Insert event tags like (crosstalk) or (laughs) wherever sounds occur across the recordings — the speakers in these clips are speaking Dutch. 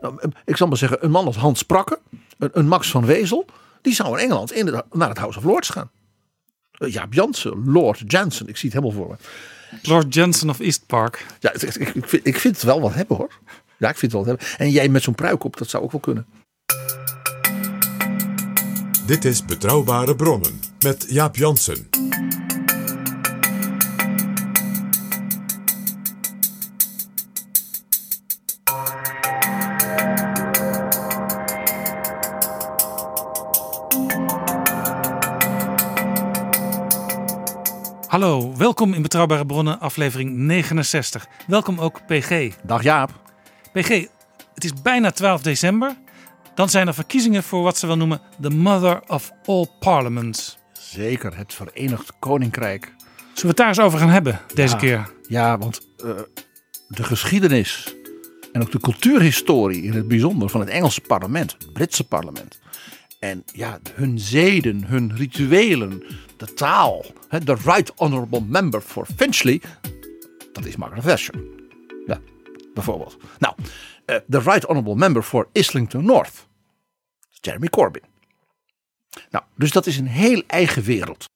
Nou, ik zal maar zeggen, een man als Hans Prakke, een, een Max van Wezel, die zou in Engeland in de- naar het House of Lords gaan. Uh, Jaap Jansen, Lord Jansen, ik zie het helemaal voor me. Lord Johnson of East Park. Ja, ik, ik, ik, vind, ik vind het wel wat hebben hoor. Ja, ik vind het wel wat hebben. En jij met zo'n pruik op, dat zou ook wel kunnen. Dit is Betrouwbare Bronnen met Jaap Jansen. Welkom in Betrouwbare Bronnen, aflevering 69. Welkom ook PG. Dag Jaap. PG, het is bijna 12 december. Dan zijn er verkiezingen voor wat ze wel noemen the mother of all parliaments. Zeker, het Verenigd Koninkrijk. Zullen we het daar eens over gaan hebben deze Ja. keer? Ja, want eh, de geschiedenis en ook de cultuurhistorie in het bijzonder van het Engelse parlement, het Britse parlement. En ja, hun zeden, hun rituelen, de taal. De Right Honourable Member for Finchley, dat is Margaret. Ja, bijvoorbeeld. Nou, eh, de Right Honourable Member for Islington North, Jeremy Corbyn. Nou, dus dat is een heel eigen wereld.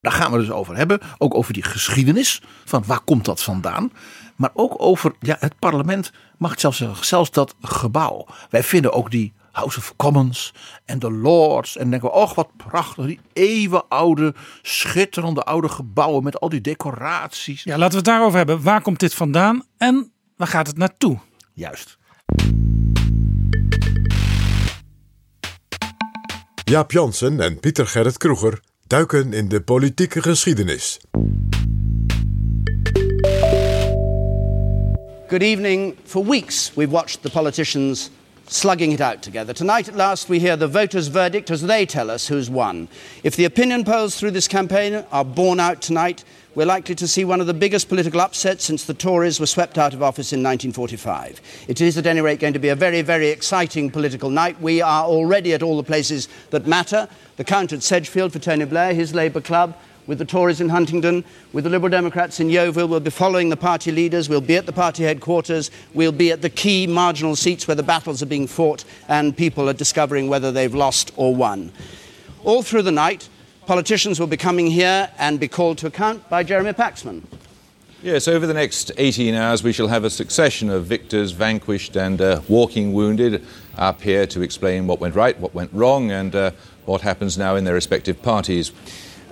Daar gaan we dus over hebben. Ook over die geschiedenis. Van waar komt dat vandaan? Maar ook over ja, het parlement. Mag zelfs. Zelfs dat gebouw. Wij vinden ook die House of Commons. En de Lords. En denken we. Och wat prachtig. Die eeuwenoude. Schitterende oude gebouwen. Met al die decoraties. Ja, laten we het daarover hebben. Waar komt dit vandaan en waar gaat het naartoe? Juist. Jaap Jansen en Pieter Gerrit Kroeger duiken in de politieke geschiedenis. Good evening. For weeks, we've watched the politicians slugging it out together. Tonight, at last, we hear the voters' verdict as they tell us who's won. If the opinion polls through this campaign are borne out tonight, we're likely to see one of the biggest political upsets since the Tories were swept out of office in 1945. It is, at any rate, going to be a very, very exciting political night. We are already at all the places that matter. The count at Sedgefield for Tony Blair, his Labour club, with the Tories in Huntingdon, with the Liberal Democrats in Yeovil. We'll be following the party leaders. We'll be at the party headquarters. We'll be at the key marginal seats where the battles are being fought and people are discovering whether they've lost or won. All through the night, politicians will be coming here and be called to account by Jeremy Paxman. Yes, over the next 18 hours, we shall have a succession of victors, vanquished, and uh, walking wounded up here to explain what went right, what went wrong, and uh, what happens now in their respective parties.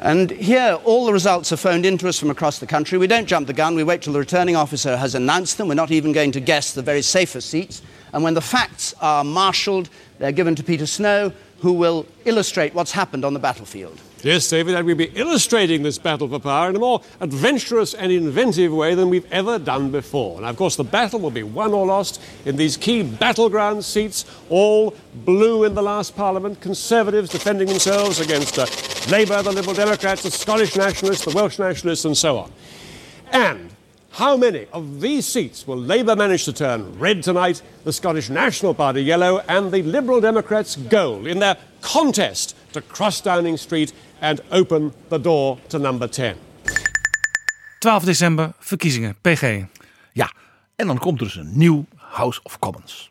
And here, all the results are phoned into us from across the country. We don't jump the gun, we wait till the returning officer has announced them. We're not even going to guess the very safest seats. And when the facts are marshalled, they're given to Peter Snow, who will illustrate what's happened on the battlefield. Yes, David, and we'll be illustrating this battle for power in a more adventurous and inventive way than we've ever done before. Now, of course, the battle will be won or lost in these key battleground seats, all blue in the last Parliament, Conservatives defending themselves against Labour, the Liberal Democrats, the Scottish Nationalists, the Welsh Nationalists, and so on. And how many of these seats will Labour manage to turn red tonight, the Scottish National Party yellow, and the Liberal Democrats gold in their contest to cross Downing Street and open the door to number 10? 12 december, verkiezingen, PG. Ja, en dan komt er dus een nieuw House of Commons.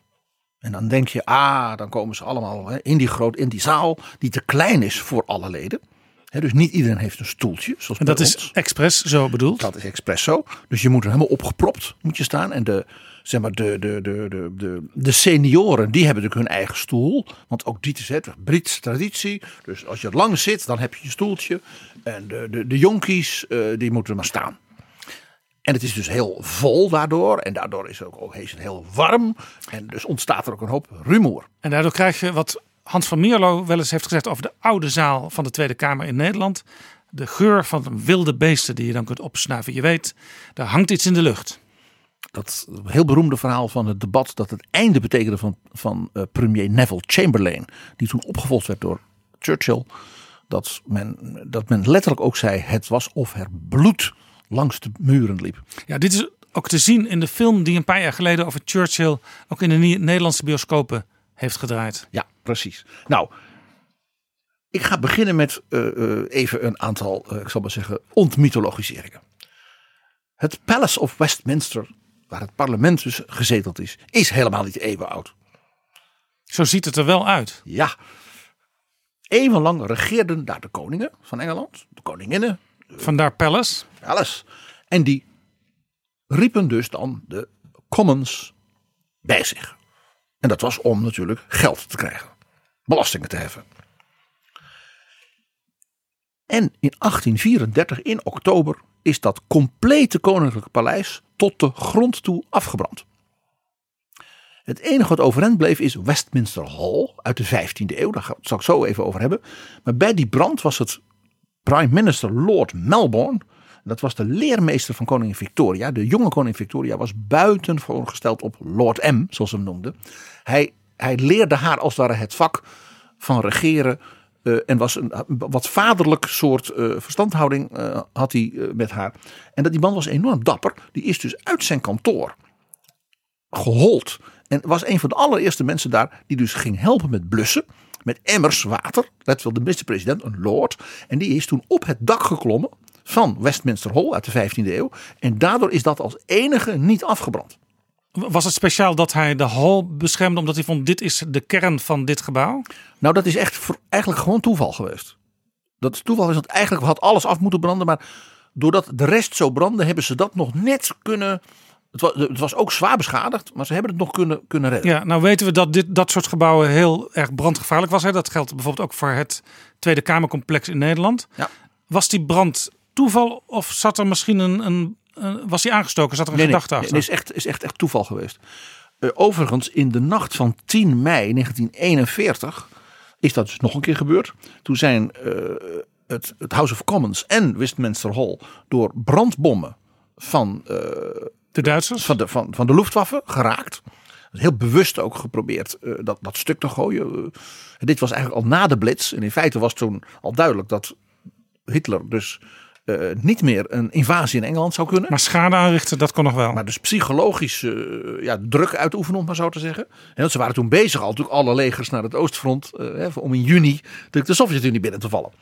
En dan denk je, ah, dan komen ze allemaal hè, in die groot, in die zaal die te klein is voor alle leden. Hè, dus niet iedereen heeft een stoeltje. Zoals En dat bij is ons. expres zo bedoeld. Dat is expres zo. Dus je moet er helemaal opgepropt moet je staan. En de, zeg maar, de, de, de, de, de, de senioren, die hebben natuurlijk hun eigen stoel. Want ook dit is het, Britse traditie. Dus als je lang zit, dan heb je je stoeltje. En de, de, de jonkies, eh, die moeten maar staan. En het is dus heel vol daardoor. En daardoor is het ook, is heel warm. En dus ontstaat er ook een hoop rumoer. En daardoor krijg je wat Hans van Mierlo wel eens heeft gezegd over de oude zaal van de Tweede Kamer in Nederland. De geur van wilde beesten die je dan kunt opsnuiven. Je weet, daar hangt iets in de lucht. Dat heel beroemde verhaal van het debat dat het einde betekende van, van eh, premier Neville Chamberlain, die toen opgevolgd werd door Churchill, dat men, dat men letterlijk ook zei: het was of er bloed langs de muren liep. Ja, dit is ook te zien in de film die een paar jaar geleden over Churchill ook in de Nederlandse bioscopen heeft gedraaid. Ja, precies. Nou, ik ga beginnen met eh, eh, even een aantal, ik zal maar zeggen, ontmythologiseringen. Het Palace of Westminster, waar het parlement dus gezeteld is, is helemaal niet eeuwen oud. Zo ziet het er wel uit. Ja. Eeuwenlang regeerden daar de koningen van Engeland, de koninginnen, Vandaar Palace. alles. En die riepen dus dan de commons bij zich. En dat was om natuurlijk geld te krijgen, belastingen te heffen. En in 1834, in oktober, is dat complete koninklijke paleis tot de grond toe afgebrand. Het enige wat overeind bleef is Westminster Hall uit de 15e eeuw. Daar zal ik zo even over hebben. Maar bij die brand was het prime minister Lord Melbourne. Dat was de leermeester van koningin Victoria. De jonge koningin Victoria was buitengewoon gesteld op Lord M, zoals ze hem noemden. Hij, hij leerde haar als het ware het vak van regeren. Eh, en was een wat vaderlijk soort eh, verstandhouding eh, had hij met haar. En dat die man was enorm dapper. Die is dus uit zijn kantoor gehold. En was een van de allereerste mensen daar die dus ging helpen met blussen. Met emmers water. Let wel, de minister-president, een lord. En die is toen op het dak geklommen van Westminster Hall uit de 15e eeuw. En daardoor is dat als enige niet afgebrand. Was het speciaal dat hij de hal beschermde omdat hij vond dit is de kern van dit gebouw? Nou, dat is echt voor- eigenlijk gewoon toeval geweest. Dat is toeval is dat eigenlijk had alles af moeten branden. Maar doordat de rest zo brandde, hebben ze dat nog net kunnen. Het was, het was ook zwaar beschadigd, maar ze hebben het nog kunnen, kunnen redden. Ja, nou weten we dat dit, dat soort gebouwen heel erg brandgevaarlijk was. Hè? Dat geldt bijvoorbeeld ook voor het Tweede Kamercomplex in Nederland. Ja. Was die brand toeval of zat er misschien een, een, een- was die aangestoken? Zat er een Nee, gedachte nee, achter? nee, is echt, is echt, echt toeval geweest. Eh, overigens, in de nacht van 10 mei 1941 is dat dus nog een keer gebeurd. Toen zijn eh, het, het House of Commons en Westminster Hall door brandbommen van, eh, de Duitsers? van, de, van, van de Luftwaffe geraakt. Heel bewust ook geprobeerd eh, dat, dat stuk te gooien. Eh, en dit was eigenlijk al na de blitz. En in feite was toen al duidelijk dat Hitler dus eh, niet meer een invasie in Engeland zou kunnen. Maar schade aanrichten, dat kon nog wel. Maar dus psychologisch eh, ja, druk uitoefenen, om maar zo te zeggen. En ze waren toen bezig al, natuurlijk alle legers naar het oostfront. eh, hè, om in juni de, de Sovjet-Unie binnen te vallen.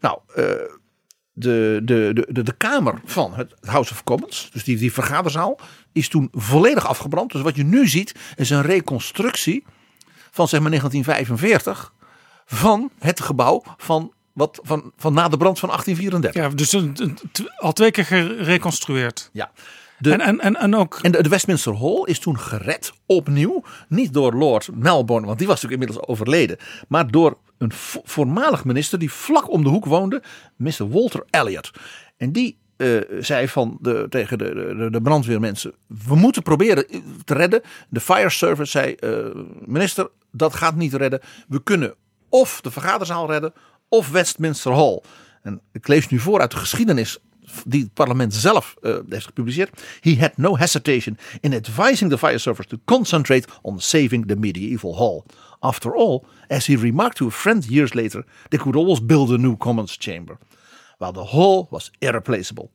Nou, de, de, de, de, de kamer van het House of Commons, dus die, die vergaderzaal, is toen volledig afgebrand. Dus wat je nu ziet, is een reconstructie van zeg maar 1945 van het gebouw van, wat, van, van na de brand van 1834. Ja, dus een- al twee keer gereconstrueerd. Ja. De, En, en, en, en ook En de, de Westminster Hall is toen gered opnieuw. Niet door Lord Melbourne, want die was natuurlijk inmiddels overleden. Maar door een vo- voormalig minister die vlak om de hoek woonde. Mr. Walter Elliot. En die eh, zei van de, tegen de, de, de brandweermensen. We moeten proberen te redden. De fire service zei. eh, minister, dat gaat niet redden. We kunnen of de vergaderzaal redden. Of Westminster Hall. En ik lees nu voor uit de geschiedenis die het parlement zelf eh, heeft gepubliceerd. He had no hesitation in advising the fire service to concentrate on saving the medieval hall. After all, as he remarked to a friend years later, they could always build a new commons chamber. While the hall was irreplaceable.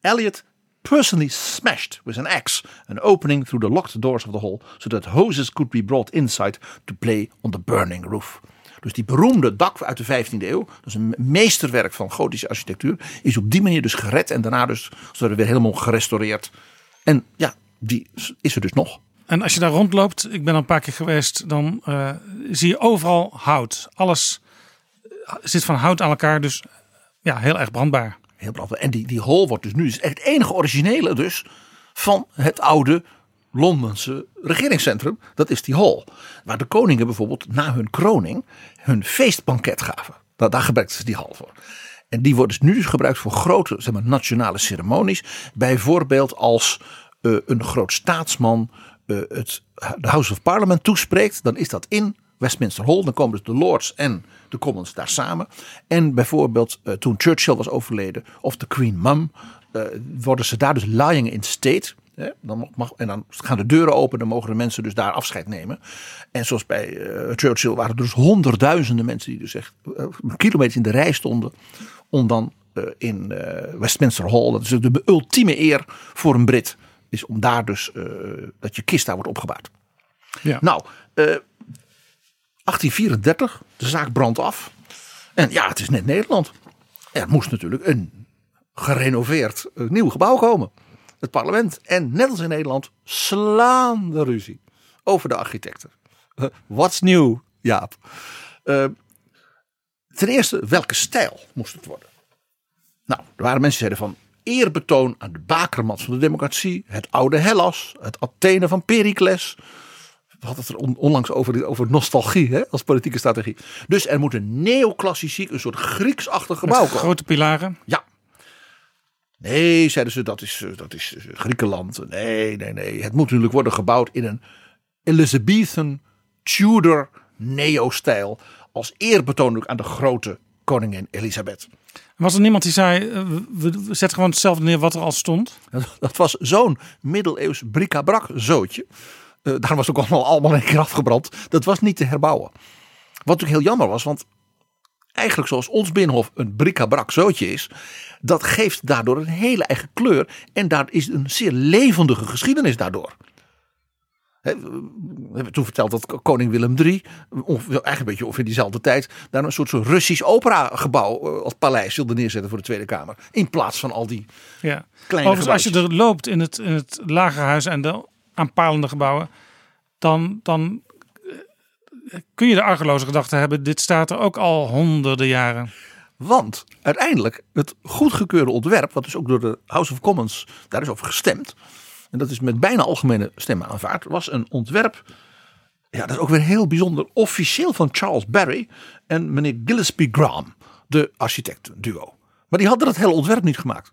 Elliot personally smashed with an axe an opening through the locked doors of the hall so that hoses could be brought inside to play on the burning roof. Dus die beroemde dak uit de 15e eeuw, dat is een meesterwerk van gotische architectuur, is op die manier dus gered en daarna dus zodat weer helemaal gerestaureerd. En ja, die is er dus nog. En als je daar rondloopt, ik ben al een paar keer geweest, dan eh, zie je overal hout. Alles eh, zit van hout aan elkaar, dus ja, heel erg brandbaar. Heel brandbaar. En die, die hall wordt dus nu is echt het enige originele dus van het oude Londense regeringscentrum. Dat is die hall. Waar de koningen bijvoorbeeld na hun kroning hun feestbanket gaven. Daar, gebruikten ze die hall voor. En die wordt dus nu dus gebruikt voor grote zeg maar, nationale ceremonies. Bijvoorbeeld als eh, een groot staatsman eh, het de House of Parliament toespreekt. Dan is dat in Westminster Hall. Dan komen dus de Lords en de Commons daar samen. En bijvoorbeeld eh, toen Churchill was overleden of de Queen Mum. worden ze daar dus lying in state. Hè? Dan mag, en dan gaan de deuren open, dan mogen de mensen dus daar afscheid nemen. En zoals bij eh, Churchill waren er dus honderdduizenden mensen die dus echt eh, kilometers in de rij stonden. Om dan eh, in Westminster Hall, dat is de ultieme eer voor een Brit, is om daar dus, dat je kist daar wordt opgebaard. Ja. Nou, eh, 1834, de zaak brandt af. En ja, het is net Nederland. Er moest natuurlijk een gerenoveerd nieuw gebouw komen. Het parlement. En net als in Nederland slaan de ruzie over de architecten. Eh, What's new, Jaap? Eh, ten eerste, welke stijl moest het worden? Nou, er waren mensen die zeiden van eerbetoon aan de bakermat van de democratie. Het oude Hellas, het Athene van Pericles. We hadden het er on- onlangs over, over nostalgie hè, als politieke strategie. Dus er moet een neoclassiek, een soort Grieksachtig gebouw komen. grote pilaren. Ja. Nee, zeiden ze, dat is, eh, dat is eh, Griekenland. Nee, nee, nee. Het moet natuurlijk worden gebouwd in een Elizabethan Tudor neo-stijl. Als eerbetoon aan de grote koningin Elisabeth. Was er niemand die zei, eh, we, zetten gewoon hetzelfde neer wat er al stond? Dat was zo'n middeleeuws bric-à-brac zootje. Eh, daar was ook allemaal, allemaal een keer afgebrand. Dat was niet te herbouwen. Wat natuurlijk heel jammer was, want eigenlijk zoals ons Binnenhof een bric-à-brac zootje is, dat geeft daardoor een hele eigen kleur. En daar is een zeer levendige geschiedenis daardoor. We hebben toen verteld dat koning Willem III, eigenlijk een beetje ongeveer diezelfde tijd, daar een soort, soort Russisch operagebouw eh, als paleis wilde neerzetten voor de Tweede Kamer. In plaats van al die Ja. kleine Overigens, als je er loopt in het, in het lagerhuis en de aanpalende gebouwen, dan, dan kun je de argeloze gedachte hebben, dit staat er ook al honderden jaren. Want uiteindelijk het goedgekeurde ontwerp, wat dus ook door de House of Commons daar is over gestemd. En dat is met bijna algemene stemmen aanvaard. Was een ontwerp, ja dat is ook weer heel bijzonder, officieel van Charles Barry en meneer Gillespie Graham, de architectenduo. Maar die hadden dat hele ontwerp niet gemaakt.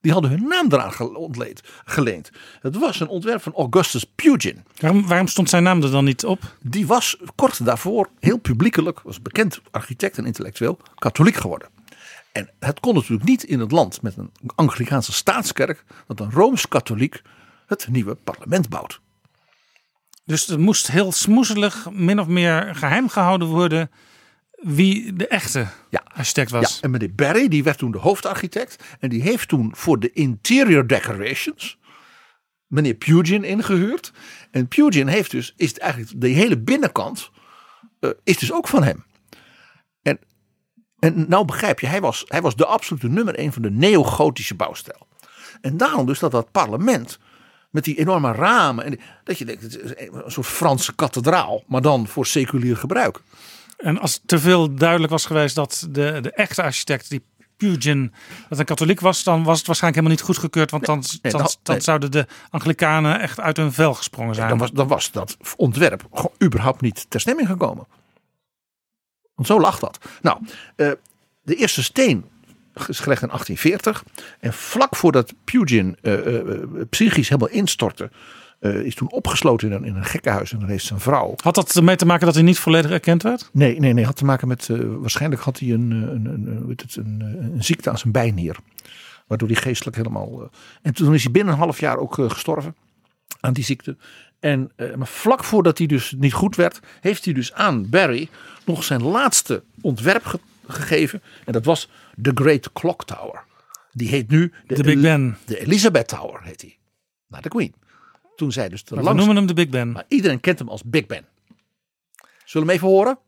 Die hadden hun naam eraan ontleed, geleend. Het was een ontwerp van Augustus Pugin. Waarom, waarom stond zijn naam er dan niet op? Die was kort daarvoor heel publiekelijk, was bekend architect en intellectueel, katholiek geworden. En het kon natuurlijk niet in het land met een Anglikaanse staatskerk dat een rooms-katholiek het nieuwe parlement bouwt. Dus het moest heel smoezelig, min of meer geheim gehouden worden wie de echte Ja. architect was. Ja, en meneer Barry, die werd toen de hoofdarchitect. En die heeft toen voor de interior decorations meneer Pugin ingehuurd. En Pugin heeft dus, is het eigenlijk de hele binnenkant, eh, is dus ook van hem. En, en nou begrijp je, hij was, hij was de absolute nummer één van de neogotische bouwstijl. En daarom dus dat dat parlement met die enorme ramen. En die- dat je denkt, het is een soort Franse kathedraal, maar dan voor seculier gebruik. En als te veel duidelijk was geweest dat de, de echte architect, die Pugin, dat een katholiek was, dan was het waarschijnlijk helemaal niet goedgekeurd. Want dan, nee, dan, dan- dan nee. zouden de Anglikanen echt uit hun vel gesprongen zijn. Dan was, dan was dat ontwerp gewoon überhaupt niet ter stemming gekomen. Want zo lag dat. Nou, eh, de eerste steen is gelegd in 1840. En vlak voordat Pugin eh, eh, psychisch helemaal instortte, eh, is toen opgesloten in een, in een gekkenhuis. En dan heeft zijn vrouw. Had dat ermee te maken dat hij niet volledig erkend werd? Nee, nee, nee. Had te maken met. eh, waarschijnlijk had hij een, eh, een, een, een, hoe heet het, een, een ziekte aan zijn bijnier. Waardoor hij geestelijk helemaal. en toen is hij binnen een half jaar ook gestorven aan die ziekte. En, maar vlak voordat hij dus niet goed werd, heeft hij dus aan Barry nog zijn laatste ontwerp ge- gegeven. En dat was The Great Clock Tower. Die heet nu De Big Ben. De Elizabeth Tower heet hij. Naar de Queen. Toen zij dus de Maar we noemen hem de Big Ben. Maar iedereen kent hem als Big Ben. Zullen we hem even horen?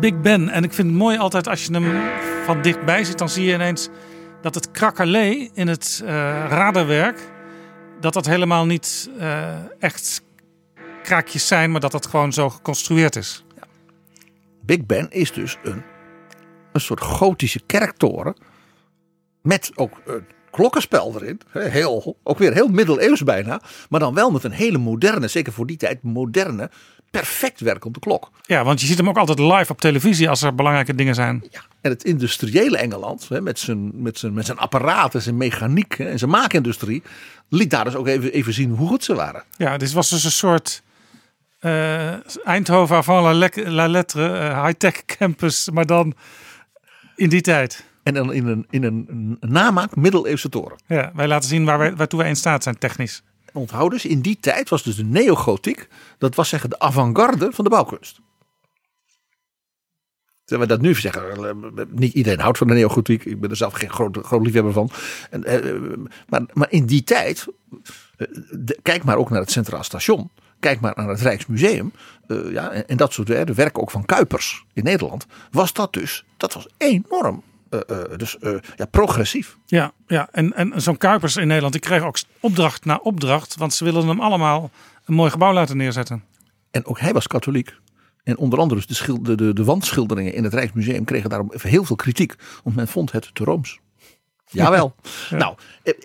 Big Ben. En ik vind het mooi altijd als je hem van dichtbij ziet, dan zie je ineens dat het krakelé in het eh radarwerk, dat dat helemaal niet eh, echt kraakjes zijn, maar dat dat gewoon zo geconstrueerd is. Big Ben is dus een, een soort gotische kerktoren. Met ook een klokkenspel erin. Heel, ook weer heel middeleeuws bijna. Maar dan wel met een hele moderne, zeker voor die tijd, moderne, perfect werkende klok. Ja, want je ziet hem ook altijd live op televisie als er belangrijke dingen zijn. Ja. En het industriële Engeland, hè, met, zijn, met, zijn, met zijn apparaat en zijn mechaniek hè, en zijn maakindustrie, liet daar dus ook even, even zien hoe goed ze waren. Ja, dit was dus een soort eh, Eindhoven avant la, lec- la lettre, eh, high-tech campus, maar dan in die tijd. En dan in een, in een namaak middeleeuwse toren. Ja, wij laten zien waar wij, waartoe wij in staat zijn technisch. Onthoud dus, in die tijd was dus de neogotiek, dat was zeggen de avant-garde van de bouwkunst. Terwijl we dat nu zeggen, niet iedereen houdt van de neogotiek. Ik ben er zelf geen groot, groot liefhebber van. En, eh, maar, maar in die tijd, eh, kijk maar ook naar het Centraal Station. Kijk maar naar het Rijksmuseum. eh, ja, en, dat soort de werken ook van Kuipers in Nederland. Was dat dus, dat was enorm. Eh, eh, dus eh, ja, progressief. Ja, ja. en, en zo'n Kuipers in Nederland, die kreeg ook opdracht na opdracht, want ze willen hem allemaal een mooi gebouw laten neerzetten. En ook hij was katholiek. En onder andere dus de, de, de, de wandschilderingen in het Rijksmuseum kregen daarom even heel veel kritiek. Want men vond het te rooms. Jawel. (laughs) Nou,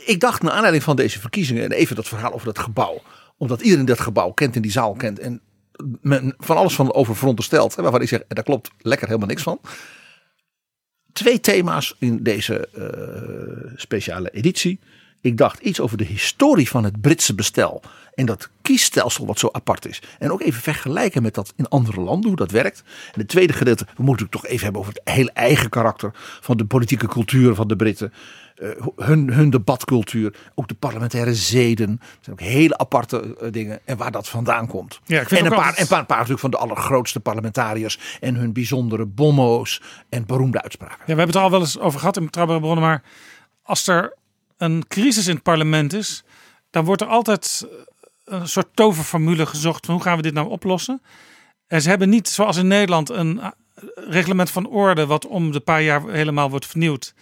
ik dacht naar aanleiding van deze verkiezingen en even dat verhaal over dat gebouw. Omdat iedereen dat gebouw kent en die zaal kent. En men van alles van over veronderstelt. Waarvan ik zeg, daar klopt lekker helemaal niks van. Twee thema's in deze eh, speciale editie. Ik dacht iets over de historie van het Britse bestel. En dat kiesstelsel wat zo apart is. En ook even vergelijken met dat in andere landen, hoe dat werkt. En het tweede gedeelte, we moeten het toch even hebben over het hele eigen karakter van de politieke cultuur van de Britten. Eh, hun, hun debatcultuur, ook de parlementaire zeden. Dat zijn ook hele aparte eh, dingen. En waar dat vandaan komt. Ja, ik vind en een paar, altijd- en paar, een paar natuurlijk van de allergrootste parlementariërs. En hun bijzondere bommo's en beroemde uitspraken. Ja, we hebben het er al wel eens over gehad in Betrouwbare Bronnen, maar als er een crisis in het parlement is, dan wordt er altijd eh, een soort toverformule gezocht van hoe gaan we dit nou oplossen. En ze hebben niet, zoals in Nederland, een reglement van orde wat om de paar jaar helemaal wordt vernieuwd.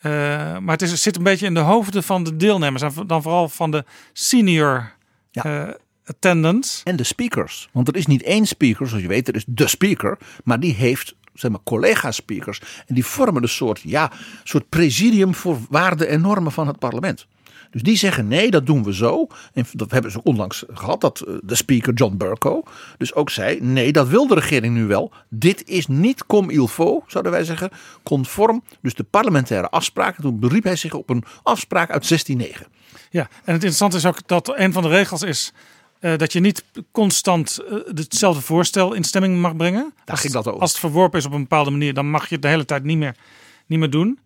Eh, maar het, is, het zit een beetje in de hoofden van de deelnemers en dan vooral van de senior Ja. eh, attendants. En de speakers. Want er is niet één speaker, zoals je weet, er is de speaker. Maar die heeft zeg maar, collega-speakers. En die vormen een soort, ja, soort presidium voor waarden en normen van het parlement. Dus die zeggen nee, dat doen we zo. En dat hebben ze onlangs gehad, dat eh, de speaker John Burko dus ook zei: nee, dat wil de regering nu wel. Dit is niet comme il faut, zouden wij zeggen, conform. Dus de parlementaire afspraken. Toen beriep hij zich op een afspraak uit 1609. Ja, en het interessante is ook dat een van de regels is eh, dat je niet constant eh, hetzelfde voorstel in stemming mag brengen. als, ging dat over. Als het verworpen is op een bepaalde manier, dan mag je het de hele tijd niet meer, niet meer doen.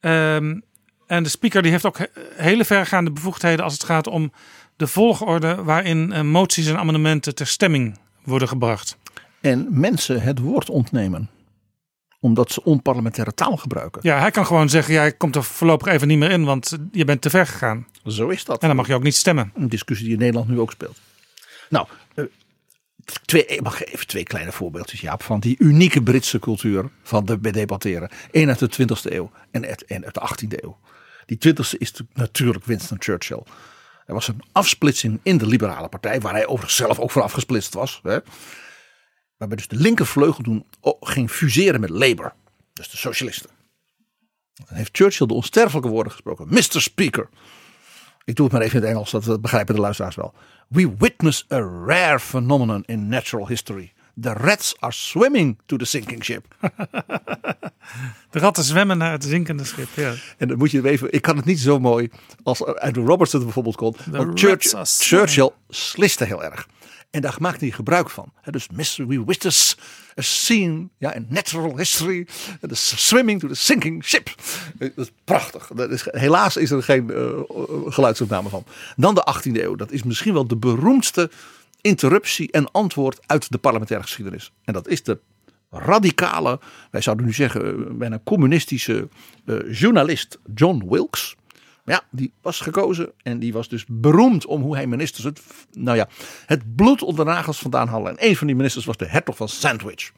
Ehm, en de speaker die heeft ook he- hele vergaande bevoegdheden als het gaat om de volgorde waarin eh, moties en amendementen ter stemming worden gebracht. En mensen het woord ontnemen. Omdat ze onparlementaire taal gebruiken. Ja, hij kan gewoon zeggen, jij komt er voorlopig even niet meer in, want je bent te ver gegaan. Zo is dat. En dan mag je ook niet stemmen. Een discussie die in Nederland nu ook speelt. Nou, twee, ik mag even twee kleine voorbeeldjes, Jaap, van die unieke Britse cultuur van de debatteren. Eén uit de 20e eeuw en en uit de 18e eeuw. Die 20e is natuurlijk Winston Churchill. Er was een afsplitsing in de liberale partij, waar hij overigens zelf ook van afgesplitst was. Hè, waarbij dus de linkervleugel ging fuseren met Labour, dus de socialisten. Dan heeft Churchill de onsterfelijke woorden gesproken. Mr. Speaker, ik doe het maar even in het Engels, dat begrijpen de luisteraars wel. We witness a rare phenomenon in natural history. The rats are swimming to the sinking ship. (laughs) De ratten zwemmen naar het zinkende schip. Ja. En dan moet je even, ik kan het niet zo mooi als Andrew Roberts het bijvoorbeeld kon. Want rats Church-. Churchill sliste heel erg. En daar maakte hij gebruik van. Dus Mr. We witness a scene ja, in natural history. The swimming to the sinking ship. Eh, Dat is prachtig. Dat is, helaas is er geen eh, geluidsopname van. Dan de 18e eeuw. Dat is misschien wel de beroemdste interruptie en antwoord uit de parlementaire geschiedenis. En dat is de radicale, wij zouden nu zeggen, eh, bijna communistische eh, journalist John Wilkes. Ja, die was gekozen en die was dus beroemd om hoe hij ministers het, nou ja, het bloed onder de nagels vandaan haalde. En een van die ministers was de hertog van Sandwich.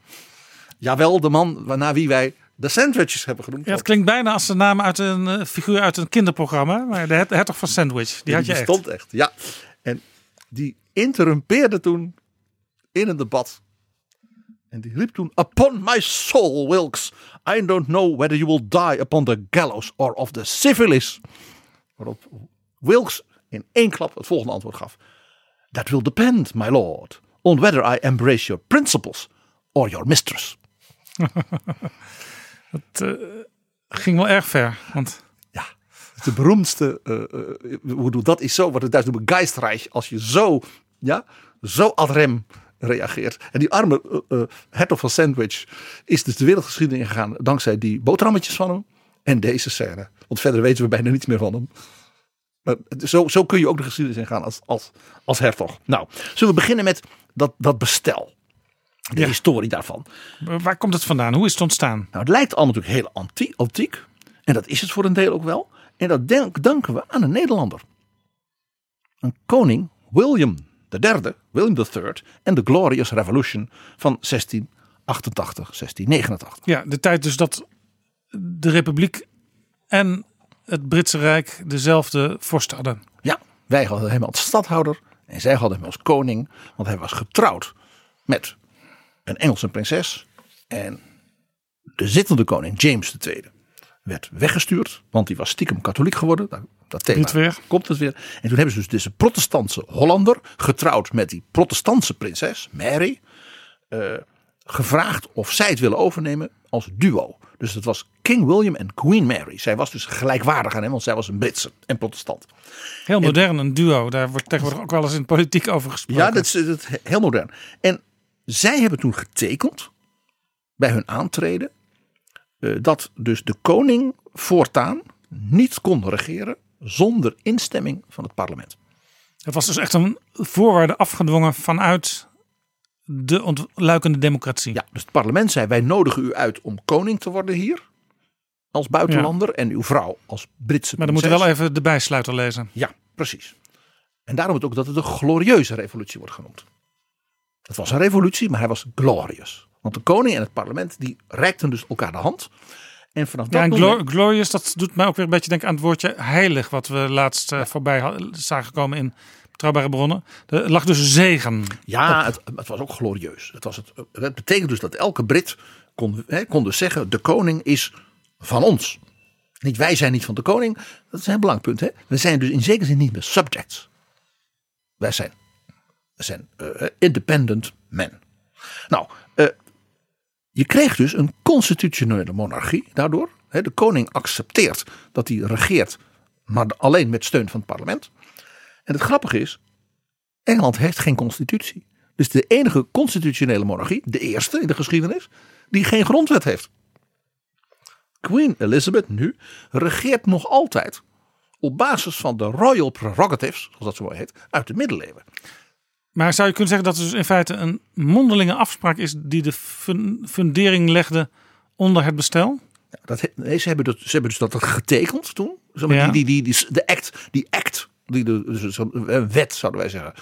Jawel, de man naar wie wij de sandwiches hebben genoemd. Ja, het klinkt bijna als de naam uit een eh, figuur uit een kinderprogramma. Maar de her- hertog van Sandwich, die had je echt. bestond echt. Ja, en die interrumpeerde toen in een debat En die riep toen: Upon my soul, Wilkes, I don't know whether you will die upon the gallows or of the syphilis. Waarop Wilkes in één klap het volgende antwoord gaf: That will depend, my lord, on whether I embrace your principles or your mistress. (laughs) Het eh, ging wel erg ver. Want De beroemdste, hoe bedoel, dat is zo wat het Duits noemen Geistreich. Als je zo, ja, zo ad rem reageert. En die arme hertog van Sandwich is dus de wereldgeschiedenis ingegaan dankzij die boterhammetjes van hem en deze scène. Want verder weten we bijna niets meer van hem. Maar zo, zo kun je ook de geschiedenis ingaan als, als, als hertog. Nou, zullen we beginnen met dat, dat bestel. De Ja. historie daarvan. waar komt het vandaan? Hoe is het ontstaan? Nou, het lijkt allemaal natuurlijk heel antie- antiek. En dat is het voor een deel ook wel. En dat denk- danken we aan een Nederlander. Een koning, William III, William III en de Glorious Revolution van 1688, 1689. Ja, de tijd dus dat de Republiek en het Britse Rijk dezelfde vorst hadden. Ja, wij hadden hem als stadhouder en zij hadden hem als koning. Want hij was getrouwd met een Engelse prinses. En de zittende koning, James II, werd weggestuurd. Want die was stiekem katholiek geworden. Nou, Dat thema weer. komt het weer. En toen hebben ze dus deze protestantse Hollander getrouwd met die protestantse prinses, Mary. eh, gevraagd of zij het willen overnemen als duo. Dus het was King William en Queen Mary. Zij was dus gelijkwaardig aan hem, want zij was een Britse en protestant. Heel modern, een duo. Daar wordt tegenwoordig ook wel eens in politiek over gesproken. Ja, dat is, dat is heel modern. En zij hebben toen getekend bij hun aantreden eh, dat dus de koning voortaan niet kon regeren zonder instemming van het parlement. Het was dus echt een voorwaarde afgedwongen vanuit de ontluikende democratie. Ja, dus het parlement zei: wij nodigen u uit om koning te worden hier als buitenlander en uw vrouw als Britse Maar dan moeten we prinses. wel even de bijsluiter lezen. Ja, precies. En daarom het ook dat het de glorieuze revolutie wordt genoemd. Het was een revolutie, maar hij was glorious. Want de koning en het parlement die reikten dus elkaar de hand. En vanaf Ja, dat en moment... glorious, dat doet mij ook weer een beetje denken aan het woordje heilig. Wat we laatst eh, voorbij zagen komen in betrouwbare bronnen. Er lag dus zegen. Ja, het, het was ook glorieus. Het, was het, het betekent dus dat elke Brit kon, hè, kon dus zeggen: de koning is van ons. Niet wij zijn niet van de koning. Dat is een heel belangrijk punt. Hè? We zijn dus in zekere zin niet meer subjects. Wij zijn, wij zijn eh, independent men. Nou, eh, je kreeg dus een constitutionele monarchie daardoor. Hè, de koning accepteert dat hij regeert, maar alleen met steun van het parlement. En het grappige is, Engeland heeft geen constitutie. Dus de enige constitutionele monarchie, de eerste in de geschiedenis, die geen grondwet heeft. Queen Elizabeth nu regeert nog altijd op basis van de royal prerogatives, zoals dat zo mooi heet, uit de middeleeuwen. Maar zou je kunnen zeggen dat het dus in feite een mondelinge afspraak is die de fun- fundering legde onder het bestel? Ja, dat, nee, ze, hebben dat, ze hebben dus dat getekend toen. Zeg maar, Ja. die, die, die, die, de act, die act, die de, dus een wet zouden wij zeggen.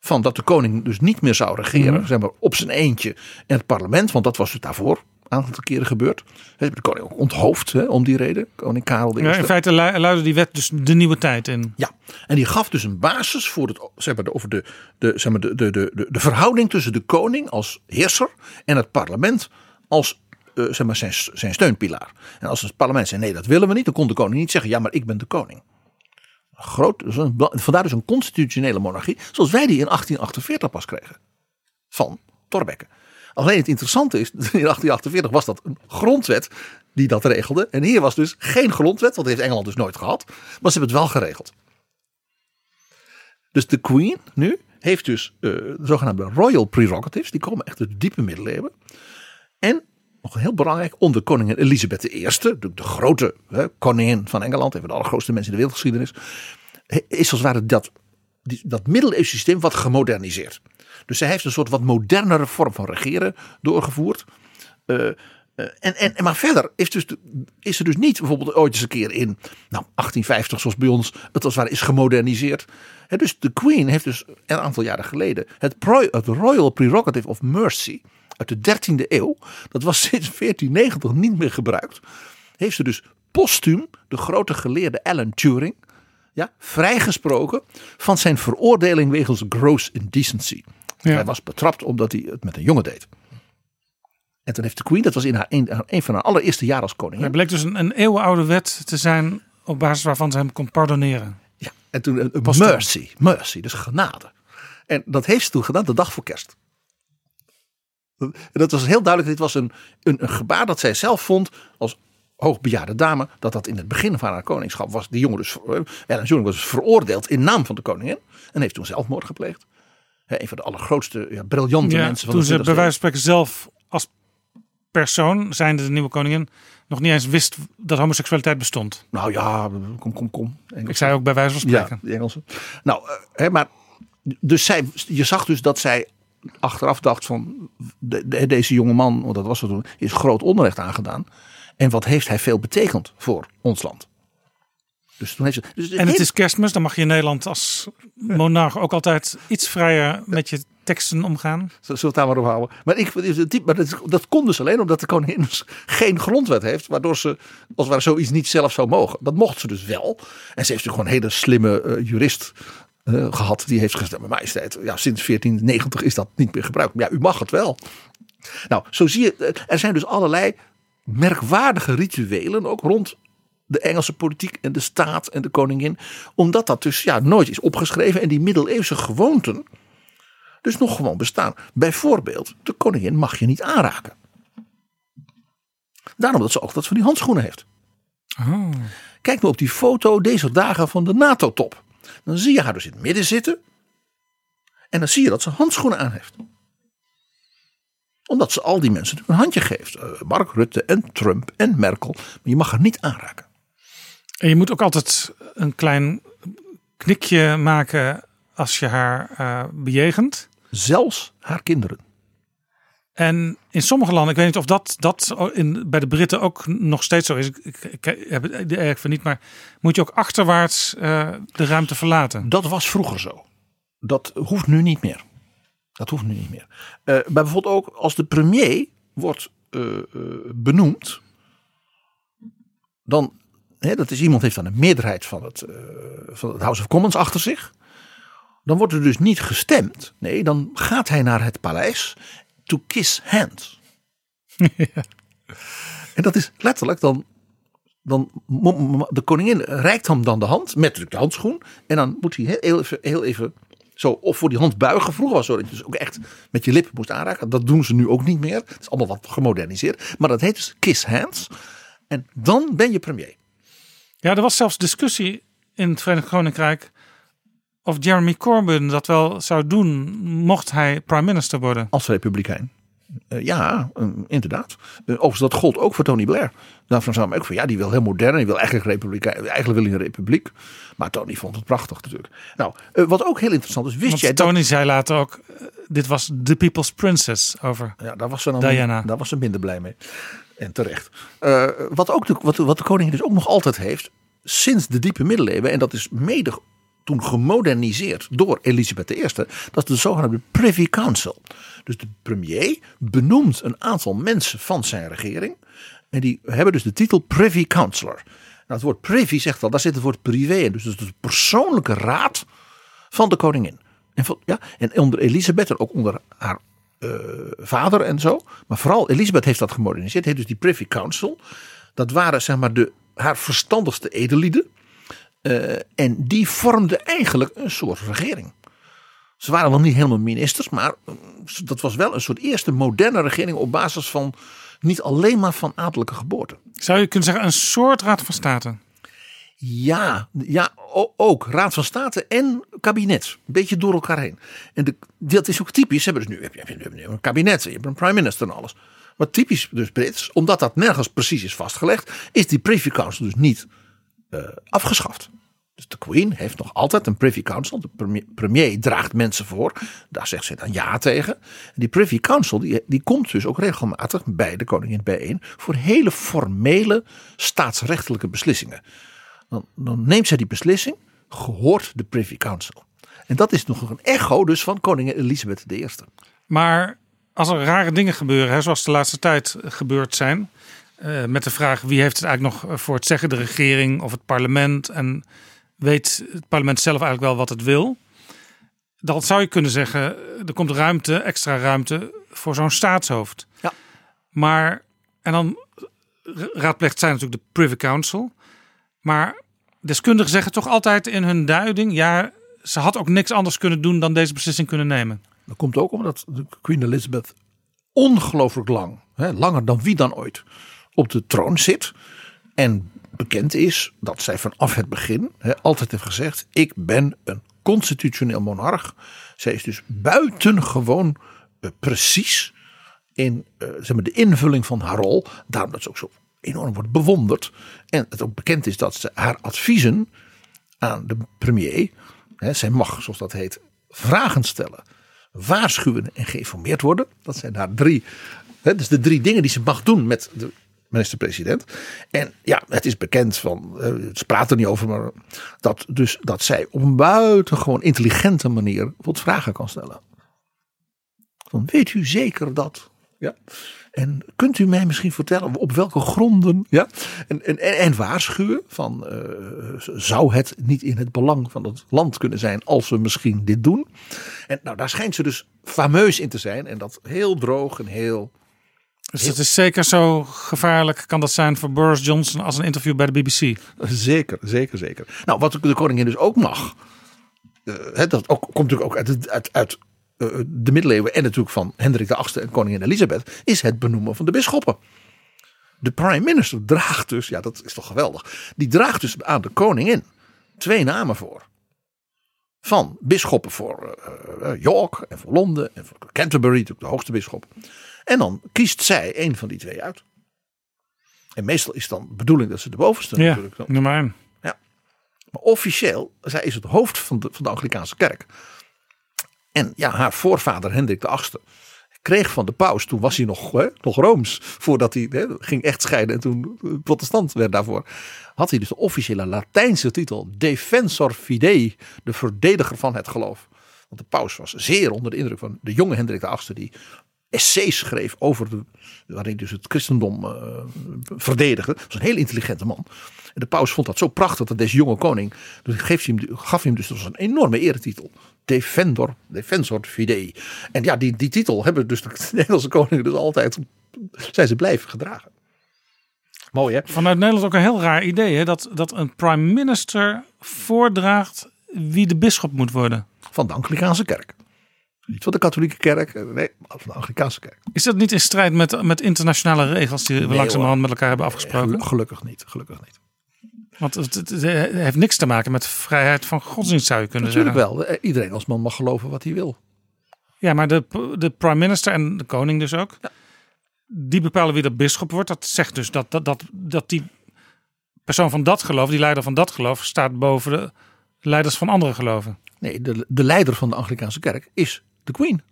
Van dat de koning dus niet meer zou regeren, zeg maar, op zijn eentje. En het parlement, want dat was dus daarvoor een aantal keren gebeurd. Hebben de koning ook onthoofd hè, om die reden. Koning Karel I. Ja, in feite lu- luidde die wet dus de nieuwe tijd in. Ja, en die gaf dus een basis voor het, zeg maar, de- over de, de, zeg maar, de, de, de, de, de verhouding tussen de koning als heerser en het parlement als eh, zeg maar, zijn, zijn steunpilaar. En als het parlement zei nee, dat willen we niet, dan kon de koning niet zeggen ja, maar ik ben de koning. Groot, dus vandaar dus een constitutionele monarchie, zoals wij die in 1848 pas kregen. Van Thorbecke. Alleen het interessante is, (laughs) in 1848 was dat een grondwet die dat regelde. En hier was dus geen grondwet, want heeft Engeland dus nooit gehad. Maar ze hebben het wel geregeld. Dus de Queen nu heeft dus eh, de zogenaamde royal prerogatives. Die komen echt uit de diepe middeleeuwen. En nog heel belangrijk, onder koningin Elisabeth I, de, de grote hè, koningin van Engeland, een van de allergrootste mensen in de wereldgeschiedenis, is als het ware dat, dat middeleeuwse systeem wat gemoderniseerd. Dus zij heeft een soort wat modernere vorm van regeren doorgevoerd. Eh, en, en, maar verder is, dus, is er dus niet bijvoorbeeld ooit eens een keer in nou, 1850, zoals bij ons, het als het ware is gemoderniseerd. Dus de Queen heeft dus een aantal jaren geleden het Royal Prerogative of Mercy uit de 13e eeuw, dat was (laughs) sinds 1490 niet meer gebruikt, heeft ze dus postuum de grote geleerde Alan Turing ja, vrijgesproken van zijn veroordeling wegens gross indecency. Ja. Hij was betrapt omdat hij het met een jongen deed. En toen heeft de Queen, dat was in haar een, van haar allereerste jaren als koningin. Het bleek dus een, een eeuwenoude wet te zijn op basis waarvan ze hem kon pardoneren. Ja, en toen een, toen. mercy, mercy, dus genade. En dat heeft ze toen gedaan de dag voor kerst. En dat was heel duidelijk, dit was een, een, een gebaar dat zij zelf vond als hoogbejaarde dame, dat dat in het begin van haar koningschap was. Die jongen dus, eh, Ellen Joning was veroordeeld in naam van de koningin en heeft toen zelfmoord gepleegd. Hè, Een van de allergrootste, ja, briljante Ja, mensen van toen de ze 20e bij wijze van spreken zelf als persoon, zijnde de nieuwe koningin, nog niet eens wist dat homoseksualiteit bestond. Nou ja, kom, kom, kom. Ik zei ook bij wijze van spreken. Ja, die Engelse. Nou, eh, hè, maar dus zij, je zag dus dat zij achteraf dacht van de, de- deze jonge man, want dat was het toen, is groot onrecht aangedaan. En wat heeft hij veel betekend voor ons land? Dus toen heeft ze. Dus En het is kerstmis, dan mag je in Nederland als monarch ook altijd iets vrijer met je teksten omgaan. Zullen we het daar maar op houden? Maar, ik, maar dat, dat kon dus alleen omdat de koningin dus geen grondwet heeft. Waardoor ze als het ware zoiets niet zelf zou mogen. Dat mocht ze dus wel. En ze heeft natuurlijk gewoon een hele slimme eh, jurist eh, gehad. Die heeft gezegd, "Maar majesteit, ja, sinds 1490 is dat niet meer gebruikt. Maar ja, u mag het wel. Nou, zo zie je, eh, er zijn dus allerlei merkwaardige rituelen ook rond de Engelse politiek en de staat en de koningin. Omdat dat dus ja, nooit is opgeschreven. En die middeleeuwse gewoonten dus nog gewoon bestaan. Bijvoorbeeld, de koningin mag je niet aanraken. Daarom dat ze ook dat van die handschoenen heeft. Kijk maar op die foto deze dagen van de NATO-top. Dan zie je haar dus in het midden zitten. En dan zie je dat ze handschoenen aan heeft. Omdat ze al die mensen een handje geeft. Eh, Mark Rutte en Trump en Merkel. Maar je mag haar niet aanraken. En je moet ook altijd een klein knikje maken als je haar eh, bejegent. Zelfs haar kinderen. En in sommige landen, ik weet niet of dat, dat in, bij de Britten ook nog steeds zo is. Ik, ik, heb het eigenlijk van niet, maar moet je ook achterwaarts eh, de ruimte verlaten? Dat was vroeger zo. Dat hoeft nu niet meer. Dat hoeft nu niet meer. Eh, maar bijvoorbeeld ook als de premier wordt eh, benoemd. Dan, hè, dat is iemand heeft dan een meerderheid van het, van het House of Commons achter zich. Dan wordt er dus niet gestemd. Nee, dan gaat hij naar het paleis to kiss hands. (laughs) En dat is letterlijk dan dan de koningin reikt hem dan de hand met natuurlijk de handschoen. En dan moet hij heel even, heel even zo of voor die hand buigen. Vroeger was zo dat je dus ook echt met je lippen moest aanraken. Dat doen ze nu ook niet meer. Het is allemaal wat gemoderniseerd. Maar dat heet dus kiss hands. En dan ben je premier. Ja, er was zelfs discussie in het Verenigd Koninkrijk of Jeremy Corbyn dat wel zou doen mocht hij prime minister worden. Als republikein. Eh, ja, eh, inderdaad. Overigens, dat gold ook voor Tony Blair. Daarvan zou men ook van ja, die wil heel modern. Die wil eigenlijk republikein. Eigenlijk wil hij een republiek. Maar Tony vond het prachtig natuurlijk. Nou, wat ook heel interessant is. Wist Want jij dat Tony zei later ook, dit was The People's Princess over. Ja, daar was ze dan Diana. daar was ze minder blij mee. En terecht. Wat, ook de, wat, wat de koningin dus ook nog altijd heeft, sinds de diepe middeleeuwen, en dat is mede toen gemoderniseerd door Elisabeth I, dat is de zogenaamde Privy Council. Dus de premier benoemt een aantal mensen van zijn regering. En die hebben dus de titel Privy Councillor. Nou, het woord privy zegt al, daar zit het woord privé in. Dus dat is de persoonlijke raad van de koningin. En, ja, en onder Elisabeth en ook onder haar eh, vader en zo. Maar vooral Elisabeth heeft dat gemoderniseerd. Heeft dus die Privy Council. Dat waren zeg maar de, haar verstandigste edellieden. Eh, en die vormden eigenlijk een soort regering. Ze waren wel niet helemaal ministers, maar eh, dat was wel een soort eerste moderne regering op basis van niet alleen maar van adellijke geboorte. Zou je kunnen zeggen een soort raad van state? Ja, ja ook. Raad van State en kabinet. Een beetje door elkaar heen. En de, dat is ook typisch. Hebben dus nu, heb je, heb je nu een kabinet, je hebt een prime minister en alles. Maar typisch dus Brits, omdat dat nergens precies is vastgelegd, is die Privy Council dus niet eh, afgeschaft. Dus de Queen heeft nog altijd een Privy Council. De premier, draagt mensen voor. Daar zegt ze dan ja tegen. En die Privy Council die, die komt dus ook regelmatig bij de koningin bijeen. Voor hele formele staatsrechtelijke beslissingen. Dan, dan neemt zij die beslissing, gehoord de Privy Council. En dat is nog een echo dus van koningin Elisabeth I. Maar als er rare dingen gebeuren, hè, zoals de laatste tijd gebeurd zijn. Eh, met de vraag wie heeft het eigenlijk nog voor het zeggen, de regering of het parlement. En weet het parlement zelf eigenlijk wel wat het wil. Dan zou je kunnen zeggen, er komt ruimte, extra ruimte voor zo'n staatshoofd. Ja. Maar, en dan raadpleegt zij natuurlijk de Privy Council. Maar deskundigen zeggen toch altijd in hun duiding, ja, ze had ook niks anders kunnen doen dan deze beslissing kunnen nemen. Dat komt ook omdat Queen Elizabeth ongelooflijk lang, hè, langer dan wie dan ooit, op de troon zit. En bekend is dat zij vanaf het begin altijd heeft gezegd: Ik ben een constitutioneel monarch. Zij is dus buitengewoon uh, precies in uh, zeg maar, de invulling van haar rol. Daarom dat ze ook zo enorm wordt bewonderd. En het ook bekend is dat ze haar adviezen aan de premier, hè, zij mag, zoals dat heet, vragen stellen, waarschuwen en geïnformeerd worden. Dat zijn daar drie, dus de drie dingen die ze mag doen met de minister-president. En ja, het is bekend van, uh, ze praten er niet over, maar dat, dus, dat zij op een buitengewoon intelligente manier wat vragen kan stellen. Dan weet u zeker dat. Ja. En kunt u mij misschien vertellen op welke gronden? Ja? En, en, en waarschuwen van uh, zou het niet in het belang van het land kunnen zijn als we misschien dit doen? En nou, daar schijnt ze dus fameus in te zijn en dat heel droog en heel. Dus het is zeker zo gevaarlijk kan dat zijn voor Boris Johnson als een interview bij de BBC. Zeker, zeker, zeker. Nou, wat de koningin dus ook mag. Uh, dat ook, komt natuurlijk ook uit, uit, uit de middeleeuwen en natuurlijk van Hendrik VIII en koningin Elisabeth, is het benoemen van de bisschoppen. De prime minister draagt dus, ja dat is toch geweldig, die draagt dus aan de koningin twee namen voor. Van bisschoppen voor uh, York en voor Londen en voor Canterbury, natuurlijk de hoogste bisschop. En dan kiest zij een van die twee uit. En meestal is dan de bedoeling dat ze de bovenste ja, natuurlijk. Dan. Nummer één. Ja. Maar officieel, zij is het hoofd van de, van de Anglikaanse kerk. En ja, haar voorvader Hendrik de VIII kreeg van de paus, toen was hij nog, hè, nog rooms, voordat hij hè, ging echt scheiden en toen protestant werd daarvoor, had hij dus de officiële Latijnse titel Defensor Fidei, de verdediger van het geloof. Want de paus was zeer onder de indruk van de jonge Hendrik de VIII, die essays schreef over de, waarin dus het christendom uh, verdedigde. Dat was een heel intelligente man. En de paus vond dat zo prachtig dat deze jonge koning, dus gaf hij hem, gaf hem dus dat was een enorme eretitel. Defendor, Defensor Fidei. En ja, die, die titel hebben dus de (laughs) Nederlandse koningen dus altijd, zijn ze blijven gedragen. Mooi hè? Vanuit Nederland ook een heel raar idee hè? Dat, dat een prime minister voordraagt wie de bisschop moet worden. Van de Anglikaanse kerk. Niet van de katholieke kerk, nee, van de Anglikaanse kerk. Is dat niet in strijd met, met internationale regels die we Nee, langzamerhand hoor. met elkaar hebben afgesproken? Gelu- Gelukkig niet, gelukkig niet. Want het, het- het heeft niks te maken met vrijheid van godsdienst zou je kunnen Natuurlijk zeggen. wel, eh, iedereen als man mag geloven wat hij wil. Ja, maar de, de prime minister en de koning dus ook. Die bepalen wie de bisschop wordt. Dat zegt dus dat, dat, dat, dat die persoon van dat geloof, die leider van dat geloof, staat boven de leiders van andere geloven. Nee, de, de leider van de Anglikaanse kerk is de Queen.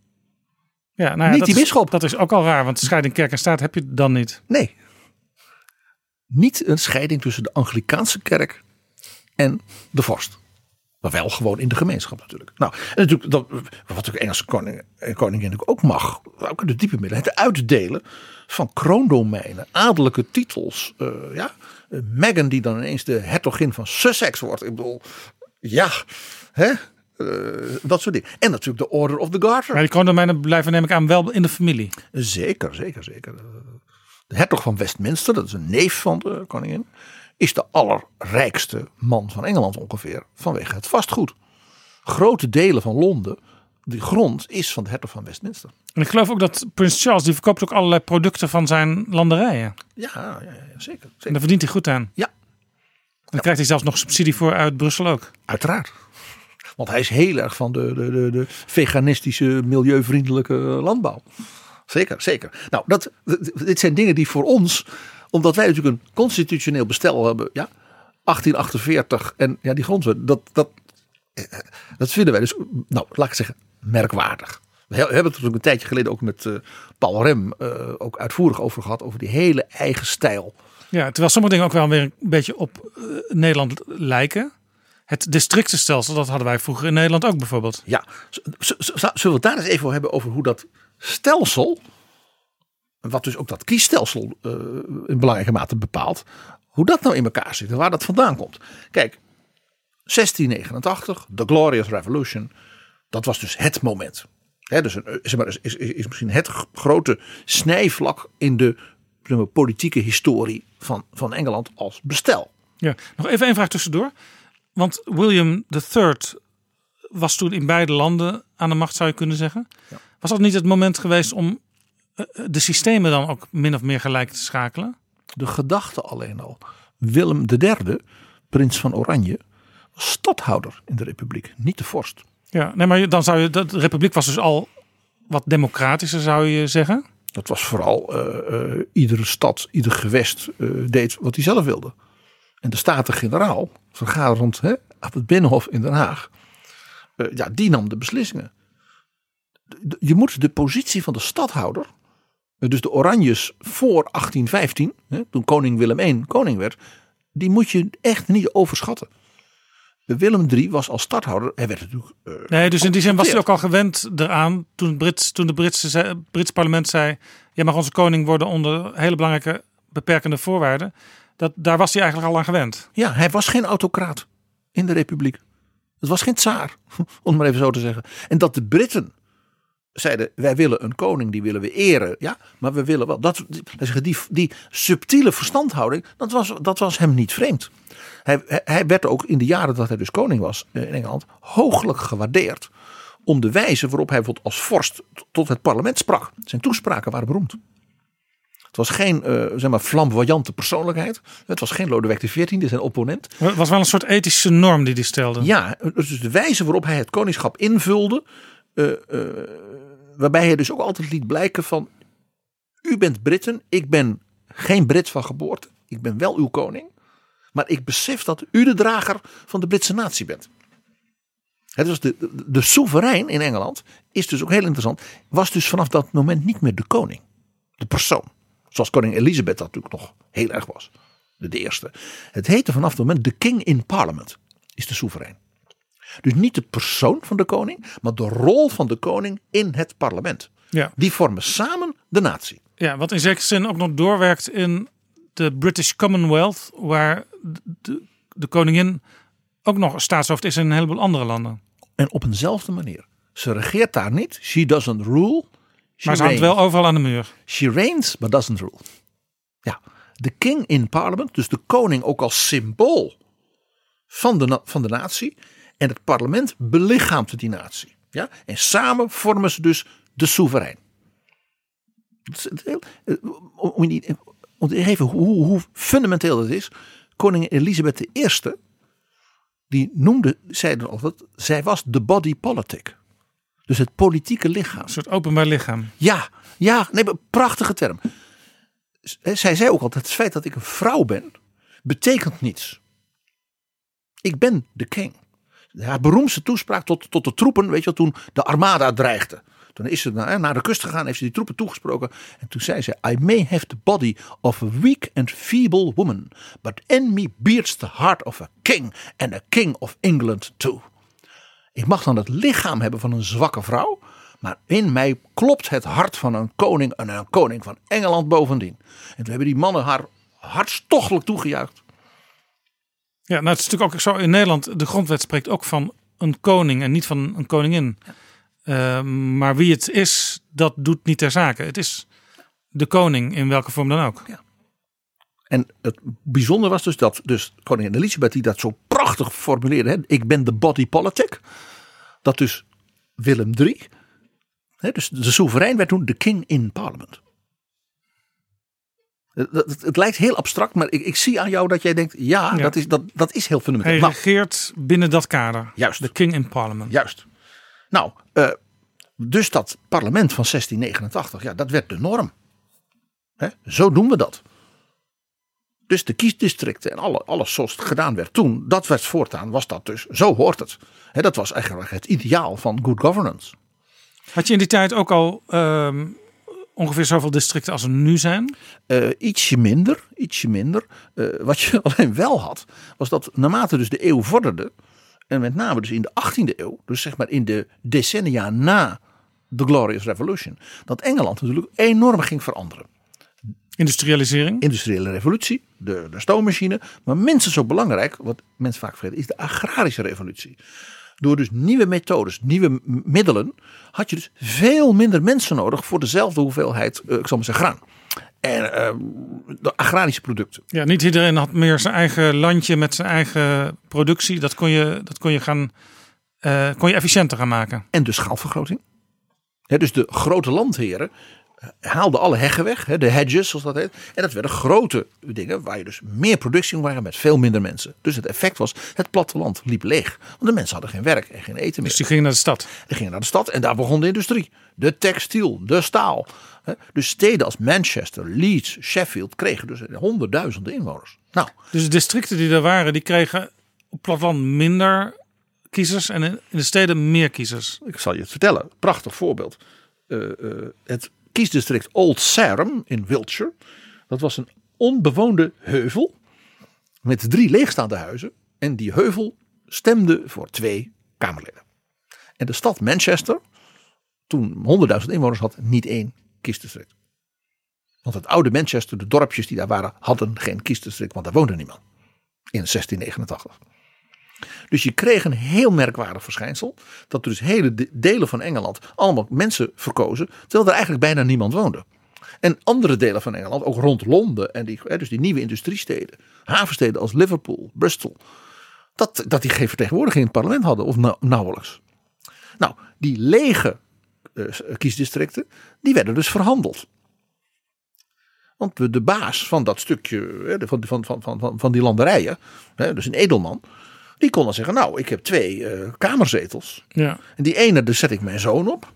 Ja, nou ja, Niet die is- bisschop. Dat is ook al raar, want de scheiding kerk en staat heb je dan niet. Nee. Niet een scheiding tussen de Anglikaanse kerk en de vorst. Maar wel gewoon in de gemeenschap natuurlijk. Nou, en natuurlijk, dat, wat natuurlijk Engelse koning, en koningin ook mag, ook in de diepe middelen, het uitdelen van kroondomeinen, adellijke titels. eh, ja, Eh, Meghan die dan ineens de hertogin van Sussex wordt. Ik bedoel, ja, hè? Eh, dat soort dingen. En natuurlijk de Order of the Garter. Maar die kroondomeinen blijven neem ik aan wel in de familie. Zeker, zeker, zeker. De hertog van Westminster, dat is een neef van de koningin, is de allerrijkste man van Engeland ongeveer vanwege het vastgoed. Grote delen van Londen, die grond is van de hertog van Westminster. En ik geloof ook dat Prins Charles, die verkoopt ook allerlei producten van zijn landerijen. Ja, ja, ja zeker. En zeker. daar verdient hij goed aan. Ja. Dan krijgt hij zelfs nog subsidie voor uit Brussel ook. Uiteraard. Want hij is heel erg van de, de, de, de veganistische, milieuvriendelijke landbouw. Zeker, zeker. Nou, dat, dit zijn dingen die voor ons, omdat wij natuurlijk een constitutioneel bestel hebben, ja, 1848 en ja, die grondwet, dat, dat, eh, dat vinden wij dus, nou, laat ik zeggen, merkwaardig. We he- hebben het ook een tijdje geleden ook met eh, Paul Rem eh, ook uitvoerig over gehad, over die hele eigen stijl. Ja, terwijl sommige dingen ook wel weer een beetje op eh, Nederland lijken. Het districtenstelsel, dat hadden wij vroeger in Nederland ook bijvoorbeeld. Ja, zullen we het daar eens even over hebben over hoe dat stelsel, wat dus ook dat kiesstelsel eh, in belangrijke mate bepaalt, hoe dat nou in elkaar zit en waar dat vandaan komt. Kijk, 1689, de Glorious Revolution, dat was dus het moment. Dus een, zeg maar, is, is, is misschien het grote snijvlak in de zeg maar, politieke historie van, van Engeland als bestel. Ja, nog even één vraag tussendoor. Want William III was toen in beide landen aan de macht, zou je kunnen zeggen. Was dat niet het moment geweest om eh, de systemen dan ook min of meer gelijk te schakelen? De gedachte alleen al. Willem III, prins van Oranje, was stadhouder in de republiek, niet de vorst. Ja, nee, maar dan zou je, de republiek was dus al wat democratischer, zou je zeggen. Dat was vooral eh, eh, iedere stad, ieder gewest eh, deed wat hij zelf wilde. En de Staten-Generaal, vergaderend hè, op het Binnenhof in Den Haag, eh, ja, die nam de beslissingen. De- Je moet de positie van de stadhouder, eh, dus de Oranjes voor 1815, hè, toen koning Willem I koning werd, die moet je echt niet overschatten. Willem III was als stadhouder, hij werd natuurlijk eh, Nee, dus in die zin was hij ook al gewend eraan toen, het Brits, toen de Britse, Brits parlement zei: Jij mag onze koning worden onder hele belangrijke beperkende voorwaarden. Dat, daar was hij eigenlijk al aan gewend. Ja, hij was geen autocraat in de republiek. Het was geen tsaar, (laughs) om maar even zo te zeggen. En dat de Britten zeiden, wij willen een koning, die willen we eren. Ja, maar we willen wel. Dat, die, die, subtiele verstandhouding, dat was, dat was hem niet vreemd. Hij, hij- hij werd ook in de jaren dat hij dus koning was eh, in Engeland, hooglijk gewaardeerd. Om de wijze waarop hij bijvoorbeeld als vorst tot het parlement sprak. Zijn toespraken waren beroemd. Het was geen eh, zeg maar, flamboyante persoonlijkheid. Het was geen Lodewijk XIV, zijn opponent. Het was wel een soort ethische norm die hij stelde. Ja, dus de wijze waarop hij het koningschap invulde. eh, eh, waarbij hij dus ook altijd liet blijken van. U bent Britten, ik ben geen Brit van geboorte. Ik ben wel uw koning. Maar ik besef dat u de drager van de Britse natie bent. Het was de, de, de soeverein in Engeland, is dus ook heel interessant, was dus vanaf dat moment niet meer de koning. De persoon. Zoals koningin Elisabeth dat natuurlijk nog heel erg was. De, de eerste. Het heette vanaf dat moment de king in parliament. Is de soeverein. Dus niet de persoon van de koning, maar de rol van de koning in het parlement. Ja. Die vormen samen de natie. Ja, wat in zekere zin ook nog doorwerkt in de British Commonwealth, waar de, de koningin ook nog staatshoofd is in een heleboel andere landen. En op eenzelfde manier. Ze regeert daar niet. She doesn't rule. Maar ze hangt wel overal aan de muur. She reigns, but doesn't rule. Ja, de king in parliament, dus de koning ook als symbool van de, van de natie. En het parlement belichaamt die natie. Ja? En samen vormen ze dus de soeverein. Eh, om te geven hoe, hoe fundamenteel dat is. Koningin Elisabeth I, die noemde, zei er altijd, zij was de body politic. Dus het politieke lichaam. Een soort openbaar lichaam. Ja, ja, nee, prachtige term. Zij zei ook altijd: het feit dat ik een vrouw ben, betekent niets. Ik ben de king. Haar beroemdste toespraak tot, tot de troepen, weet je wel, toen de armada dreigde. Toen is ze naar, naar de kust gegaan, heeft ze die troepen toegesproken. En toen zei ze: I may have the body of a weak and feeble woman, but in me beats the heart of a king and a king of England too. Ik mag dan het lichaam hebben van een zwakke vrouw. Maar in mij klopt het hart van een koning en een koning van Engeland bovendien. En toen hebben die mannen haar hartstochtelijk toegejuicht. Ja, nou het is natuurlijk ook zo in Nederland. De grondwet spreekt ook van een koning en niet van een koningin. Eh, maar wie het is, dat doet niet ter zake. Het is de koning in welke vorm dan ook. En het bijzondere was dus dat dus koningin Elisabeth die dat zo prachtig formuleerde. Hè, ik ben de body politic. Dat dus Willem III, hè, dus de soeverein werd toen de king in parliament. Het, het, het lijkt heel abstract, maar ik, ik zie aan jou dat jij denkt, ja, Ja. Dat, is, dat, dat is heel fundamenteel. Hij Nou, regeert binnen dat kader. Juist. De king in parliament. Juist. Nou, eh, dus dat parlement van 1689, ja, dat werd de norm. Hè? Zo doen we dat. Dus de kiesdistricten en alle, alles zoals het gedaan werd toen, dat werd voortaan, was dat dus, zo hoort het. Dat was eigenlijk het ideaal van good governance. Had je in die tijd ook al ehm, ongeveer zoveel districten als er nu zijn? Eh, ietsje minder, ietsje minder. Eh, wat je (laughs) alleen wel had, was dat naarmate dus de eeuw vorderde, en met name dus in de 18e eeuw, dus zeg maar in de decennia na de Glorious Revolution, dat Engeland natuurlijk enorm ging veranderen. Industrialisering. Industriële revolutie, de, de stoommachine, maar minstens zo belangrijk, wat mensen vaak vergeten, is de agrarische revolutie. Door dus nieuwe methodes, nieuwe middelen, had je dus veel minder mensen nodig voor dezelfde hoeveelheid, eh, ik zal maar zeggen, graan. En eh, de agrarische producten. Ja, niet iedereen had meer zijn eigen landje met zijn eigen productie. Dat kon je, dat kon je, gaan, eh, kon je efficiënter gaan maken. En de schaalvergroting. Dus de grote landheren haalden alle heggen weg, de hedges zoals dat heet. En dat werden grote dingen waar je dus meer productie kon maken met veel minder mensen. Dus het effect was, het platteland liep leeg. Want de mensen hadden geen werk en geen eten meer. Dus die gingen naar de stad. Die gingen naar de stad en daar begon de industrie. De textiel, de staal. Dus steden als Manchester, Leeds, Sheffield kregen dus honderdduizenden inwoners. Nou, Dus de districten die er waren, die kregen op het platteland minder kiezers en in in de steden meer kiezers. ik zal je het vertellen. Prachtig voorbeeld. Eh, eh, het kiesdistrict Old Sarum in Wiltshire. Dat was een onbewoonde heuvel. Met drie leegstaande huizen. En die heuvel stemde voor twee Kamerleden. En de stad Manchester, toen 100.000 inwoners had, niet één kiesdistrict. Want het oude Manchester, de dorpjes die daar waren, hadden geen kiesdistrict, want daar woonde niemand. In 1689. Dus je kreeg een heel merkwaardig verschijnsel. Dat dus hele de- delen van Engeland allemaal mensen verkozen. Terwijl er eigenlijk bijna niemand woonde. En andere delen van Engeland, ook rond Londen. En die, dus die nieuwe industriesteden. Havensteden als Liverpool, Bristol. Dat, dat die geen vertegenwoordiging in het parlement hadden. Of nau- nauwelijks. Nou, die lege eh, kiesdistricten. Die werden dus verhandeld. Want de- baas van dat stukje, van, van, van, van, van- die landerijen. Dus een edelman. Die kon dan zeggen, nou, ik heb twee eh, kamerzetels. Ja. En die ene, daar zet ik mijn zoon op.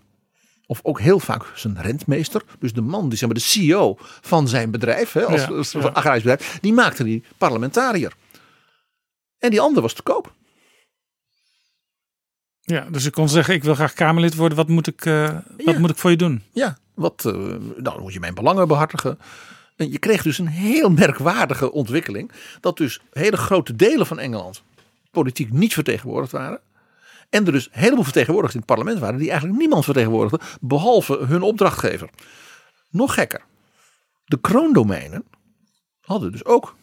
Of ook heel vaak zijn rentmeester. Dus de man, die zeg maar de CEO van zijn bedrijf. Hè, als, Ja, als ja. agrarisch bedrijf. Die maakte die parlementariër. En die ander was te koop. ja, dus ik kon zeggen, ik wil graag Kamerlid worden. Wat moet ik, eh, wat moet ik voor je doen? Ja, wat, eh, nou, dan moet je mijn belangen behartigen. En je kreeg dus een heel merkwaardige ontwikkeling. Dat dus hele grote delen van Engeland politiek niet vertegenwoordigd waren. En er dus een heleboel vertegenwoordigers in het parlement waren die eigenlijk niemand vertegenwoordigden. Behalve hun opdrachtgever. Nog gekker. De kroondomeinen hadden dus ook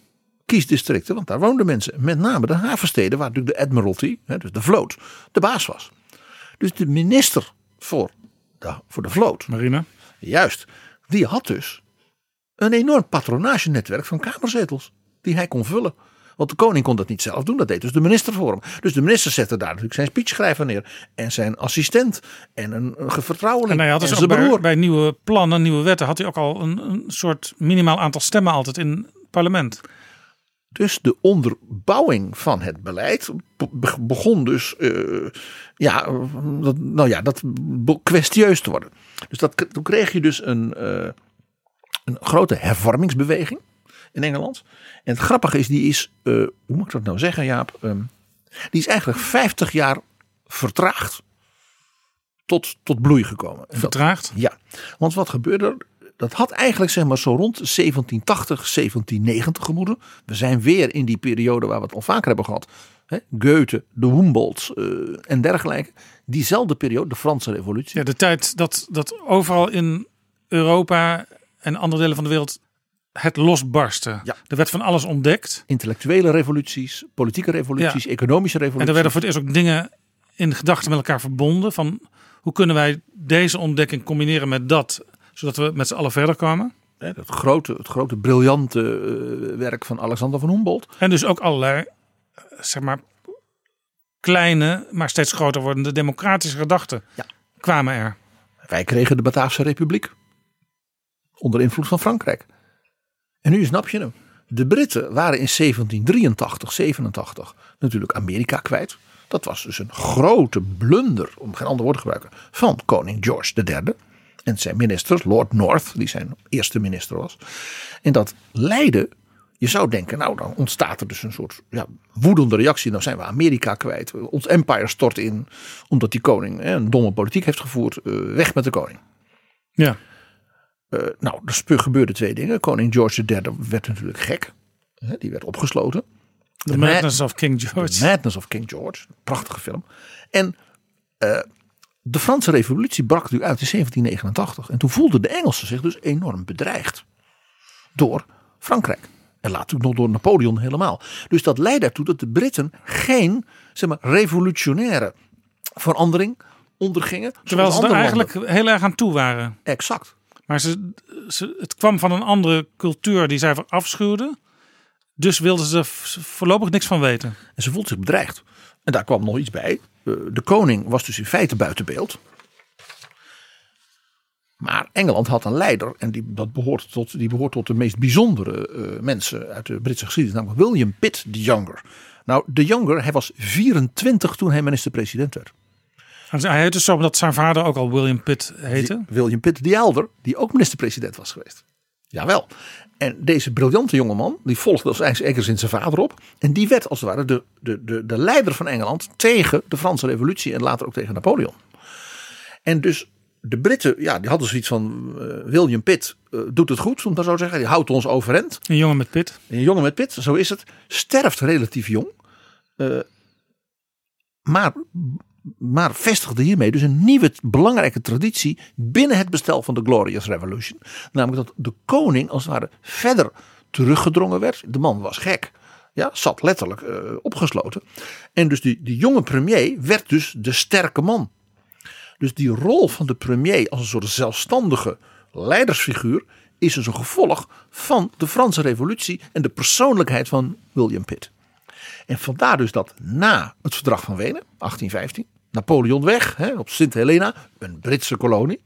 kiesdistricten. Want daar woonden mensen. Met name de havensteden waar natuurlijk de Admiralty, dus de vloot, de baas was. Dus de minister voor de, voor de vloot. Marina? Juist. Die had dus een enorm patronagenetwerk van kamerzetels. Die hij kon vullen. Want de koning kon dat niet zelf doen. Dat deed dus de minister voor hem. Dus de minister zette daar natuurlijk zijn speechschrijver neer. En zijn assistent. En een, een vertrouweling. En hij had dus en ook zijn bij, broer. bij nieuwe plannen, nieuwe wetten, had hij ook al een, een soort minimaal aantal stemmen altijd in het parlement. Dus de onderbouwing van het beleid be- begon dus eh, ja, dat, nou ja, dat kwestieus te worden. Dus dat, toen kreeg je dus een, eh, een grote hervormingsbeweging in Engeland. En het grappige is, die is, eh, hoe moet ik dat nou zeggen Jaap? Ehm, die is eigenlijk 50 jaar vertraagd tot, tot bloei gekomen. Dat- Vertraagd. ja, want wat gebeurde er? Dat had eigenlijk zeg maar zo rond 1780, 1790 gemoeden. We zijn weer in die periode waar we het al vaker hebben gehad. Hè? Goethe, de Humboldt eh, en dergelijke. Diezelfde periode, de Franse revolutie. Ja, de tijd dat, dat overal in Europa en andere delen van de wereld het losbarstte. Ja. Er werd van alles ontdekt. Intellectuele revoluties, politieke revoluties, economische En revoluties. er werden voor het eerst ook dingen in gedachten met elkaar verbonden. Van hoe kunnen wij deze ontdekking combineren met dat, zodat we met z'n allen verder kwamen. Hè, het, grote, het grote, briljante eh, werk van Alexander van Humboldt. En dus ook allerlei, eh, zeg maar, kleine, maar steeds groter wordende democratische gedachten kwamen er. Wij kregen de Bataafse Republiek. Onder invloed van Frankrijk. En nu snap je hem. De Britten waren in 1783, 87 natuurlijk Amerika kwijt. Dat was dus een grote blunder, om geen ander woord te gebruiken, van koning George III. En zijn minister, Lord North, die zijn eerste minister was. En dat leidde, je zou denken, nou dan ontstaat er dus een soort ja, woedende reactie. Nou zijn we Amerika kwijt, ons empire stort in, omdat die koning hè, een domme politiek heeft gevoerd. eh, weg met de koning. Ja. Eh, nou, er gebeurden twee dingen. Koning George III werd natuurlijk gek. Hè, die werd opgesloten. The Madness of King George. The Madness of King George. Prachtige film. En eh, de Franse revolutie brak nu uit in 1789. En toen voelden de Engelsen zich dus enorm bedreigd. Door Frankrijk. En later nog door Napoleon helemaal. Dus dat leidde ertoe dat de Britten geen zeg maar, revolutionaire verandering ondergingen. Terwijl ze er eigenlijk landen. heel erg aan toe waren. Exact. Maar ze, ze, het kwam van een andere cultuur die zij afschuwden. Dus wilden ze voorlopig niks van weten. En ze voelt zich bedreigd. En daar kwam nog iets bij. Eh, De koning was dus in feite buiten beeld. Maar Engeland had een leider. En die, dat behoort, tot, die behoort tot de meest bijzondere eh, mensen uit de Britse geschiedenis. Namelijk William Pitt the Younger. Nou, de Younger, hij was 24 toen hij minister-president werd. Hij heette zo omdat zijn vader ook al William Pitt heette. Die- William Pitt the Elder, die ook minister-president was geweest. Jawel. En deze briljante jongeman, die volgde als eigenlijk in zijn vader op. En die werd als het ware de, de, de, de leider van Engeland tegen de Franse revolutie en later ook tegen Napoleon. En dus de Britten, ja, die hadden zoiets van eh, William Pitt eh, doet het goed, om maar zo te zeggen. Die houdt ons overeind. Een jongen met Pitt. Een jongen met Pitt, zo is het, sterft relatief jong. Eh, maar, maar vestigde hiermee dus een nieuwe belangrijke traditie binnen het bestel van de Glorious Revolution. Namelijk dat de koning als het ware verder teruggedrongen werd. De man was gek. Ja, zat letterlijk eh, opgesloten. En dus die, die jonge premier werd dus de sterke man. Dus die rol van de premier als een soort zelfstandige leidersfiguur is dus een gevolg van de Franse revolutie en de persoonlijkheid van William Pitt. En vandaar dus dat na het verdrag van Wenen, 1815, Napoleon weg hè, op Sint Helena, een Britse kolonie,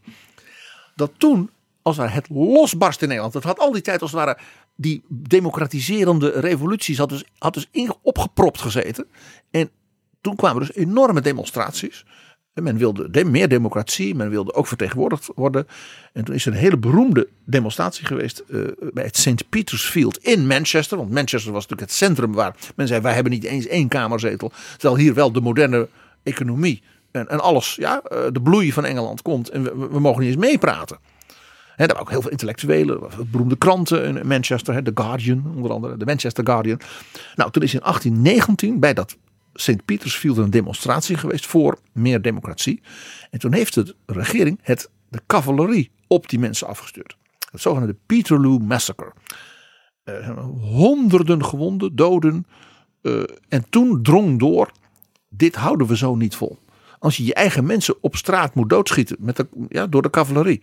dat toen als ware het losbarst in Nederland. Het had al die tijd als het ware die democratiserende revoluties had dus, had dus opgepropt gezeten. En toen kwamen dus enorme demonstraties. En men wilde de- meer democratie, men wilde ook vertegenwoordigd worden. En toen is er een hele beroemde demonstratie geweest eh, bij het St. Peter's Field in Manchester. Want Manchester was natuurlijk het centrum waar men zei: wij hebben niet eens één kamerzetel. Terwijl hier wel de moderne economie en, en alles, ja, eh, de bloei van Engeland komt. En we, mogen niet eens meepraten. Hè, daar waren ook heel veel intellectuelen, beroemde kranten in Manchester, hè, The Guardian onder andere, de Manchester Guardian. Nou, toen is in 1819 bij dat St. Petersfield een demonstratie geweest voor meer democratie. En toen heeft de regering het, de cavalerie op die mensen afgestuurd. Het zogenaamde Peterloo Massacre. Eh, honderden gewonden, doden. eh, en toen drong door, dit houden we zo niet vol. Als je je eigen mensen op straat moet doodschieten met de, ja, door de cavalerie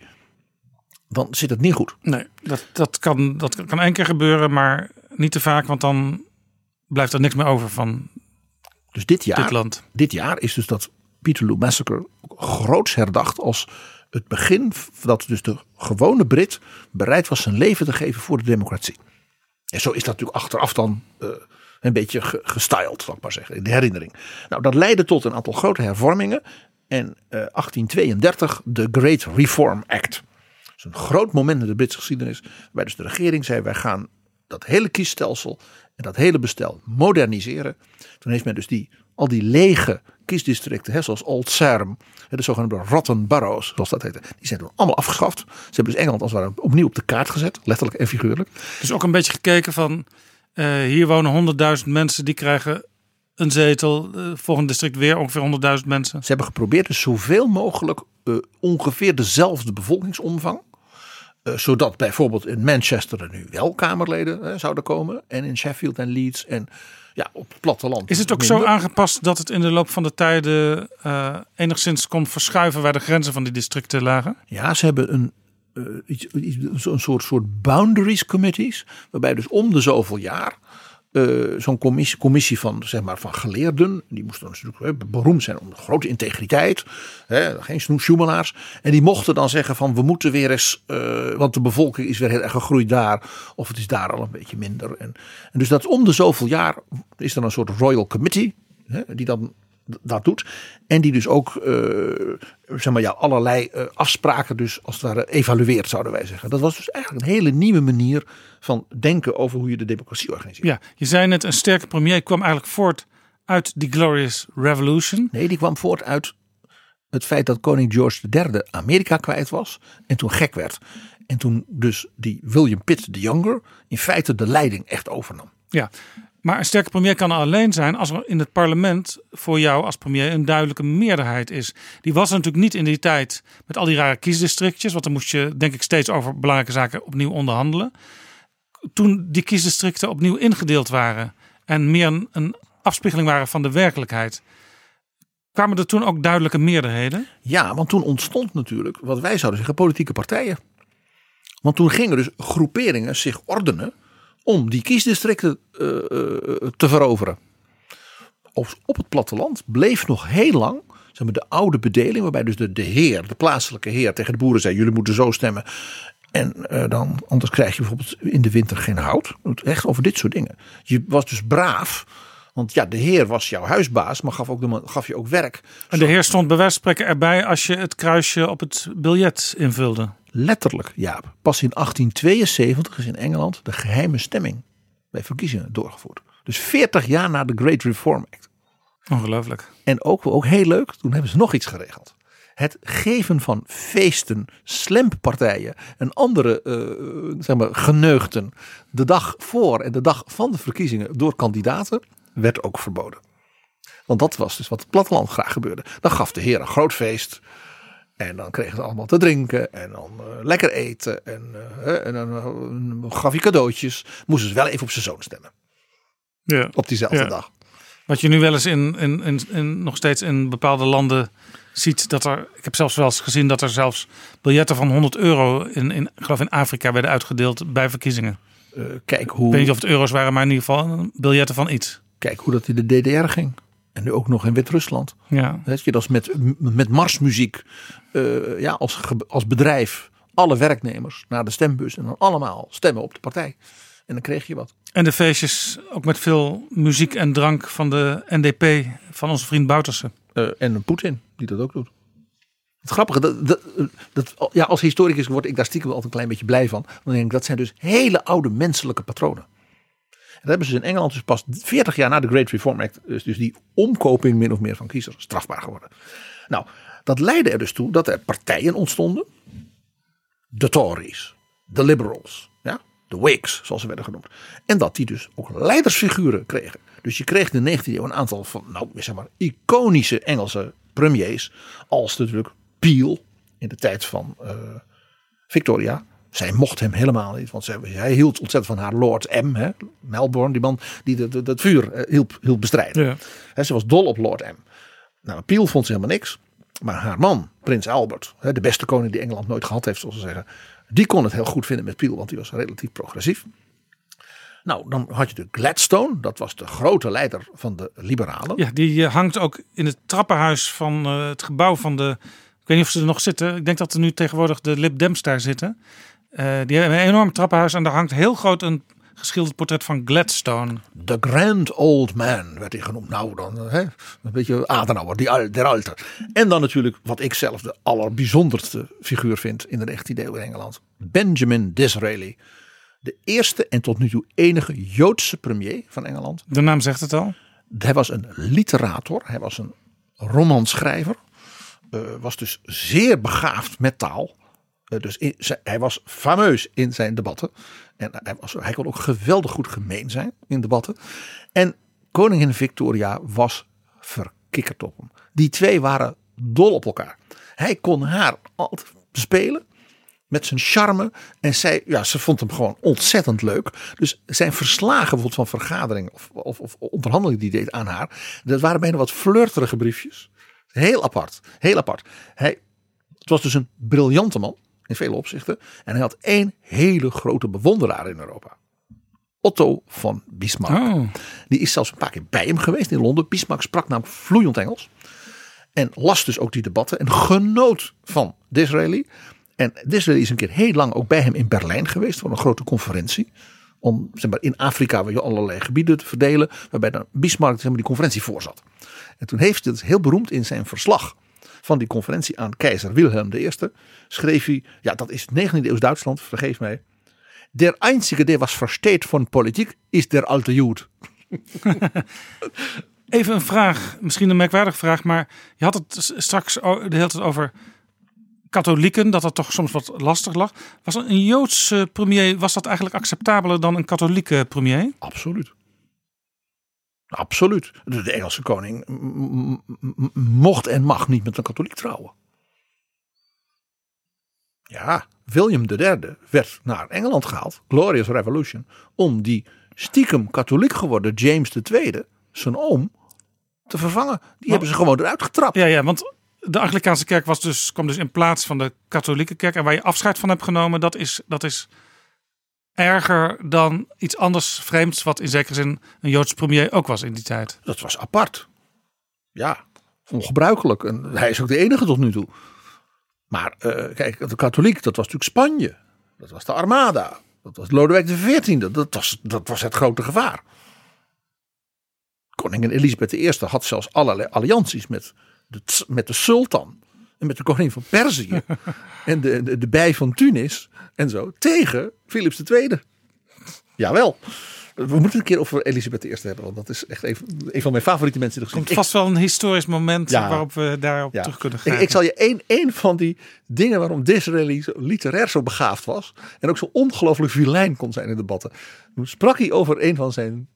dan zit het niet goed. Nee, dat, dat, kan, dat kan één keer gebeuren, maar niet te vaak, want dan blijft er niks meer over van Dus dit jaar, dit land. dit jaar is dus dat Peterloo Massacre groots herdacht als het begin dat dus de gewone Brit bereid was zijn leven te geven voor de democratie. En zo is dat natuurlijk achteraf dan eh, een beetje ge- gestyled, zal ik maar zeggen, in de herinnering. Nou, dat leidde tot een aantal grote hervormingen. En eh, 1832 de Great Reform Act. Dat is een groot moment in de Britse geschiedenis. Waarbij dus de regering zei, wij gaan dat hele kiesstelsel en dat hele bestel moderniseren. Toen heeft men dus die, al die lege kiesdistricten, hè, zoals Old Sarum, de zogenaamde rotten boroughs, zoals dat heette, die zijn toen allemaal afgeschaft. Ze hebben dus Engeland als het ware opnieuw op de kaart gezet, letterlijk en figuurlijk. Dus ook een beetje gekeken van eh, hier wonen 100.000 mensen, die krijgen een zetel. eh volgend district weer ongeveer 100.000 mensen. Ze hebben geprobeerd dus zoveel mogelijk eh, ongeveer dezelfde bevolkingsomvang. eh, zodat bijvoorbeeld in Manchester er nu wel Kamerleden eh, zouden komen. En in Sheffield en Leeds en ja, op het platteland. Is het ook minder. zo aangepast dat het in de loop van de tijden eh, enigszins kon verschuiven waar de grenzen van die districten lagen? Ja, ze hebben een, eh, iets, een soort, soort boundaries committees. Waarbij dus om de zoveel jaar eh, zo'n commissie, commissie van, zeg maar, van geleerden. Die moesten natuurlijk beroemd zijn om grote integriteit. Hè, geen snoesjoemelaars. En die mochten dan zeggen van we moeten weer eens. eh, want de bevolking is weer heel erg gegroeid daar. Of het is daar al een beetje minder. En, en dus dat om de zoveel jaar is er een soort royal committee. Hè, die dan dat doet. En die dus ook eh, zeg maar, ja, allerlei eh, afspraken dus als het ware evalueert zouden wij zeggen. Dat was dus eigenlijk een hele nieuwe manier van denken over hoe je de democratie organiseert. Ja, je zei net, een sterke premier kwam eigenlijk voort uit die Glorious Revolution. Nee, die kwam voort uit het feit dat koning George III Amerika kwijt was en toen gek werd. En toen dus die William Pitt the Younger in feite de leiding echt overnam. Ja, maar een sterke premier kan alleen zijn als er in het parlement voor jou als premier een duidelijke meerderheid is. Die was natuurlijk niet in die tijd met al die rare kiesdistrictjes, want dan moest je denk ik steeds over belangrijke zaken opnieuw onderhandelen. Toen die kiesdistricten opnieuw ingedeeld waren en meer een, een afspiegeling waren van de werkelijkheid, Kwamen er toen ook duidelijke meerderheden? Ja, want toen ontstond natuurlijk wat wij zouden zeggen politieke partijen. Want toen gingen dus groeperingen zich ordenen om die kiesdistricten eh, eh, te veroveren. Op, op het platteland bleef nog heel lang zeg maar, de oude bedeling, waarbij dus de, de heer, de plaatselijke heer, tegen de boeren zei: jullie moeten zo stemmen. En eh, dan, anders krijg je bijvoorbeeld in de winter geen hout. Echt over dit soort dingen. Je was dus braaf. Want ja, de heer was jouw huisbaas, maar gaf, ook de, gaf je ook werk. En de heer stond bij wijze erbij als je het kruisje op het biljet invulde. Letterlijk, Jaap. Pas in 1872 is in Engeland de geheime stemming bij verkiezingen doorgevoerd. Dus 40 jaar na de Great Reform Act. Ongelooflijk. En ook, ook heel leuk, toen hebben ze nog iets geregeld. Het geven van feesten, slamppartijen en andere uh, zeg maar, geneugten de dag voor en de dag van de verkiezingen door kandidaten werd ook verboden. Want dat was dus wat het platteland graag gebeurde. Dan gaf de heer een groot feest. En dan kregen ze allemaal te drinken en dan uh, lekker eten. En, uh, en dan gaf hij cadeautjes. Moesten ze wel even op zijn zoon stemmen. Ja. Op diezelfde Ja. dag. Wat je nu wel eens in, in, in, in- nog steeds in bepaalde landen ziet. Dat er, ik heb zelfs wel eens gezien dat er zelfs biljetten van 100 euro in, in, geloof in Afrika werden uitgedeeld bij verkiezingen. Kijk, Ik weet hoe, niet of het euro's waren, maar in ieder geval biljetten van iets. kijk hoe dat in de DDR ging. En nu ook nog in Wit-Rusland. Ja. Weet je, dat is met, met marsmuziek. eh, ja, als, als bedrijf. Alle werknemers naar de stembus. En dan allemaal stemmen op de partij. En dan kreeg je wat. En de feestjes ook met veel muziek en drank van de NDP van onze vriend Bouterse. Eh, en Poetin die dat ook doet. Het grappige, dat, dat, dat, ja, als historicus word ik daar stiekem altijd een klein beetje blij van. Dan denk ik, dat zijn dus hele oude menselijke patronen. Dat hebben ze in Engeland dus pas 40 jaar na de Great Reform Act, dus, dus die omkoping min of meer van kiezers, strafbaar geworden. Nou, dat leidde er dus toe dat er partijen ontstonden. De Tories, de Liberals, ja, de Whigs, zoals ze werden genoemd. En dat die dus ook leidersfiguren kregen. Dus je kreeg in de 19e eeuw een aantal van, nou, zeg maar, iconische Engelse premiers. Als natuurlijk Peel in de tijd van eh, Victoria. Zij mocht hem helemaal niet, want zij, hij hield ontzettend van haar Lord M. Hè, Melbourne, die man die het vuur eh, hielp, hielp bestrijden. Ja. Hè, ze was dol op Lord M. Nou, Peel vond ze helemaal niks. Maar haar man, prins Albert, hè, de beste koning die Engeland nooit gehad heeft, zoals ze zeggen. Die kon het heel goed vinden met Peel, want die was relatief progressief. Nou, dan had je de Gladstone, dat was de grote leider van de liberalen. Ja, die eh, hangt ook in het trappenhuis van eh, het gebouw van de. Ik weet niet of ze er nog zitten. Ik denk dat er nu tegenwoordig de Lib Dems daar zitten. Eh, die hebben een enorm trappenhuis en daar hangt heel groot een geschilderd portret van Gladstone. The Grand Old Man werd hij genoemd. Nou, dan hè, een beetje Adenauer, die der Alte. En dan natuurlijk wat ik zelf de allerbijzonderste figuur vind in de 19e eeuw in Engeland. Benjamin Disraeli. De eerste en tot nu toe enige Joodse premier van Engeland. De naam zegt het al. Hij was een literator, hij was een romanschrijver. eh, was dus zeer begaafd met taal. Eh, dus hij was fameus in zijn debatten. En hij, was, hij kon ook geweldig goed gemeen zijn in debatten. En koningin Victoria was verkikkerd op hem. Die twee waren dol op elkaar. Hij kon haar altijd spelen met zijn charme. En zij, ja, ze vond hem gewoon ontzettend leuk. Dus zijn verslagen bijvoorbeeld van vergaderingen of, of, of onderhandelingen die deed aan haar. Dat waren bijna wat flirterige briefjes. Heel apart, heel apart. Hij, het was dus een briljante man in vele opzichten. En hij had één hele grote bewonderaar in Europa. Otto van Bismarck. Oh. Die is zelfs een paar keer bij hem geweest in Londen. Bismarck sprak namelijk vloeiend Engels. En las dus ook die debatten. En genoot van Disraeli. En Disraeli is een keer heel lang ook bij hem in Berlijn geweest. Voor een grote conferentie. Om zeg maar, in Afrika weer allerlei gebieden te verdelen. Waarbij dan Bismarck zeg maar, die conferentie voorzat. En toen heeft hij het heel beroemd in zijn verslag. Van die conferentie aan keizer Wilhelm I. Schreef hij. Ja dat is 19e eeuws Duitsland. Vergeef mij. Der einzige der was versteht van politiek is der alte Jood. (laughs) Even een vraag, misschien een merkwaardige vraag, maar je had het straks de hele tijd over katholieken, dat dat toch soms wat lastig lag. Was een Joodse premier, was dat eigenlijk acceptabeler dan een katholieke premier? Absoluut. Absoluut. De, Engelse koning mocht en mag niet met een katholiek trouwen. Ja, William III werd naar Engeland gehaald, Glorious Revolution, om die stiekem katholiek geworden James II, zijn oom, te vervangen. Die hebben ze gewoon eruit getrapt. Ja, ja, want de Anglikaanse kerk was dus, kwam dus in plaats van de katholieke kerk. En waar je afscheid van hebt genomen, dat is, dat is erger dan iets anders vreemds, wat in zekere zin een Joods premier ook was in die tijd. Dat was apart. Ja, ongebruikelijk. En hij is ook de enige tot nu toe. Maar eh, kijk, de katholiek, dat was natuurlijk Spanje. Dat was de Armada. Dat was Lodewijk XIV. Dat was, dat was het grote gevaar. Koningin Elisabeth I had zelfs allerlei allianties met de, met de sultan. En met de koning van Perzië. (laughs) en de, de, de bij van Tunis. En zo. Tegen Philips II. Jawel. We moeten het een keer over Elisabeth I hebben. Want dat is echt een, een van mijn favoriete mensen. Er komt vast wel een historisch moment waarop we daarop terug kunnen gaan. Ik, ik, zal je één, één van die dingen waarom Disraeli zo literair zo begaafd was. En ook zo ongelooflijk vilijn kon zijn in debatten. Toen sprak hij over een van zijn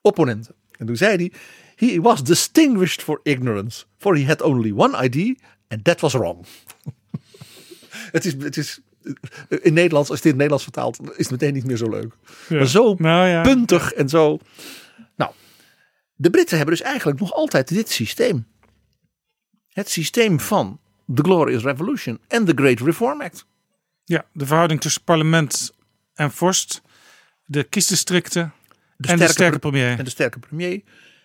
opponenten. En toen zei hij. He was distinguished for ignorance. For he had only one ID. And that was wrong. (laughs) het is, het is in Nederlands, als dit in Nederlands vertaalt, is het meteen niet meer zo leuk. Maar zo Nou ja. puntig en zo. Nou, de Britten hebben dus eigenlijk nog altijd dit systeem. Het systeem van The Glorious Revolution en The Great Reform Act. Ja, de verhouding tussen parlement en vorst, de kiesdistricten De en de sterke sterke pre- premier. En de sterke premier.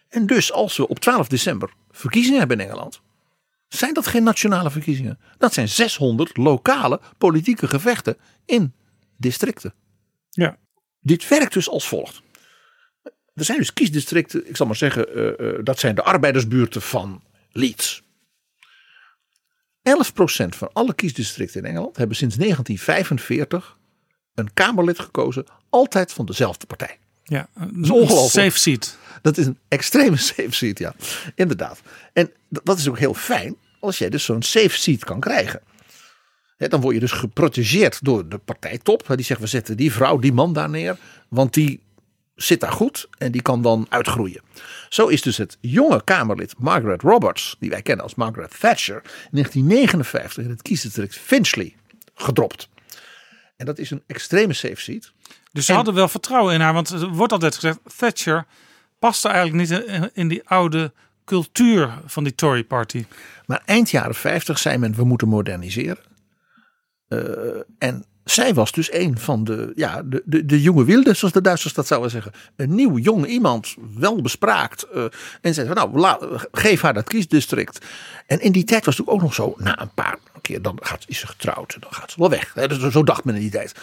En dus als we op 12 december verkiezingen hebben in Engeland. Zijn dat geen nationale verkiezingen? Dat zijn 600 lokale politieke gevechten in districten. Ja. Dit werkt dus als volgt. Er zijn dus kiesdistricten, ik zal maar zeggen, eh, eh, dat zijn de arbeidersbuurten van Leeds. 11% van alle kiesdistricten in Engeland hebben sinds 1945 een Kamerlid gekozen, altijd van dezelfde partij. Ja, is ongelooflijk. Safe seat. Dat is een extreme safe seat, ja. Inderdaad. En dat is ook heel fijn als jij dus zo'n safe seat kan krijgen. Dan word je dus geprotegeerd door de partijtop. Die zegt we zetten die vrouw, die man daar neer. Want die zit daar goed en die kan dan uitgroeien. Zo is dus het jonge Kamerlid Margaret Roberts, die wij kennen als Margaret Thatcher, in 1959 in het kiesdistrict Finchley gedropt. En dat is een extreme safe seat. Dus ze En- hadden wel vertrouwen in haar. Want er wordt altijd gezegd, Thatcher paste eigenlijk niet in die oude cultuur van die Tory party. Maar eind jaren 50 zei men we moeten moderniseren. Eh, en zij was dus een van de, ja, de, de, de jonge wilden, zoals de Duitsers dat zouden zeggen. Een nieuw jong iemand, wel bespraakt. eh, en zei van nou, la- geef haar dat kiesdistrict. En in die tijd was het ook nog zo, na een paar keer, dan gaat, is ze getrouwd. en Dan gaat ze wel weg. Dus zo dacht men in die tijd.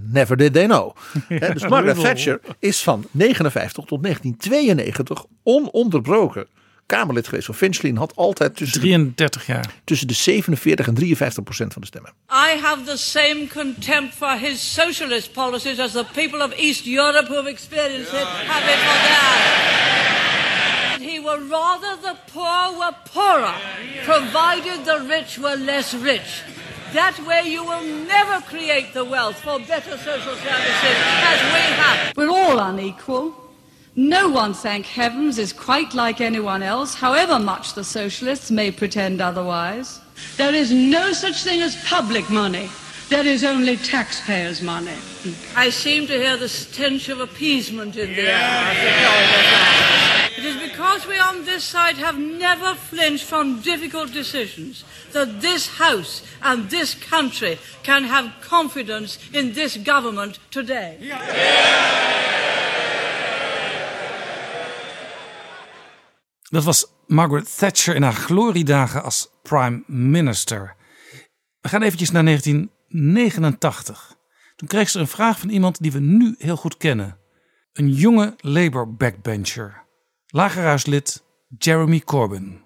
Never did they know. Hè, dus (laughs) Margaret Thatcher is van 59 tot 1992 ononderbroken Kamerlid geweest van Finchley. En had altijd tussen de 33 jaar. tussen de 47 en 53 procent van de stemmen. I have the same contempt for his socialist policies as the people of East Europe who have experienced it have it for theirs. He were rather the poor were poorer, provided the rich were less rich. That way you will never create the wealth for better social services as we have. We're all unequal. No one, thank heavens, is quite like anyone else, however much the socialists may pretend otherwise. There is no such thing as public money. There is only taxpayers' money. I seem to hear the stench of appeasement in the air. after hearing of that. It is because we on this side have never flinched from difficult decisions that this House and this country can have confidence in this government today. Dat was Margaret Thatcher in haar gloriedagen als prime minister. We gaan eventjes naar 1989. Toen kreeg ze een vraag van iemand die we nu heel goed kennen. Een jonge Labour backbencher. Lagerhuislid Jeremy Corbyn.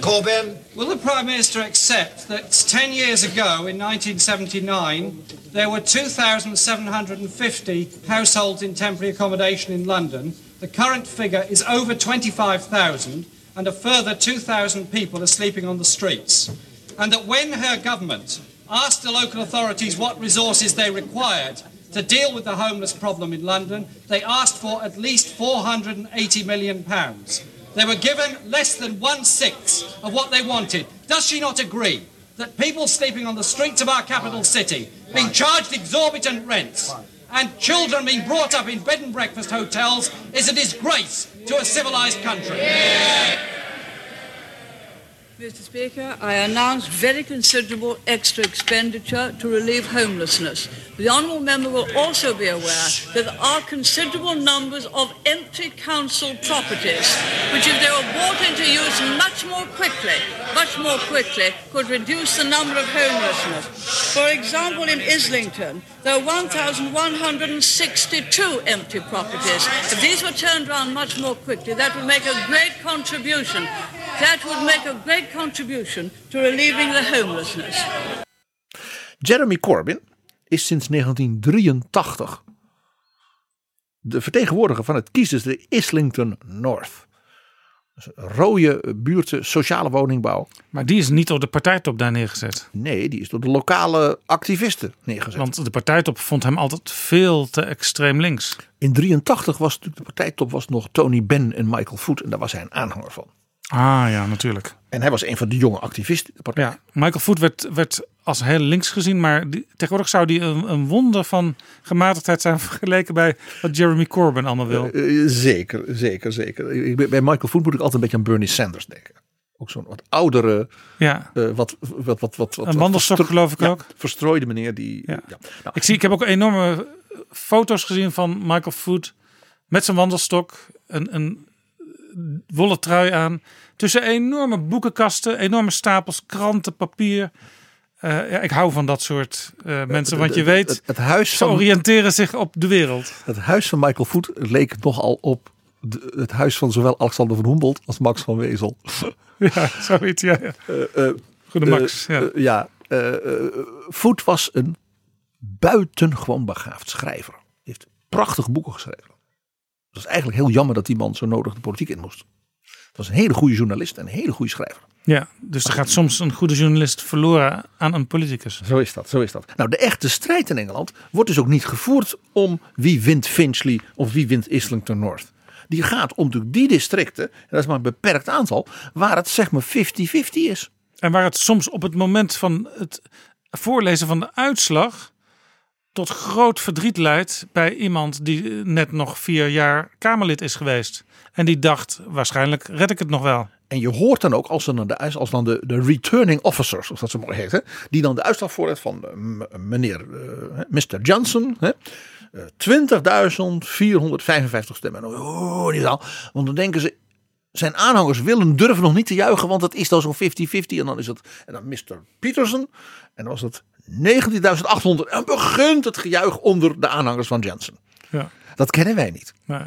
Corbyn. Will the Prime Minister accept that 10 years ago, in 1979, there were 2,750 households in temporary accommodation in London? The current figure is over 25,000, and a further 2,000 people are sleeping on the streets. And that when her government asked the local authorities what resources they required to deal with the homeless problem in London, they asked for at least 480 million pounds. They were given less than one sixth of what they wanted. Does she not agree that people sleeping on the streets of our capital city, being charged exorbitant rents, and children being brought up in bed and breakfast hotels is a disgrace to a civilized country. Mr. Speaker, I announce very considerable extra expenditure to relieve homelessness. The honourable member will also be aware that there are considerable numbers of empty council properties, which if they were brought into use much more quickly, much more quickly, could reduce the number of homelessness. For example, in Islington, there are 1,162 empty properties. If these were turned around much more quickly, that would make a great contribution. That would make a great contribution to relieving the homelessness. Jeremy Corbyn is sinds 1983 de vertegenwoordiger van het kiesdistrict Islington North. Dus rode buurten, sociale woningbouw. Maar die is niet op de partijtop daar neergezet. Nee, die is door de lokale activisten neergezet. Want de partijtop vond hem altijd veel te extreem links. In 83 was natuurlijk de partijtop was nog Tony Benn en Michael Foot. En daar was hij een aanhanger van. Ah ja, natuurlijk. En hij was een van de jonge activisten. Ja, Michael Foot werd, werd als heel links gezien, maar die, tegenwoordig zou die een, een wonder van gematigdheid zijn (laughs) vergeleken bij wat Jeremy Corbyn allemaal wil. Uh, zeker, zeker, zeker. Ik, bij Michael Foot moet ik altijd een beetje aan Bernie Sanders denken. Ook zo'n wat oudere, ja. Uh, wat, wat, wat, wat, wat, een wandelstok geloof ik ja, ook. Verstrooide meneer die. Ja. Ja. Nou, ik zie, ik heb ook enorme foto's gezien van Michael Foot met zijn wandelstok, een, een wollen trui aan. Tussen enorme boekenkasten, enorme stapels kranten, papier. Uh, ja, ik hou van dat soort uh, mensen, want je weet, het, het huis ze van, oriënteren zich op de wereld. Het huis van Michael Voet leek nogal op de, het huis van zowel Alexander van Humboldt als Max van Wezel. (laughs) Ja, zoiets, ja. ja. Uh, Goede Max, ja. ja Voet was een buitengewoon begaafd schrijver. Hij heeft prachtige boeken geschreven. Het was eigenlijk heel jammer dat die man zo nodig de politiek in moest. Het was een hele goede journalist en een hele goede schrijver. Ja, dus er gaat soms een goede journalist verloren aan een politicus. Zo is dat, zo is dat. Nou, de echte strijd in Engeland wordt dus ook niet gevoerd om wie wint Finchley of wie wint Islington North. Die gaat om die districten, en dat is maar een beperkt aantal, waar het zeg maar 50-50 is. En waar het soms op het moment van het voorlezen van de uitslag tot groot verdriet leidt bij iemand die net nog vier jaar Kamerlid is geweest. En die dacht, waarschijnlijk red ik het nog wel. En je hoort dan ook, als dan de, als dan de, de returning officers, zoals dat zo mooi heet, hè, die dan de uitslag voorleest van uh, meneer uh, Mr. Johnson. Uh, 20.455 stemmen. Oh, niet al. Want dan denken ze, zijn aanhangers willen durven nog niet te juichen, want het is dan zo'n 50-50. En dan is het, en dan Mr. Peterson, en dan was het 19.800. En begint het gejuich onder de aanhangers van Johnson. Ja. Dat kennen wij niet. Nee.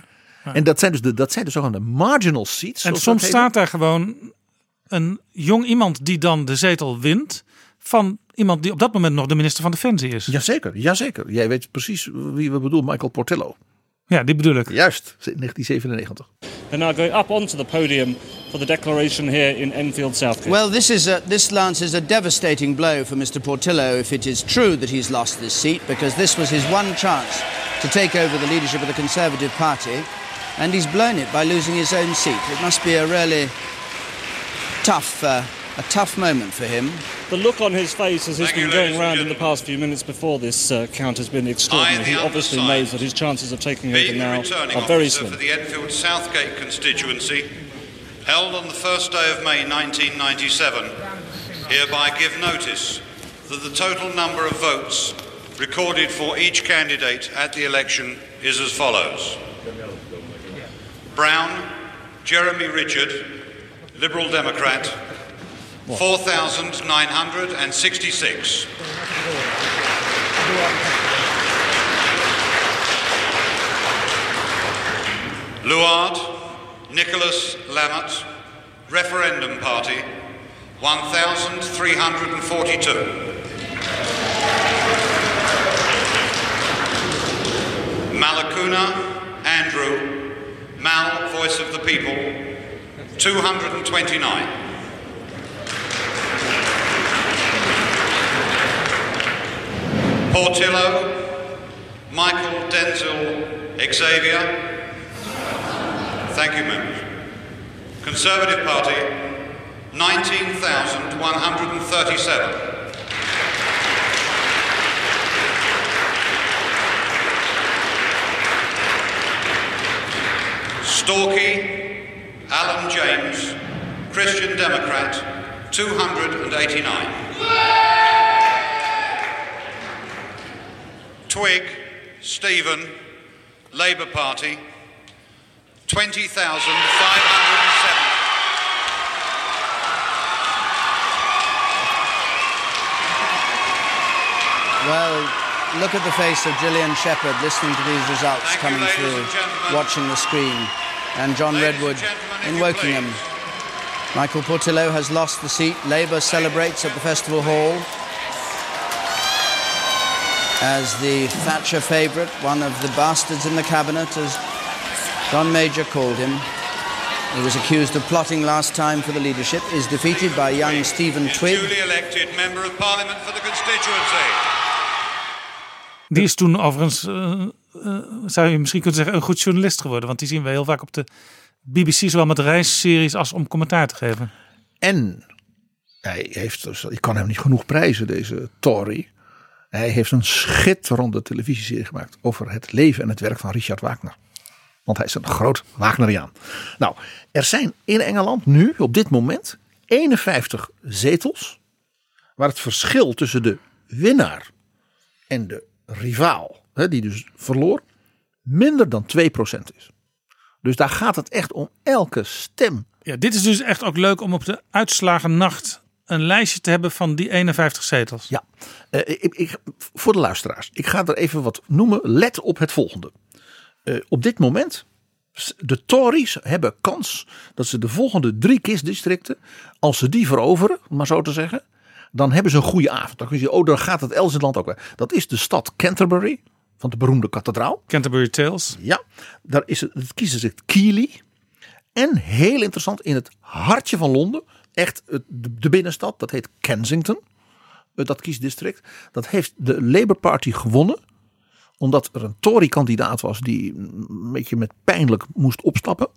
En dat zijn dus de, dat zijn dus zogenaamde marginal seats. En soms staat daar gewoon een jong iemand die dan de zetel wint van iemand die op dat moment nog de minister van Defensie is. Jazeker, jazeker. Jij weet precies wie we bedoelen, Michael Portillo. Ja, die bedoel ik. Juist, 1997. And now going up onto the podium for the declaration here in Enfield Southgate. Well, this is a, this Lance is a devastating blow for Mr. Portillo if it is true that he's lost this seat, because this was his one chance to take over the leadership of the Conservative Party, and he's blown it by losing his own seat. It must be a really tough, uh, a tough moment for him. The look on his face as he's been going around in the past few minutes before this uh, count has been extraordinary. He obviously knows that his chances of taking over Being now are very slim. for the Enfield Southgate constituency, held on the first day of May 1997, hereby give notice that the total number of votes recorded for each candidate at the election is as follows. Brown, Jeremy Richard, Liberal Democrat, 4,966. Luard, Nicholas Lammert, Referendum Party, 1,342. Malakuna, Andrew, Mal, Voice of the People, 229. Portillo, Michael Denzel Xavier. Thank you, members. Conservative Party, 19,137. Storkey, Alan James, Christian Democrat, 289. Twig, Stephen, Labour Party, 20,507. Well, look at the face of Gillian Shepherd listening to these results Thank coming ladies through, watching the screen. And John Ladies Redwood if in you Wokingham. Michael Portillo has lost the seat. Labour celebrates at the Festival Hall. As the Thatcher favourite, one of the bastards in the cabinet, as John Major called him. He was accused of plotting last time for the leadership, is defeated by young Stephen Twigg. Duly elected Member of Parliament for the constituency. Die is toen overigens, eh, eh, zou je misschien kunnen zeggen, een goed journalist geworden. Want die zien we heel vaak op de BBC, zowel met reisseries als om commentaar te geven. En hij heeft, ik kan hem niet genoeg prijzen, deze Tory. Hij heeft een schitterende televisieserie gemaakt over het leven en het werk van Richard Wagner. Want hij is een groot Wagneriaan. Nou, er zijn in Engeland nu, op dit moment, 51 zetels. Waar het verschil tussen de winnaar en de rivaal, hè, die dus verloor, minder dan 2% is. Dus daar gaat het echt om elke stem. Ja, dit is dus echt ook leuk om op de uitslagen nacht een lijstje te hebben van die 51 zetels. Ja, eh, ik, ik, voor de luisteraars. Ik ga er even wat noemen. Let op het volgende. Eh, op dit moment, de Tories hebben kans dat ze de volgende drie kiesdistricten, als ze die veroveren, maar zo te zeggen, dan hebben ze een goede avond. Dan kun je oh, dan gaat het elders in het land ook weer. Dat is de stad Canterbury, van de beroemde kathedraal. Canterbury Tales. Ja, daar is het, het kiesdistrict Keighley. En heel interessant, in het hartje van Londen, echt de, binnenstad, dat heet Kensington, eh, dat kiesdistrict. Dat heeft de Labour Party gewonnen, omdat er een Tory-kandidaat was die een beetje met pijnlijk moest opstappen.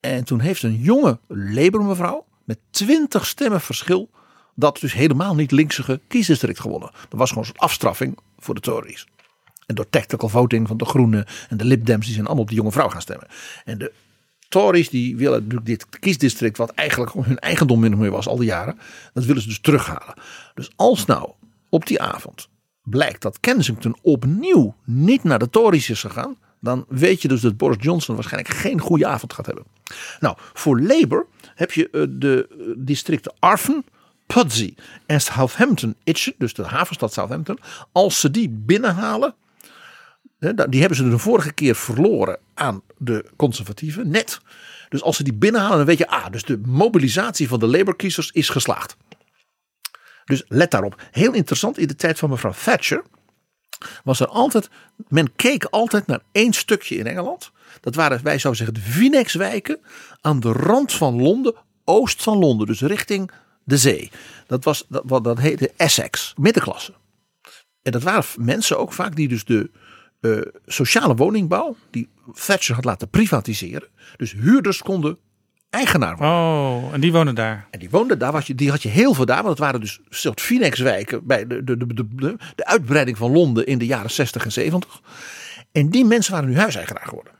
En toen heeft een jonge Labour mevrouw met 20 stemmen verschil dat dus helemaal niet linksige kiesdistrict gewonnen. Dat was gewoon een afstraffing voor de Tories. En door tactical voting van de Groenen en de Lib Dems, die zijn allemaal op die jonge vrouw gaan stemmen. En de Tories die willen natuurlijk dit kiesdistrict, wat eigenlijk hun eigendom min of meer was al die jaren, dat willen ze dus terughalen. Dus als nou op die avond blijkt dat Kensington opnieuw niet naar de Tories is gegaan, dan weet je dus dat Boris Johnson waarschijnlijk geen goede avond gaat hebben. Nou, voor Labour heb je eh, de eh, districten Arfen, Pudsey en Southampton Itchen, dus de havenstad Southampton. Als ze die binnenhalen, die hebben ze de vorige keer verloren aan de conservatieven, net. Dus als ze die binnenhalen, dan weet je, ah, dus de mobilisatie van de Labour-kiezers is geslaagd. Dus let daarop. Heel interessant, in de tijd van mevrouw Thatcher was er altijd, men keek altijd naar één stukje in Engeland. Dat waren, wij zouden zeggen, de Vinex-wijken aan de rand van Londen, oost van Londen, dus richting de zee. Dat, was, dat, wat- dat heette Essex, middenklasse. En dat waren mensen ook vaak die dus de eh, sociale woningbouw, die Thatcher had laten privatiseren. Dus huurders konden eigenaar worden. Oh, en die wonen daar. En die woonden daar, was je, die had je heel veel daar. Want het waren dus soort Phoenix-wijken bij de, de, de, de, de, de uitbreiding van Londen in de jaren 60 en 70. En die mensen waren nu huiseigenaar geworden.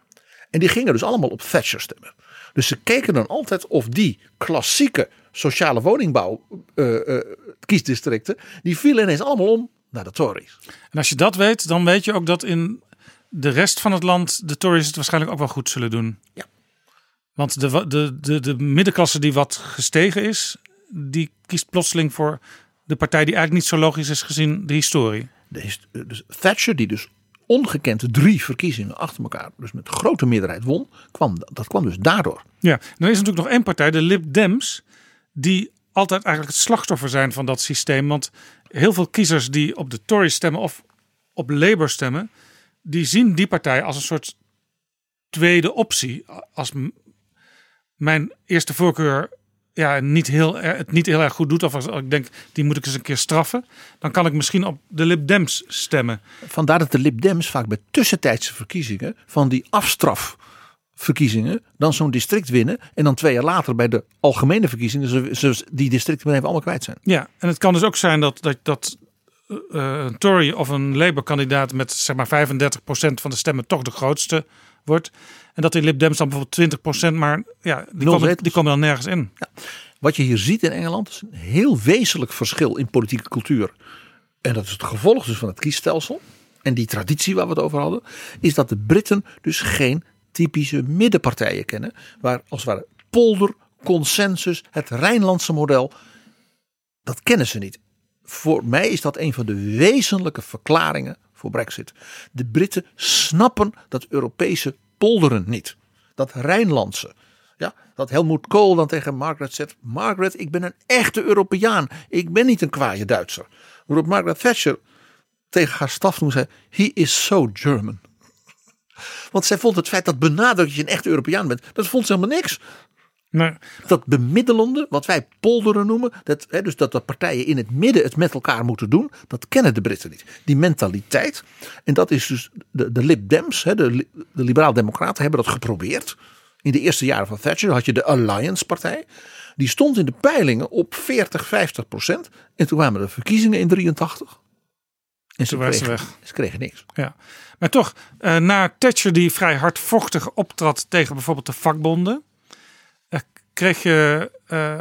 En die gingen dus allemaal op Thatcher stemmen. Dus ze keken dan altijd of die klassieke sociale woningbouw eh, eh, kiesdistricten, die vielen ineens allemaal om naar de Tories. En als je dat weet, dan weet je ook dat in de rest van het land de Tories het waarschijnlijk ook wel goed zullen doen. Ja. Want de, de, de, de middenklasse die wat gestegen is, die kiest plotseling voor de partij die eigenlijk niet zo logisch is gezien de historie. De dus Thatcher, die dus ongekend drie verkiezingen achter elkaar, dus met grote meerderheid won, kwam, dat kwam dus daardoor. Ja, dan is natuurlijk nog één partij, de Lib Dems, die altijd eigenlijk het slachtoffer zijn van dat systeem. Want heel veel kiezers die op de Tories stemmen of op Labour stemmen, die zien die partij als een soort tweede optie. Als mijn eerste voorkeur ja, niet heel, het niet heel erg goed doet, of als ik denk, die moet ik eens een keer straffen, dan kan ik misschien op de Lib Dems stemmen. Vandaar dat de Lib Dems vaak bij tussentijdse verkiezingen van die afstrafverkiezingen dan zo'n district winnen en dan twee jaar later bij de algemene verkiezingen ze, ze die districten even allemaal kwijt zijn. Ja, en het kan dus ook zijn dat, dat, dat eh, een Tory of een Labour-kandidaat met zeg maar 35% van de stemmen toch de grootste wordt. En dat die Lib Dems dan bijvoorbeeld 20%, maar ja, die, komen, die komen dan nergens in. Wat je hier ziet in Engeland is een heel wezenlijk verschil in politieke cultuur. En dat is het gevolg dus van het kiesstelsel. En die traditie waar we het over hadden. Is dat de Britten dus geen typische middenpartijen kennen. Waar als het ware polder, consensus, het Rijnlandse model. Dat kennen ze niet. Voor mij is dat een van de wezenlijke verklaringen voor Brexit. De Britten snappen dat Europese polderen niet. Dat Rijnlandse. Ja, dat Helmut Kohl dan tegen Margaret zegt: Margaret, ik ben een echte Europeaan. Ik ben niet een kwaaie Duitser. Waarop Margaret Thatcher tegen haar staf toen zei: He is so German. Want zij vond het feit dat benadrukt dat je een echte Europeaan bent, dat vond ze helemaal niks. Nee. Dat bemiddelende, wat wij polderen noemen, dat, hè, dus dat de partijen in het midden het met elkaar moeten doen, dat kennen de Britten niet. Die mentaliteit, en dat is dus de, de Lib Dems, hè, de, de liberaal-democraten hebben dat geprobeerd. In de eerste jaren van Thatcher had je de Alliance partij. Die stond in de peilingen op 40, 50 procent. En toen kwamen de verkiezingen in 83. En ze Toen waren ze kregen, weg. ze kregen niks. Ja. Maar toch, eh, na Thatcher die vrij hardvochtig optrad tegen bijvoorbeeld de vakbonden, eh, kreeg je eh,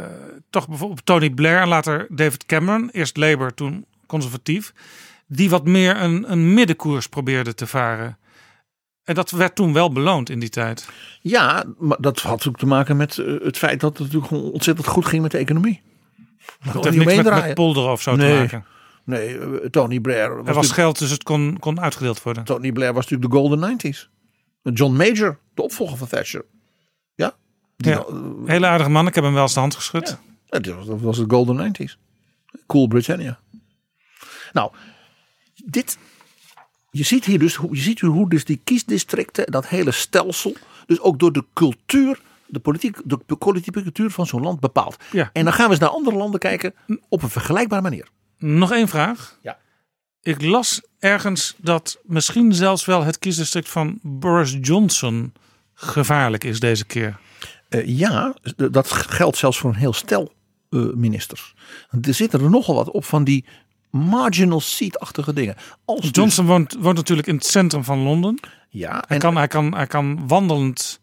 toch bijvoorbeeld Tony Blair en later David Cameron, eerst Labour, toen conservatief, die wat meer een, een middenkoers probeerde te varen. En dat werd toen wel beloond in die tijd. Ja, maar dat had natuurlijk te maken met het feit dat het natuurlijk ontzettend goed ging met de economie. Dat heeft niks met, met polderen of zo nee, te maken. Nee, eh, Tony Blair. Was Er was geld, dus het kon, kon uitgedeeld worden. Tony Blair was natuurlijk de Golden 90s. John Major, de opvolger van Thatcher. Ja, die Ja, hele aardige man, ik heb hem wel eens de hand geschud. Ja, dat was- de Golden 90s. Cool Britannia. Nou, dit. Je ziet hier dus hoe, je ziet hoe dus die kiesdistricten, dat hele stelsel, dus ook door de cultuur, de politiek, de politieke cultuur van zo'n land bepaalt. Ja. En dan gaan we eens naar andere landen kijken op een vergelijkbare manier. Nog één vraag. Ja. Ik las ergens dat misschien zelfs wel het kiesdistrict van Boris Johnson gevaarlijk is deze keer. Eh, ja, dat geldt zelfs voor een heel stel eh, ministers. Er zitten er nogal wat op van die marginal seat-achtige dingen. Als dus- Johnson woont, woont natuurlijk in het centrum van Londen. Ja, Hij, kan, hij, kan, hij kan wandelend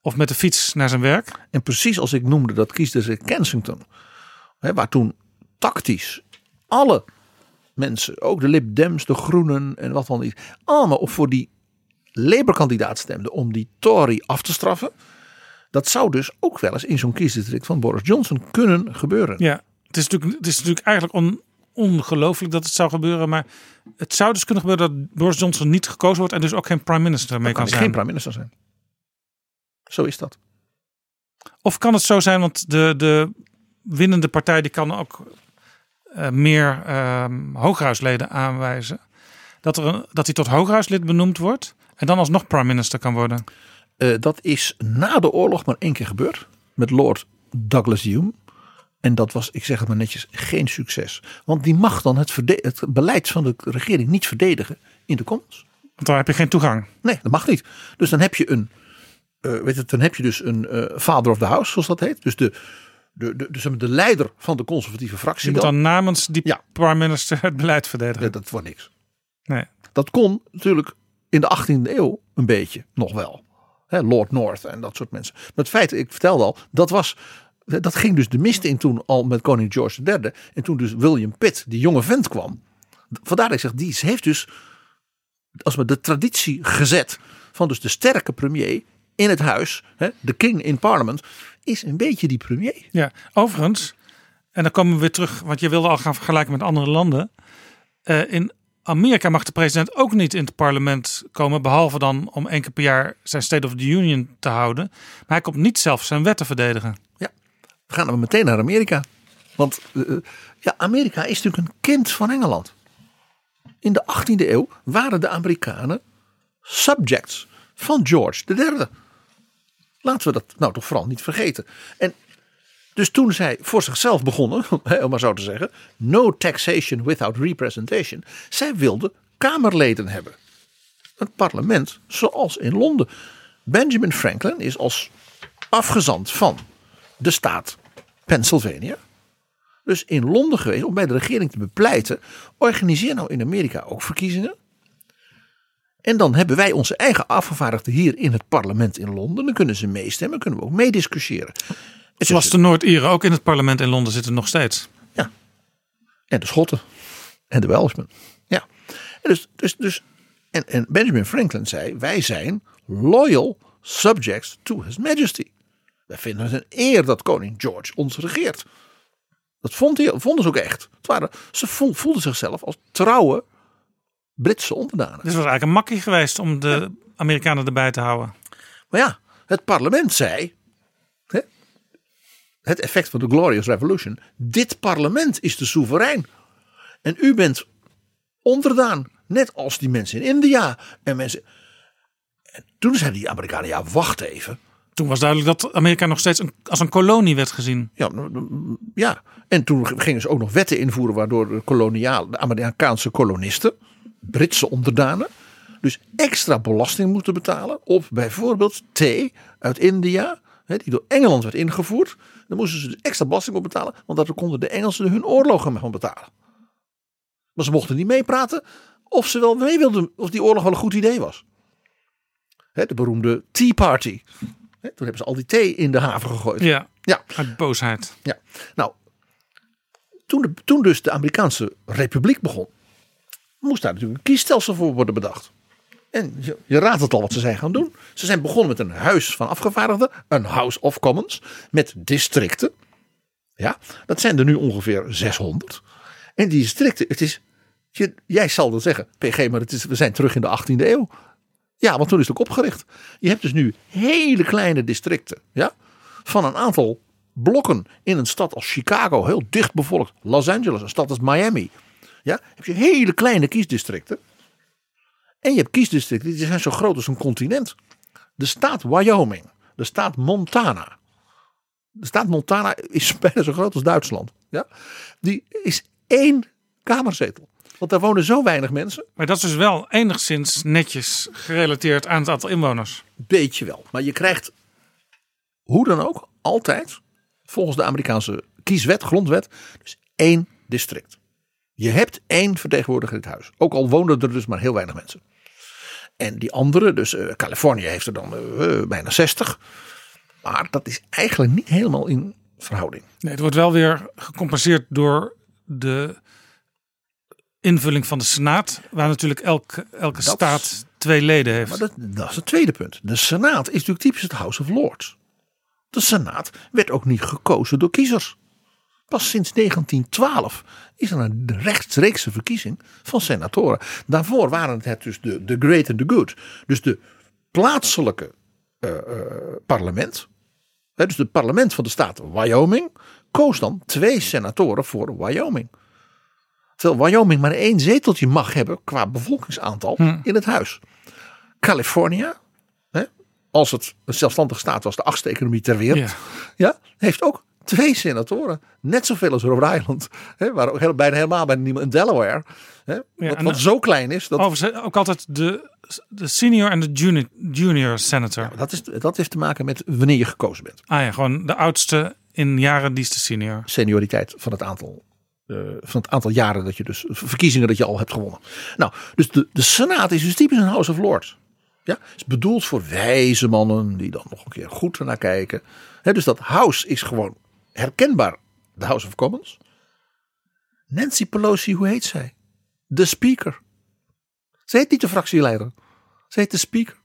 of met de fiets naar zijn werk. En precies als ik noemde dat kiesdistrict Kensington. Hè, waar toen tactisch alle mensen, ook de Lib Dems, de Groenen en wat dan niet. Allemaal op voor die Labour-kandidaat stemden om die Tory af te straffen. Dat zou dus ook wel eens in zo'n kiesdistrict van Boris Johnson kunnen gebeuren. Ja, het is natuurlijk, het is natuurlijk eigenlijk on, ongelooflijk dat het zou gebeuren. Maar het zou dus kunnen gebeuren dat Boris Johnson niet gekozen wordt. En dus ook geen prime minister mee Dan kan kan zijn. geen prime minister zijn. Zo is dat. Of kan het zo zijn, want de, de winnende partij die kan ook eh, meer ehm hooghuisleden aanwijzen. Dat, er dat hij tot hooghuislid benoemd wordt. En dan alsnog prime minister kan worden. Eh, dat is na de oorlog maar één keer gebeurd. Met Lord Douglas Hume. En dat was, ik zeg het maar netjes, geen succes. Want die mag dan het, beleid van de regering niet verdedigen in de Commons. Want daar heb je geen toegang. Nee, dat mag niet. Dus dan heb je een, eh, weet het, dan heb je dus een eh father of the house, zoals dat heet. Dus de, de, de, dus maar de leider van de conservatieve fractie. Je moet dan namens die Ja. prime minister het beleid verdedigen. Dat wordt niks. Nee. Dat kon natuurlijk in de 18e eeuw een beetje nog wel. Lord North en dat soort mensen. Maar het feit, ik vertelde al, dat was. Dat ging dus de mist in toen al met koning George III. En toen dus William Pitt, die jonge vent, kwam. Vandaar dat ik zeg, die heeft dus als we de traditie gezet van dus de sterke premier in het huis, hè, de king in parliament, is een beetje die premier. Ja, overigens, en dan komen we weer terug, want je wilde al gaan vergelijken met andere landen. Eh, in Amerika mag de president ook niet in het parlement komen, behalve dan om één keer per jaar zijn State of the Union te houden. Maar hij komt niet zelf zijn wetten verdedigen. Ja, we gaan dan meteen naar Amerika. Want eh, ja, Amerika is natuurlijk een kind van Engeland. In de 18e eeuw waren de Amerikanen subjects van George III. Laten we dat nou toch vooral niet vergeten. En dus toen zij voor zichzelf begonnen, (laughs) om maar zo te zeggen, no taxation without representation, zij wilden kamerleden hebben. Een parlement zoals in Londen. Benjamin Franklin is als afgezant van de staat Pennsylvania. Dus in Londen geweest om bij de regering te bepleiten. Organiseer nou in Amerika ook verkiezingen. En dan hebben wij onze eigen afgevaardigden hier in het parlement in Londen. Dan kunnen ze meestemmen, kunnen we ook meediscussiëren. En Zoals de Noord-Ieren ook in het parlement in Londen zitten nog steeds. En de Schotten. En de Welshmen. Ja. En, dus, dus, dus, en, en Benjamin Franklin zei: Wij zijn loyal subjects to His Majesty. Wij vinden het een eer dat koning George ons regeert. Dat vond hij, vonden ze ook echt. Het waren, ze voel- voelden zichzelf als trouwe Britse onderdanen. Dit was eigenlijk een makkie geweest om de Amerikanen erbij te houden. Maar ja, het parlement zei. Hè, het effect van de Glorious Revolution. Dit parlement is de soeverein. En u bent onderdaan. Net als die mensen in India. En mensen. En toen zeiden die Amerikanen: ja, wacht even. Toen was duidelijk dat Amerika nog steeds een, als een kolonie werd gezien. Ja, ja, en toen gingen ze ook nog wetten invoeren waardoor de koloniale, de Amerikaanse kolonisten, Britse onderdanen, dus extra belasting moeten betalen op bijvoorbeeld thee uit India, hè, die door Engeland werd ingevoerd. Dan moesten ze dus extra belasting op betalen, want daar konden de Engelsen hun oorlogen van betalen. Maar ze mochten niet meepraten of ze wel mee wilden, of die oorlog wel een goed idee was. Hè, de beroemde Tea Party. Hè, toen hebben ze al die thee in de haven gegooid. Ja, ja. uit boosheid. Ja, nou, toen, de, toen dus de Amerikaanse Republiek begon, moest daar natuurlijk een kiesstelsel voor worden bedacht. En je, raadt het al wat ze zijn gaan doen. Ze zijn begonnen met een huis van afgevaardigden, een House of Commons, met districten. Ja, dat zijn er nu ongeveer 600. En die districten, het is, je, jij zal dat zeggen, PG, maar het is, we zijn terug in de 18e eeuw. Ja, want toen is het ook opgericht. Je hebt dus nu hele kleine districten, ja, van een aantal blokken in een stad als Chicago, heel dicht bevolkt. Los Angeles, een stad als Miami. Ja, heb je hele kleine kiesdistricten. En je hebt kiesdistricten die zijn zo groot als een continent. De staat Wyoming, de staat Montana. De staat Montana is (laughs) bijna zo groot als Duitsland. Ja? Die is één kamerzetel. Want daar wonen zo weinig mensen. Maar dat is dus wel enigszins netjes gerelateerd aan het aantal inwoners. Beetje wel. Maar je krijgt hoe dan ook altijd, volgens de Amerikaanse kieswet, grondwet, dus één district. Je hebt één vertegenwoordiger in het huis. Ook al wonen er dus maar heel weinig mensen. En die andere, dus eh, Californië heeft er dan eh, eh, bijna 60. Maar dat is eigenlijk niet helemaal in verhouding. Nee, het wordt wel weer gecompenseerd door de invulling van de Senaat. Waar natuurlijk elke, elke Dat- staat twee leden heeft. Maar dat, dat is het tweede punt. De Senaat is natuurlijk typisch het House of Lords. De Senaat werd ook niet gekozen door kiezers. Pas sinds 1912 is er een rechtstreekse verkiezing van senatoren. Daarvoor waren het dus de, de great and the good. Dus de plaatselijke eh, eh, parlement. Hè, dus het parlement van de staat Wyoming koos dan twee senatoren voor Wyoming. Terwijl Wyoming maar één zeteltje mag hebben qua bevolkingsaantal in het huis. California, hè, als het een zelfstandige staat was, de achtste economie ter wereld, ja. heeft ook twee senatoren. Net zoveel als Rhode Island, hè, waar ook heel, bijna helemaal bijna niemand in Delaware. Hè, wat, en wat de- zo klein is. Dat, Overigens ook altijd de, de senior en de junior, junior senator. dat, is, dat heeft te maken met wanneer je gekozen bent. Ah ja, gewoon de oudste in jaren, die is de senior. Senioriteit van het aantal. eh, van het aantal jaren dat je dus verkiezingen dat je al hebt gewonnen. Nou, dus de, de Senaat is dus typisch een House of Lords. Ja, is bedoeld voor wijze mannen die dan nog een keer goed ernaar kijken. Dus dat House is gewoon herkenbaar de House of Commons. Nancy Pelosi, hoe heet zij? De Speaker. Ze heet niet de fractieleider. Ze heet de Speaker.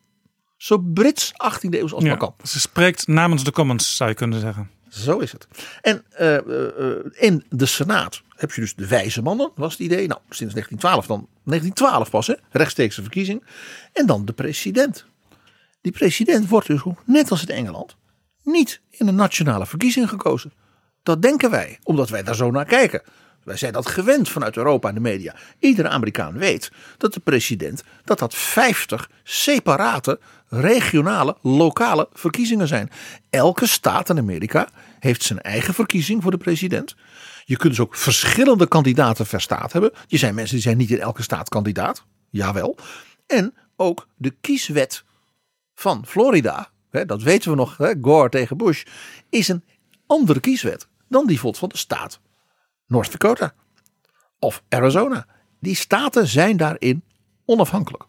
Zo Brits 18e eeuw als Ja, maar kan. ze spreekt namens de Commons, zou je kunnen zeggen. Zo is het. En eh, eh, eh, in de Senaat heb je dus de wijze mannen, was het idee. Nou, sinds 1912 dan. 1912 pas, hè? Rechtstreekse verkiezing. En dan de president. Die president wordt dus net als in Engeland niet in een nationale verkiezing gekozen. Dat denken wij, omdat wij daar zo naar kijken. Wij zijn dat gewend vanuit Europa en de media. Iedere Amerikaan weet dat de president dat dat 50 separate regionale, lokale verkiezingen zijn. Elke staat in Amerika heeft zijn eigen verkiezing voor de president. Je kunt dus ook verschillende kandidaten per staat hebben. Je zijn mensen die zijn niet in elke staat kandidaat. Jawel. En ook de kieswet van Florida, hè, dat weten we nog, hè, Gore tegen Bush, is een andere kieswet dan die van de staat North Dakota of Arizona. Die staten zijn daarin onafhankelijk.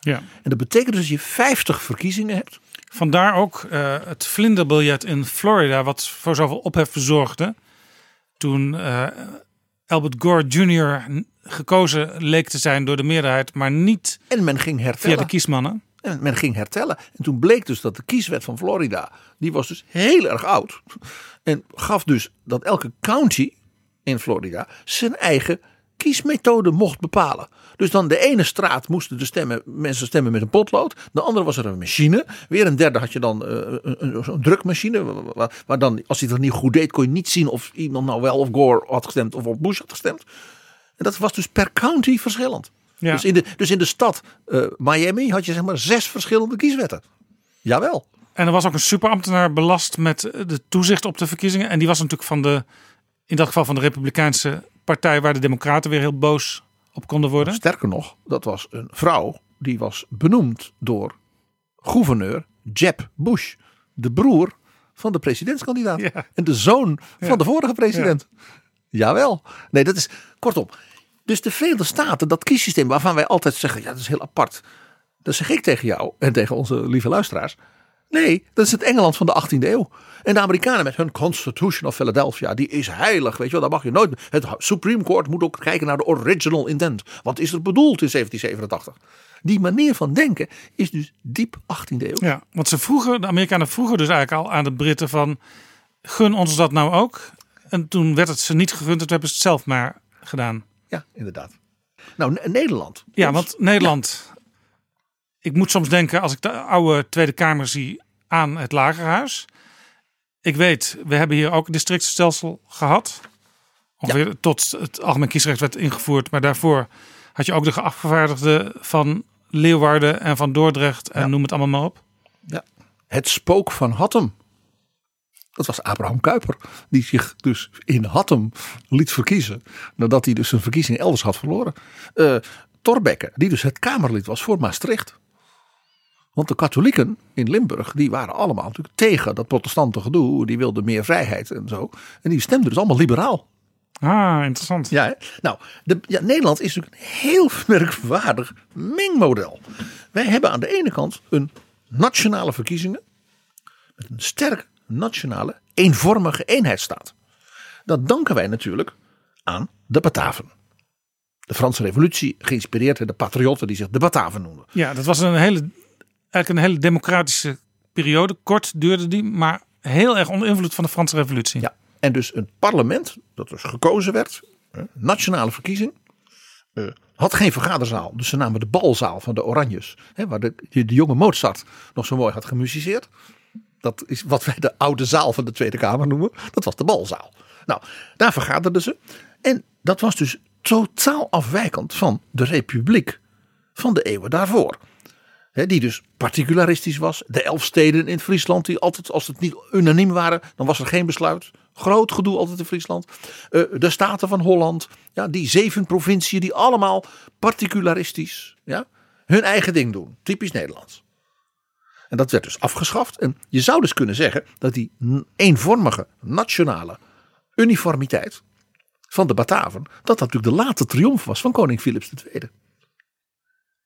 Ja. En dat betekent dus dat je 50 verkiezingen hebt. Vandaar ook eh, het vlinderbiljet in Florida, wat voor zoveel ophef verzorgde. Toen eh, Albert Gore Jr. gekozen leek te zijn door de meerderheid, maar niet En men ging hertellen. via de kiesmannen. En men ging hertellen. En toen bleek dus dat de kieswet van Florida, die was dus heel erg oud. En gaf dus dat elke county in Florida zijn eigen kiesmethode mocht bepalen. Dus dan de ene straat moesten de stemmen, mensen stemmen met een potlood. De andere was er een machine. Weer een derde had je dan eh, een, drukmachine. Waar, dan, als hij het niet goed deed, kon je niet zien of iemand nou wel of Gore had gestemd of op Bush had gestemd. En dat was dus per county verschillend. Ja. Dus, in de, dus in de stad eh, Miami had je zeg maar zes verschillende kieswetten. Jawel. En er was ook een superambtenaar belast met de toezicht op de verkiezingen. En die was natuurlijk van de, in dat geval van de Republikeinse partij, waar de Democraten weer heel boos op konden worden. Sterker nog, dat was een vrouw die was benoemd door gouverneur Jeb Bush, de broer van de presidentskandidaat en de zoon van de vorige president. Jawel. Nee, dat is kortom. Dus de Verenigde Staten, dat kiessysteem waarvan wij altijd zeggen, ja, dat is heel apart. Dat zeg ik tegen jou en tegen onze lieve luisteraars. Nee, dat is het Engeland van de 18e eeuw. En de Amerikanen met hun Constitution of Philadelphia, die is heilig. Weet je wel, daar mag je nooit. Het Supreme Court moet ook kijken naar de original intent. Wat is er bedoeld in 1787? Die manier van denken is dus diep 18e eeuw. Ja, want ze vroegen, de Amerikanen vroegen dus eigenlijk al aan de Britten van, gun ons dat nou ook? En toen werd het ze niet gegund, en toen hebben ze het zelf maar gedaan. Ja, inderdaad. Nou, Nederland. Ja, want Nederland. Ik moet soms denken, als ik de oude Tweede Kamer zie, aan het Lagerhuis. Ik weet, we hebben hier ook een districtstelsel gehad. Ongeveer tot het algemeen kiesrecht werd ingevoerd. Maar daarvoor had je ook de afgevaardigden van Leeuwarden en van Dordrecht. En noem het allemaal maar op. Ja. Het spook van Hattem. Dat was Abraham Kuyper. Die zich dus in Hattem liet verkiezen. Nadat hij dus zijn verkiezing elders had verloren. Eh Torbekke, die dus het Kamerlid was voor Maastricht. Want de katholieken in Limburg, die waren allemaal natuurlijk tegen dat protestante gedoe. Die wilden meer vrijheid en zo. En die stemden dus allemaal liberaal. Ah, interessant. Ja, nou, de, ja, Nederland is natuurlijk een heel merkwaardig mengmodel. Wij hebben aan de ene kant een nationale verkiezingen. Met een sterk nationale, eenvormige eenheidsstaat. Dat danken wij natuurlijk aan de Bataven. De Franse revolutie geïnspireerd door de patriotten die zich de Bataven noemen. Ja, dat was een hele, eigenlijk een hele democratische periode. Kort duurde die, maar heel erg onder invloed van de Franse revolutie. Ja, en dus een parlement dat dus gekozen werd, nationale verkiezing, eh, had geen vergaderzaal. Dus ze namen de balzaal van de Oranjes, hè, waar de, de, de jonge Mozart nog zo mooi had gemusiceerd. Dat is wat wij de oude zaal van de Tweede Kamer noemen. Dat was de balzaal. Nou, daar vergaderden ze. En dat was dus totaal afwijkend van de republiek van de eeuwen daarvoor. Die dus particularistisch was. De elf steden in Friesland, die altijd, als het niet unaniem waren, dan was er geen besluit. Groot gedoe altijd in Friesland. Eh, de Staten van Holland, ja, die zeven provinciën die allemaal particularistisch ja, hun eigen ding doen. Typisch Nederlands. En dat werd dus afgeschaft. En je zou dus kunnen zeggen dat die eenvormige nationale uniformiteit van de Bataven, dat dat natuurlijk de late triomf was van koning Philips II.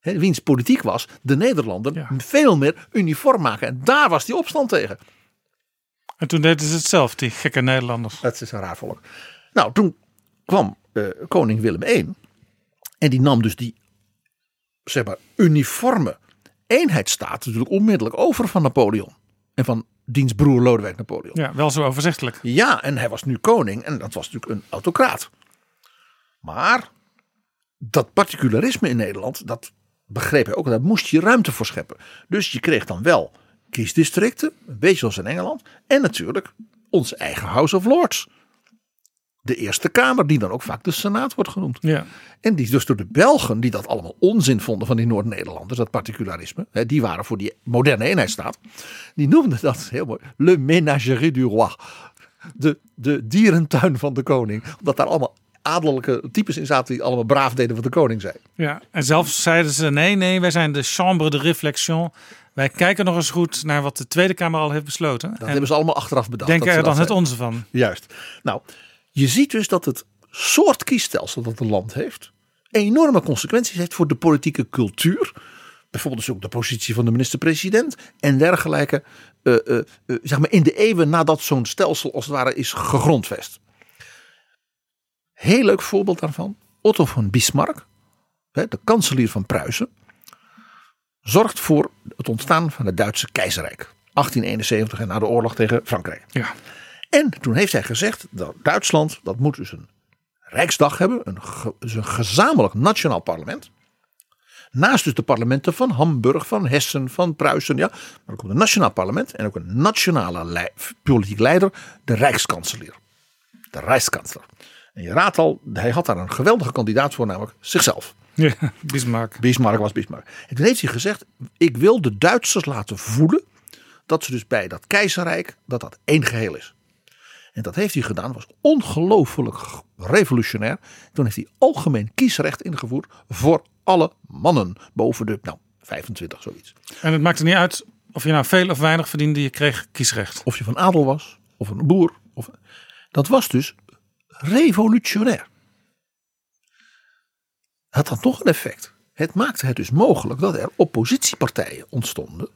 Hè, wiens politiek was de Nederlanden veel meer uniform maken. En daar was die opstand tegen. En toen deden ze het zelf, die gekke Nederlanders. Het is een raar volk. Nou, toen kwam eh, koning Willem I. En die nam dus die, zeg maar, uniforme eenheidsstaat natuurlijk onmiddellijk over van Napoleon. En van diens broer Lodewijk Napoleon. Ja, wel zo overzichtelijk. Ja, en hij was nu koning en dat was natuurlijk een autocraat. Maar dat particularisme in Nederland, dat begreep hij ook, daar moest je ruimte voor scheppen. Dus je kreeg dan wel kiesdistricten, een beetje zoals in Engeland. En natuurlijk onze eigen House of Lords. De Eerste Kamer, die dan ook vaak de Senaat wordt genoemd. Ja. En die dus door de Belgen, die dat allemaal onzin vonden van die Noord-Nederlanders, dat particularisme, hè, die waren voor die moderne eenheidsstaat, die noemden dat heel mooi, le ménagerie du roi. De, de dierentuin van de koning. Omdat daar allemaal adellijke types in zaten die allemaal braaf deden wat de koning zei. Ja, en zelfs zeiden ze: nee, nee, wij zijn de chambre de réflexion. Wij kijken nog eens goed naar wat de Tweede Kamer al heeft besloten. Dat hebben ze allemaal achteraf bedacht. Denken er dan het onze van. Juist. Nou, je ziet dus dat het soort kiesstelsel dat een land heeft enorme consequenties heeft voor de politieke cultuur bijvoorbeeld dus ook de positie van de minister-president en dergelijke. eh, eh, eh, zeg maar in de eeuwen nadat zo'n stelsel als het ware is gegrondvest. Heel leuk voorbeeld daarvan. Otto van Bismarck, de kanselier van Pruisen, zorgt voor het ontstaan van het Duitse keizerrijk. 1871 en na de oorlog tegen Frankrijk. Ja. En toen heeft hij gezegd dat Duitsland dat moet dus een Rijksdag hebben, een, dus een gezamenlijk nationaal parlement. Naast dus de parlementen van Hamburg, van Hessen, van Pruisen. Ja, maar ook een nationaal parlement en ook een nationale politiek leider, de Rijkskanselier. De Rijkskansler. En je raadt al, hij had daar een geweldige kandidaat voor, namelijk zichzelf. Ja, Bismarck. Bismarck was Bismarck. En toen heeft hij gezegd, ik wil de Duitsers laten voelen dat ze dus bij dat keizerrijk, dat dat één geheel is. En dat heeft hij gedaan, was ongelooflijk revolutionair. Toen heeft hij algemeen kiesrecht ingevoerd voor alle mannen boven de, nou, 25 zoiets. En het maakte niet uit of je nou veel of weinig verdiende, je kreeg kiesrecht. Of je van adel was, of een boer. Of, dat was dus revolutionair. Had dan toch een effect. Het maakte het dus mogelijk dat er oppositiepartijen ontstonden.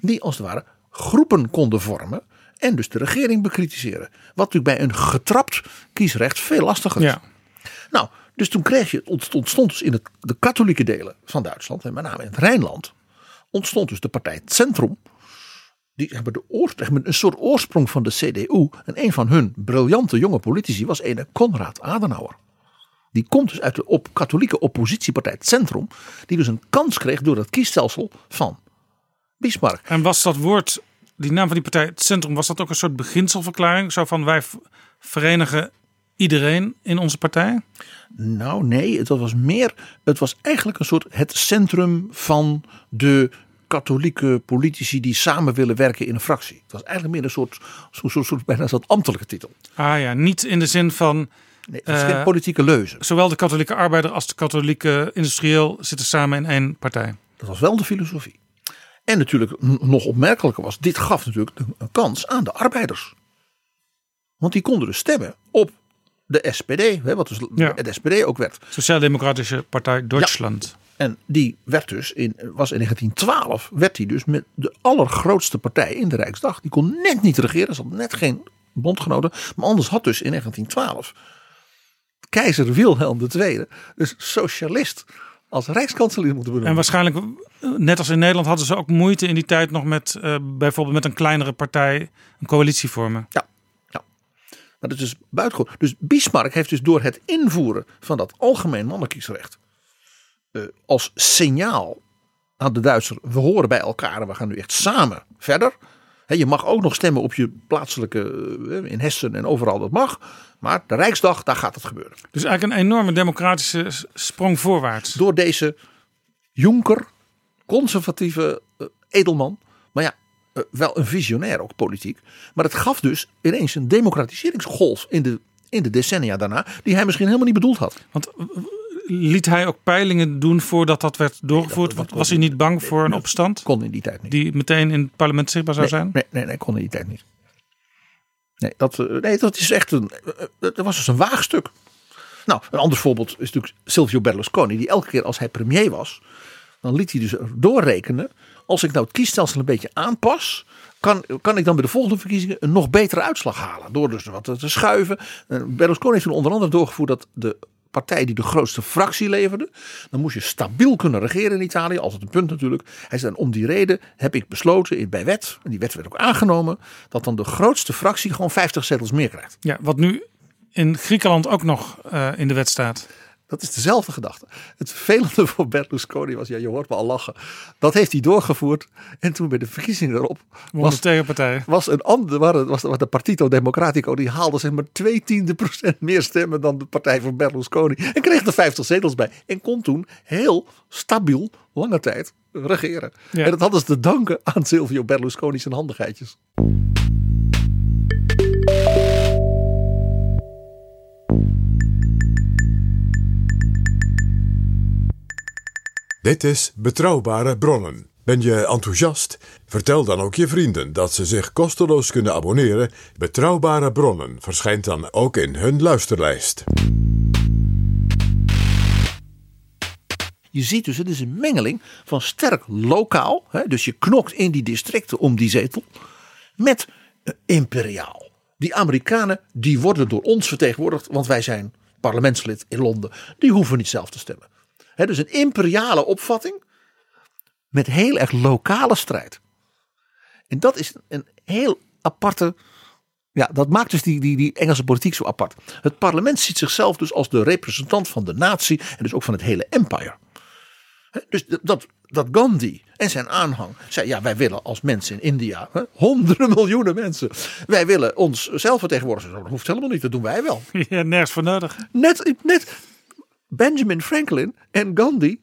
Die als het ware groepen konden vormen. En dus de regering bekritiseren. Wat natuurlijk bij een getrapt kiesrecht veel lastiger is. Ja. Nou, dus toen kreeg je, ontstond dus in het, de katholieke delen van Duitsland. En met name in het Rijnland. Ontstond dus de partij Centrum. Die hebben de oor, zeg maar, een soort oorsprong van de CDU. En een van hun briljante jonge politici was ene Konrad Adenauer. Die komt dus uit de op, katholieke oppositiepartij Centrum. Die dus een kans kreeg door het kiesstelsel van Bismarck. En was dat woord, die naam van die partij, het centrum, was dat ook een soort beginselverklaring? Zo van wij verenigen iedereen in onze partij? Nou, nee, het was meer. Het was eigenlijk een soort het centrum van de katholieke politici die samen willen werken in een fractie. Het was eigenlijk meer een soort, soort, soort bijna soort ambtelijke titel. Ah ja, niet in de zin van. Nee, het was eh, geen politieke leuze. Zowel de katholieke arbeider als de katholieke industrieel zitten samen in één partij. Dat was wel de filosofie. En natuurlijk nog opmerkelijker was, dit gaf natuurlijk een kans aan de arbeiders. Want die konden dus stemmen op de SPD, hè, wat dus Ja. de SPD ook werd. Sociaal-Democratische Partij Duitsland. En die werd dus in, was in 1912 werd die dus met de allergrootste partij in de Rijksdag. Die kon net niet regeren, ze had net geen bondgenoten. Maar anders had dus in 1912 keizer Wilhelm II, dus socialist, als rijkskanselier moeten benoemen. En waarschijnlijk, eh, net als in Nederland, hadden ze ook moeite in die tijd nog met eh, bijvoorbeeld met een kleinere partij een coalitie vormen. Ja, ja. Maar dat is dus buitengewoon. Dus Bismarck heeft dus door het invoeren van dat algemeen mannenkiesrecht eh, als signaal aan de Duitsers, we horen bij elkaar en we gaan nu echt samen verder. Je mag ook nog stemmen op je plaatselijke, eh, in Hessen en overal, dat mag. Maar de Rijksdag, daar gaat het gebeuren. Dus eigenlijk een enorme democratische sprong voorwaarts. Door deze jonker, conservatieve eh, edelman. Maar ja, eh, wel een visionair ook politiek. Maar het gaf dus ineens een democratiseringsgolf in de, in de decennia daarna. Die hij misschien helemaal niet bedoeld had. Want eh, liet hij ook peilingen doen voordat dat werd doorgevoerd? was hij niet bang voor een opstand? Kon in die tijd niet. Die meteen in het parlement zichtbaar zou nee, zijn? Nee, nee, nee, kon in die tijd niet. Nee, dat, eh, nee, dat is echt een. eh, eh, Dat was dus een waagstuk. Nou, een ander voorbeeld is natuurlijk Silvio Berlusconi, die elke keer als hij premier was, dan liet hij dus doorrekenen. Als ik nou het kiesstelsel een beetje aanpas, kan, kan ik dan bij de volgende verkiezingen een nog betere uitslag halen. Door dus wat te schuiven. Berlusconi heeft toen onder andere doorgevoerd dat de partij die de grootste fractie leverde, dan moest je stabiel kunnen regeren in Italië. Altijd een punt natuurlijk. Hij zei, om die reden heb ik besloten bij wet, en die wet werd ook aangenomen, dat dan de grootste fractie gewoon 50 zetels meer krijgt. Ja, wat nu in Griekenland ook nog eh, in de wet staat. Dat is dezelfde gedachte. Het vervelende voor Berlusconi was, ja, je hoort me al lachen. Dat heeft hij doorgevoerd. En toen bij de verkiezingen erop Won de tegenpartij. was een ander, was, was, was de Partito Democratico, die haalde zeg maar twee tiende procent meer stemmen dan de partij van Berlusconi. En kreeg er 50 zetels bij. En kon toen heel stabiel, lange tijd regeren. Ja. En dat hadden ze te danken aan Silvio Berlusconi zijn handigheidjes. Dit is Betrouwbare Bronnen. Ben je enthousiast? Vertel dan ook je vrienden dat ze zich kosteloos kunnen abonneren. Betrouwbare Bronnen verschijnt dan ook in hun luisterlijst. je ziet dus, het is een mengeling van sterk lokaal. Hè, dus je knokt in die districten om die zetel. Met eh, imperiaal. Die Amerikanen, die worden door ons vertegenwoordigd. Want wij zijn parlementslid in Londen. Die hoeven niet zelf te stemmen. Dus een imperiale opvatting. Met heel erg lokale strijd. En dat is een heel aparte ja, dat maakt dus die, die, die Engelse politiek zo apart. Het parlement ziet zichzelf dus als de representant van de natie en dus ook van het hele empire. Dus dat, dat Gandhi en zijn aanhang zei: ja, wij willen als mensen in India, hè, honderden miljoenen mensen, wij willen ons zelf vertegenwoordigen. Dat hoeft helemaal niet, dat doen wij wel. (laughs) Ja, nergens voor nodig. Net, net Benjamin Franklin en Gandhi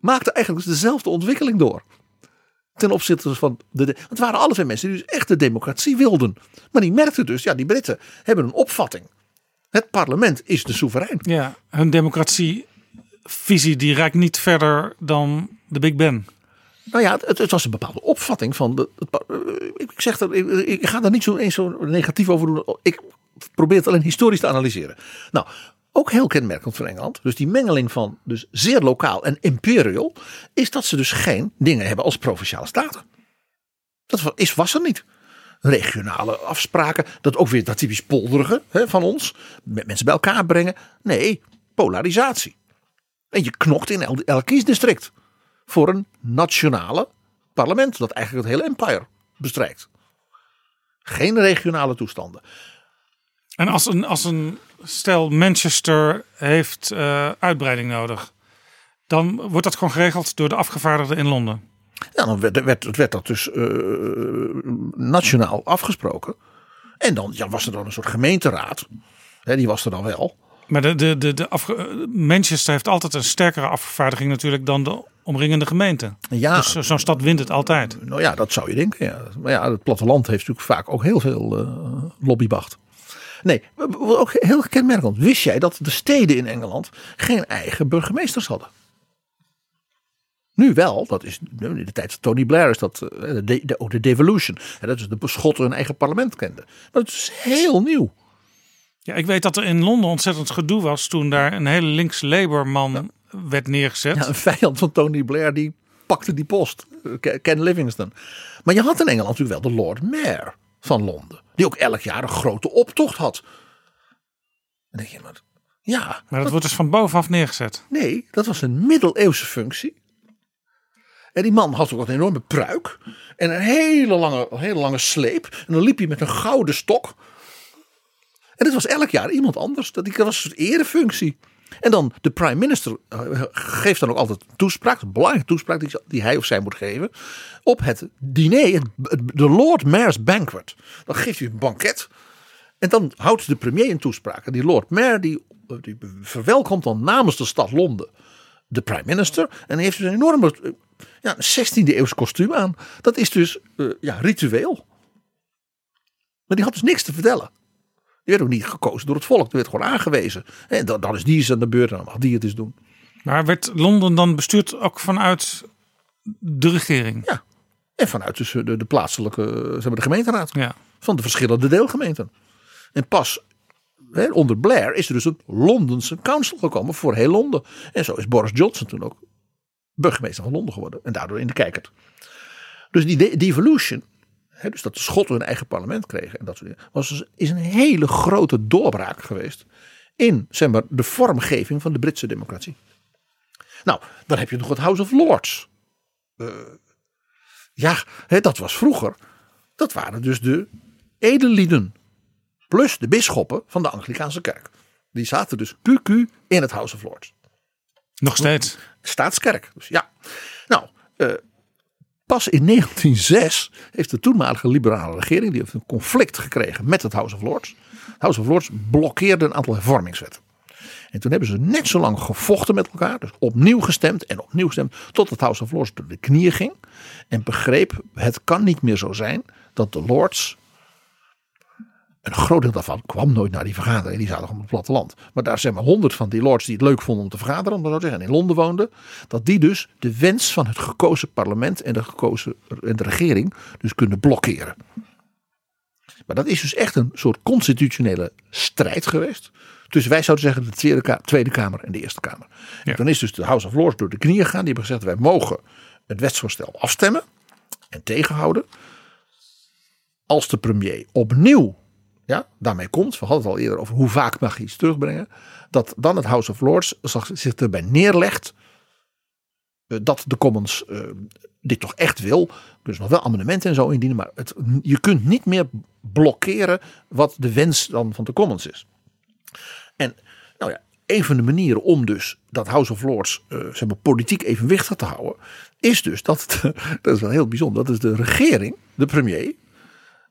maakten eigenlijk dezelfde ontwikkeling door. Ten opzichte van de. Want het waren alle twee mensen die dus echt de democratie wilden. Maar die merkten dus, ja, die Britten hebben een opvatting. Het parlement is de soeverein. Ja, hun democratievisie die reikt niet verder dan de Big Ben. Nou ja, het, het was een bepaalde opvatting van. De, het eh, ik, ik zeg dat, ik, ik ga daar niet zo, eens zo negatief over doen. Ik probeer het alleen historisch te analyseren. Nou, ook heel kenmerkend voor Engeland. Dus die mengeling van dus zeer lokaal en imperial. Is dat ze dus geen dingen hebben als provinciale staten. Dat is, was er niet. Regionale afspraken. Dat ook weer dat typisch polderige hè, van ons. Met mensen bij elkaar brengen. Nee, polarisatie. En je knokt in el- elk kiesdistrict voor een nationale parlement dat eigenlijk het hele empire bestrijkt. Geen regionale toestanden. En als een, als een stel Manchester heeft eh, uitbreiding nodig, dan wordt dat gewoon geregeld door de afgevaardigden in Londen. Ja, dan werd, werd, werd dat dus eh, nationaal afgesproken. En dan ja, was er dan een soort gemeenteraad. Hè, die was er dan wel. Maar de, de, de, de afge- eh, Manchester heeft altijd een sterkere afvaardiging natuurlijk dan de omringende gemeente. Ja. Dus zo- zo'n stad wint het altijd. Nou ja, dat zou je denken. Ja. Maar ja, het platteland heeft natuurlijk vaak ook heel veel eh lobbymacht. Nee, ook heel kenmerkend. Wist jij dat de steden in Engeland geen eigen burgemeesters hadden? Nu wel, dat is in de tijd van Tony Blair is dat eh, de, de, ook de devolution. En dat is de beschotten hun eigen parlement kenden. Maar het is heel nieuw. Ja, ik weet dat er in Londen ontzettend gedoe was toen daar een hele links Labour man werd neergezet. Ja, een vijand van Tony Blair die pakte die post. Ken Livingstone. Maar je had in Engeland natuurlijk wel de Lord Mayor van Londen. Die ook elk jaar een grote optocht had. Dan denk je, maar, ja, Maar dat wordt dus van bovenaf neergezet. nee, dat was een middeleeuwse functie. En die man had ook een enorme pruik. En een hele lange, hele lange sleep. En dan liep hij met een gouden stok. En het was elk jaar iemand anders. Dat dat was een soort erefunctie. En dan de prime minister eh, geeft dan ook altijd een toespraak. Een belangrijke toespraak die, hij of zij moet geven. Op het diner, de Lord Mayor's Banquet. Dan geeft hij een banket. En dan houdt de premier een toespraak. En die Lord Mayor die, die verwelkomt dan namens de stad Londen de prime minister. En heeft dus een enorme eh, ja, 16e eeuws kostuum aan. Dat is dus eh, ja, ritueel. Maar die had dus niks te vertellen. Die werd ook niet gekozen door het volk. Die werd gewoon aangewezen. En dan, dan is die eens aan de beurt en dan mag die het eens doen. Maar werd Londen dan bestuurd ook vanuit de regering? Ja. En vanuit dus de, de plaatselijke, eh, zeg maar de gemeenteraad. Ja. Van de verschillende deelgemeenten. En pas hè, onder Blair is er dus een Londense council gekomen voor heel Londen. En zo is Boris Johnson toen ook burgemeester van Londen geworden. En daardoor in de kijker. Dus die de- devolution, dus dat de Schotten hun eigen parlement kregen. En dat soort dingen, was dus, is een hele grote doorbraak geweest. In zeg maar, de vormgeving van de Britse democratie. Nou, dan heb je nog het House of Lords. Eh, ja, dat was vroeger. Dat waren dus de edellieden. Plus de bisschoppen van de Anglikaanse kerk. Die zaten dus QQ in het House of Lords. Nog steeds. Staatskerk. Dus ja. Nou, eh, pas in 1906 heeft de toenmalige liberale regering die heeft een conflict gekregen met het House of Lords. Het House of Lords blokkeerde een aantal hervormingswetten. En toen hebben ze net zo lang gevochten met elkaar. Dus opnieuw gestemd en opnieuw gestemd. Tot het House of Lords door de knieën ging. En begreep, het kan niet meer zo zijn dat de Lords. Een groot deel daarvan kwam nooit naar die vergadering. Die zaten op het platteland. Maar daar zijn maar honderd van die lords die het leuk vonden om te vergaderen. Om maar zo te zeggen, en in Londen woonden. Dat die dus de wens van het gekozen parlement en de gekozen en de regering dus kunnen blokkeren. Maar dat is dus echt een soort constitutionele strijd geweest. Dus wij zouden zeggen de Tweede, Ka- Tweede Kamer en de Eerste Kamer. Ja. Dan is dus de House of Lords door de knieën gegaan. Die hebben gezegd wij mogen het wetsvoorstel afstemmen en tegenhouden. Als de premier opnieuw ja, daarmee komt. We hadden het al eerder over hoe vaak mag hij iets terugbrengen. Dat dan het House of Lords zich erbij neerlegt eh, dat de Commons eh, dit toch echt wil. Dus nog wel amendementen en zo indienen. Maar het, je kunt niet meer blokkeren wat de wens dan van de Commons is. En nou ja, een van de manieren om dus dat House of Lords eh, zeg politiek evenwichtig te houden. Is dus dat, (laughs) dat is wel heel bijzonder. Dat is de regering, de premier,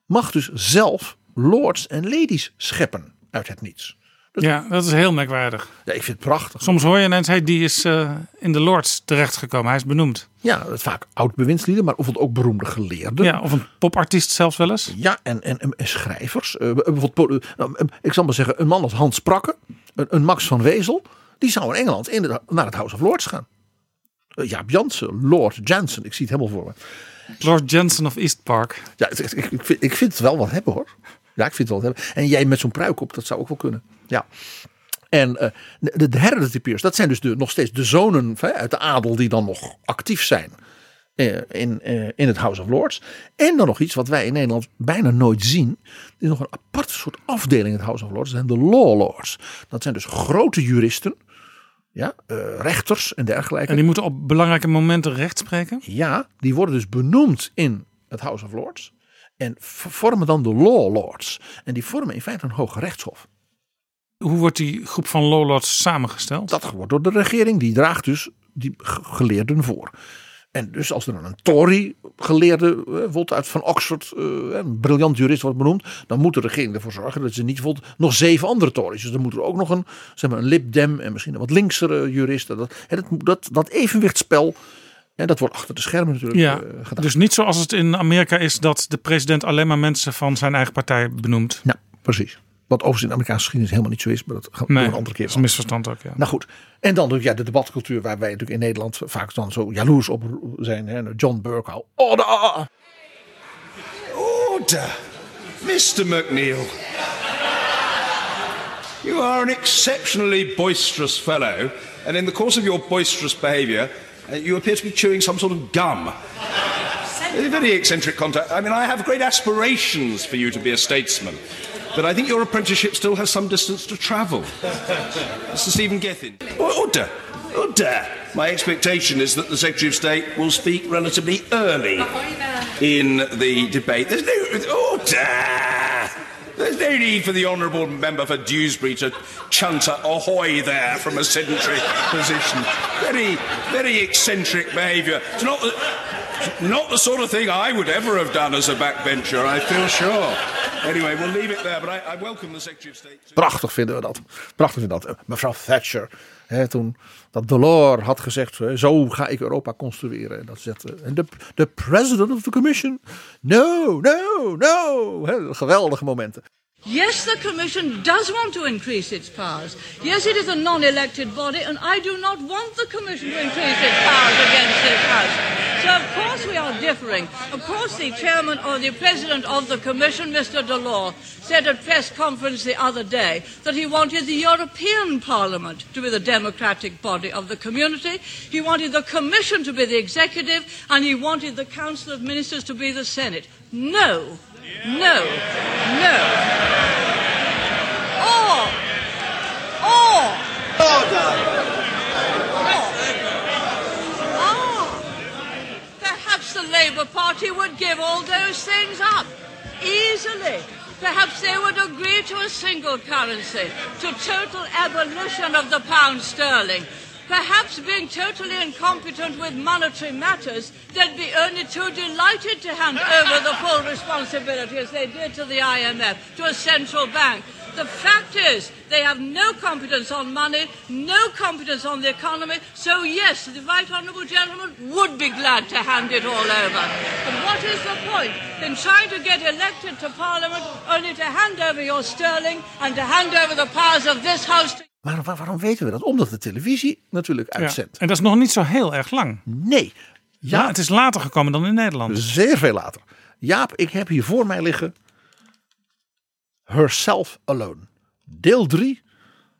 mag dus zelf lords en ladies scheppen uit het niets. Ja, dat is heel merkwaardig. Ja, ik vind het prachtig. Soms hoor je ineens, hey, die is eh, in de Lords terechtgekomen. Hij is benoemd. Ja, dat vaak oud-bewindslieden, maar bijvoorbeeld ook beroemde geleerden. Ja, of een popartiest zelfs wel eens. Ja, en, en, en, schrijvers. Eh, bijvoorbeeld, poli- nou, eh, ik zal maar zeggen, een man als Hans Prakke, een, een Max van Wezel, die zou in Engeland in de- naar het House of Lords gaan. Eh, Jaap Jansen, Lord Jansen, ik zie het helemaal voor me. Lord Jensen of East Park. Ja, ik, ik, ik vind, ik vind het wel wat hebben hoor. Ja, ik vind het wel. En jij met zo'n pruik op, dat zou ook wel kunnen. Ja. En eh, de, de hereditypeers, dat zijn dus de, nog steeds de zonen hè, uit de adel die dan nog actief zijn eh, in, eh, in het House of Lords. En dan nog iets wat wij in Nederland bijna nooit zien. Er is nog een aparte soort afdeling in het House of Lords. Dat zijn de Law Lords. Dat zijn dus grote juristen. Ja, rechters en dergelijke. En die moeten op belangrijke momenten recht spreken. Ja, die worden dus benoemd in het House of Lords. En vormen dan de Law Lords. En die vormen in feite een hoge rechtshof. Hoe wordt die groep van lowlords samengesteld? Dat wordt door de regering. Die draagt dus die ge- geleerden voor. En dus als er dan een Tory-geleerde, eh, bijvoorbeeld uit van Oxford, eh, een briljant jurist wordt benoemd, dan moet de regering ervoor zorgen dat ze niet bijvoorbeeld nog zeven andere Tories. Dus dan moet er ook nog een, zeg maar, een Lib Dem en misschien een wat linksere jurist. Dat, dat, dat evenwichtspel, en dat wordt achter de schermen natuurlijk Ja, eh, gedaan. dus niet zoals het in Amerika is dat de president alleen maar mensen van zijn eigen partij benoemt. Ja, precies. Wat overigens in de Amerikaanse geschiedenis helemaal niet zo is, maar dat gaan we Nee, een andere keer dat is een misverstand ook. Ja. Nou goed, en dan ja, de debatcultuur waar wij natuurlijk in Nederland vaak dan zo jaloers op zijn. Hè? John Burke al. Order! Order! Mr. McNeil. You are an exceptionally boisterous fellow, and in the course of your boisterous behaviour, uh, you appear to be chewing some sort of gum. A very eccentric contact. I mean, I have great aspirations for you to be a statesman, but I think your apprenticeship still has some distance to travel. (laughs) Mr. Stephen Gethin. Order! Order! My expectation is that the Secretary of State will speak relatively early in the debate. There's no order. There's no need for the honourable member for Dewsbury to chunt a ahoy there from a sedentary position. Very, very eccentric behaviour. It's not the, not the sort of thing I would ever have done as a backbencher, I feel sure. Anyway, we'll leave it there, but I, I welcome the Secretary of State. Prachtig vinden we dat. Prachtig vinden we dat. Mevrouw Thatcher, toen dat Delors had gezegd, zo ga ik Europa construeren. En dat zegt eh, en de, de president of the commission. No, no, no. Geweldige momenten. Yes, the Commission does want to increase its powers. Yes, it is a non-elected body, and I do not want the Commission to increase its powers against this House. So, of course, we are differing. Of course, the chairman or the president of the Commission, Mr. Delors, said at press conference the other day that he wanted the European Parliament to be the democratic body of the community. He wanted the Commission to be the executive, and he wanted the Council of Ministers to be the Senate. No, no, no. Or, or, Ah, perhaps the Labour Party would give all those things up easily. Perhaps they would agree to a single currency, to total abolition of the pound sterling. Perhaps being totally incompetent with monetary matters, they'd be only too delighted to hand over the full responsibility as they did to the IMF, to a central bank. The fact is, they have no competence on money, no competence on the economy, so yes, the right honourable gentleman would be glad to hand it all over. But what is the point in trying to get elected to Parliament only to hand over your sterling and to hand over the powers of this House to Maar waar- waarom weten we dat? Omdat de televisie natuurlijk Ja. uitzendt. En dat is nog niet zo heel erg lang. Nee. Ja, het is later gekomen dan in Nederland. Zeer veel later. Jaap, ik heb hier voor mij liggen Herself Alone. Deel 3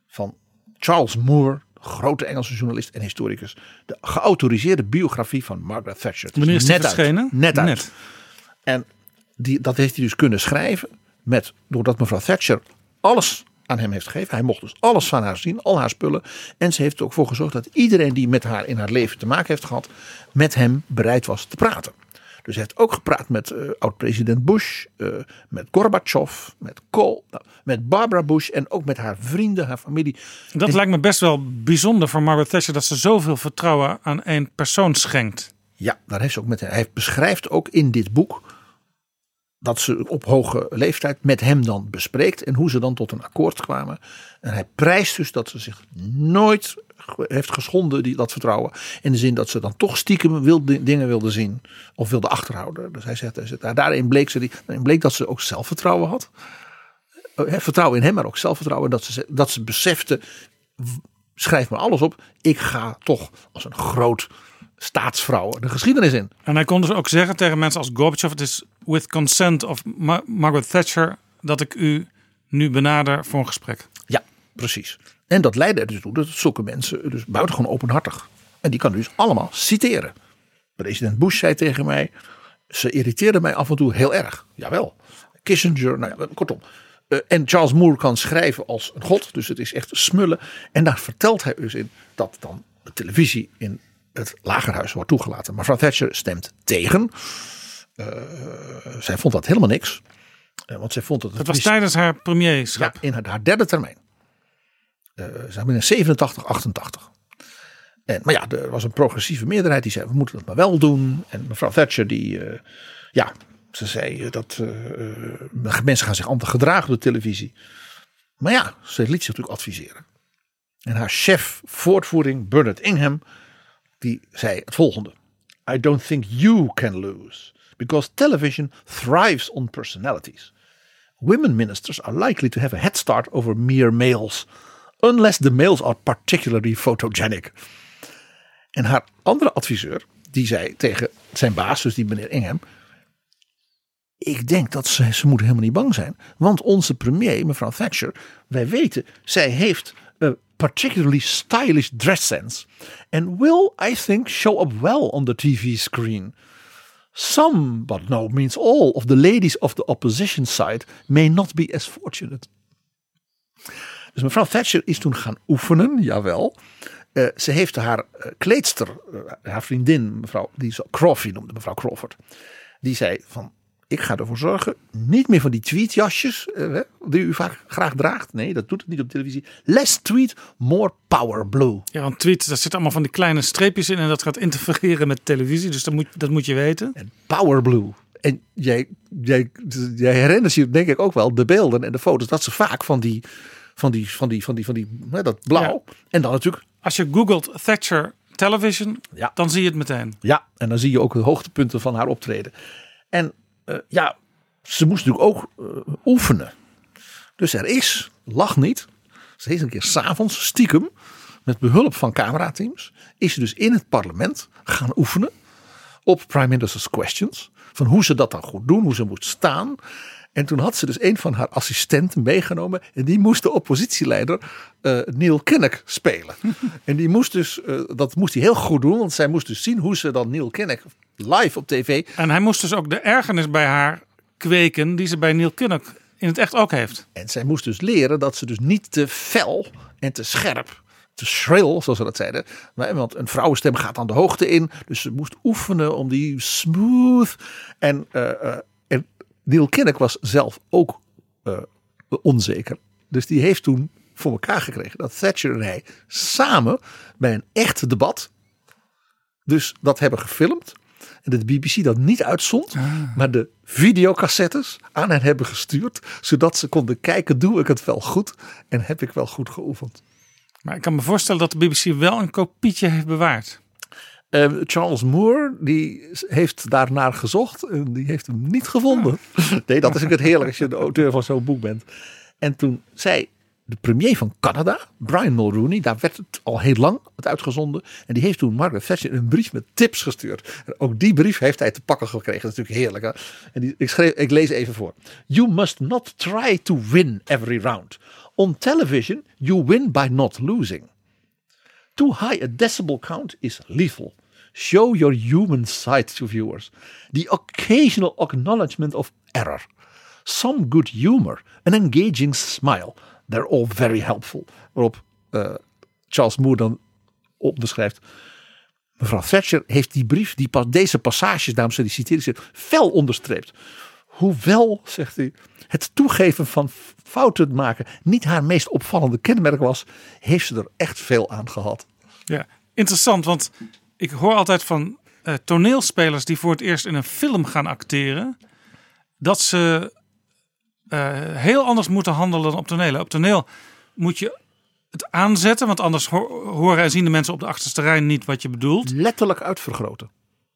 van Charles Moore, grote Engelse journalist en historicus. De geautoriseerde biografie van Margaret Thatcher. Wanneer is die net uit. verschenen? Net uit. Net. En die, dat heeft hij dus kunnen schrijven met, doordat mevrouw Thatcher alles aan hem heeft gegeven. Hij mocht dus alles van haar zien, al haar spullen. En ze heeft er ook voor gezorgd dat iedereen die met haar in haar leven te maken heeft gehad, met hem bereid was te praten. Dus hij heeft ook gepraat met eh, oud-president Bush, eh, met Gorbachev, met Kohl, nou, met Barbara Bush en ook met haar vrienden, haar familie. Dat En- lijkt me best wel bijzonder voor Margaret Thatcher dat ze zoveel vertrouwen aan één persoon schenkt. Ja, daar heeft ze ook met hem. Hij beschrijft ook in dit boek dat ze op hoge leeftijd met hem dan bespreekt en hoe ze dan tot een akkoord kwamen. En hij prijst dus dat ze zich nooit heeft geschonden, die, dat vertrouwen. In de zin dat ze dan toch stiekem wilde, dingen wilde zien of wilde achterhouden. Dus hij zegt, hij zegt, daarin bleek, ze die, bleek dat ze ook zelfvertrouwen had. Eh, Vertrouwen in hem, maar ook zelfvertrouwen. Dat ze, dat ze besefte, schrijf maar alles op. Ik ga toch als een groot staatsvrouw de geschiedenis in. En hij kon dus ook zeggen tegen mensen als Gorbachev: Het is with consent of Ma- Margaret Thatcher dat ik u nu benader voor een gesprek. Ja, precies. En dat leidde er dus toe dat zulke mensen dus buitengewoon openhartig. En die kan dus allemaal citeren. President Bush zei tegen mij, ze irriteerde mij af en toe heel erg. Jawel. Kissinger, nou ja, kortom. Eh, en Charles Moore kan schrijven als een god, dus het is echt smullen. En daar vertelt hij dus in dat dan de televisie in het lagerhuis wordt toegelaten. Maar mevrouw Thatcher stemt tegen. Eh, zij vond dat helemaal niks. Eh, want zij vond dat het was tijdens haar premierschap. ja, in haar, haar derde termijn. Eh ze hebben in 87, 88. En, maar ja, er was een progressieve meerderheid die zei: we moeten dat maar wel doen. En mevrouw Thatcher, die, ja, ze zei dat mensen gaan zich anders gedragen op de televisie. Maar ja, ze liet zich natuurlijk adviseren. En haar chef voortvoering, Bernard Ingham, die zei het volgende: I don't think you can lose. Because television thrives on personalities. Women ministers are likely to have a head start over mere males, unless the males are particularly photogenic. En haar andere adviseur, die zei tegen zijn baas, dus die meneer Ingham. Ik denk dat ze, ze moeten helemaal niet bang zijn. Want onze premier, mevrouw Thatcher, wij weten, zij heeft a particularly stylish dress sense. And will, I think, show up well on the TV screen. Some, but no means all, of the ladies of the opposition side may not be as fortunate. Dus mevrouw Thatcher is toen gaan oefenen, jawel. Eh, ze heeft haar eh, kleedster, eh, haar vriendin, mevrouw, die ze Crawford noemde, mevrouw Crawford. Die zei van, ik ga ervoor zorgen, niet meer van die tweetjasjes eh, die u vaak graag draagt. Nee, dat doet het niet op televisie. Less tweet, more power blue. Ja, een tweet, daar zit allemaal van die kleine streepjes in en dat gaat interfereren met televisie. Dus dat moet, dat moet je weten. Power blue. En jij, jij, jij herinnert je denk ik ook wel de beelden en de foto's. Dat ze vaak van die, van die, van die, van die, van die, hè, dat blauw. En dan natuurlijk. Als je googelt Thatcher television, Ja. dan zie je het meteen. Ja, en dan zie je ook de hoogtepunten van haar optreden. En eh, ja, ze moest natuurlijk ook eh, oefenen. Dus er is, lach niet, heeft een keer s'avonds stiekem, met behulp van camerateams, is ze dus in het parlement gaan oefenen op Prime Minister's Questions. Van hoe ze dat dan goed doen, hoe ze moest staan. En toen had ze dus een van haar assistenten meegenomen. En die moest de oppositieleider eh, Neil Kinnock spelen. (laughs) en die moest dus, eh, dat moest hij heel goed doen. Want zij moest dus zien hoe ze dan Neil Kinnock live op tv. En hij moest dus ook de ergernis bij haar kweken die ze bij Neil Kinnock in het echt ook heeft. En zij moest dus leren dat ze dus niet te fel en te scherp, te shrill, zoals ze dat zeiden. Want een vrouwenstem gaat dan de hoogte in. Dus ze moest oefenen om die smooth. En, eh, en Neil Kinnock was zelf ook eh, onzeker. Dus die heeft toen voor elkaar gekregen dat Thatcher en hij samen bij een echt debat dus dat hebben gefilmd. En dat de BBC dat niet uitzond, maar de videocassettes aan hen hebben gestuurd. Zodat ze konden kijken, doe ik het wel goed en heb ik wel goed geoefend. Maar ik kan me voorstellen dat de BBC wel een kopietje heeft bewaard. Eh, Charles Moore, die heeft daarnaar gezocht en die heeft hem niet gevonden. Nee, dat is ook het heerlijk als je de auteur van zo'n boek bent. En toen zei de premier van Canada, Brian Mulroney, daar werd het al heel lang het uitgezonden. En die heeft toen Margaret Thatcher een brief met tips gestuurd. En ook die brief heeft hij te pakken gekregen. Dat is natuurlijk heerlijk. Hè? En die, ik, schreef, ik lees even voor. You must not try to win every round. On television, you win by not losing. Too high a decibel count is lethal. Show your human side to viewers. The occasional acknowledgement of error. Some good humor. An engaging smile. They're all very helpful. Waarop eh, Charles Moore dan onderschrijft. Mevrouw Thatcher heeft die brief, die, deze passages, dames en heren, die fel onderstreept. Hoewel, zegt hij, het toegeven van fouten maken niet haar meest opvallende kenmerk was, heeft ze er echt veel aan gehad. Ja, interessant, want ik hoor altijd van eh, toneelspelers die voor het eerst in een film gaan acteren, dat ze eh, heel anders moeten handelen dan op toneel. Op toneel moet je het aanzetten, want anders ho- horen en zien de mensen op de achterste rij niet wat je bedoelt. Letterlijk uitvergroten.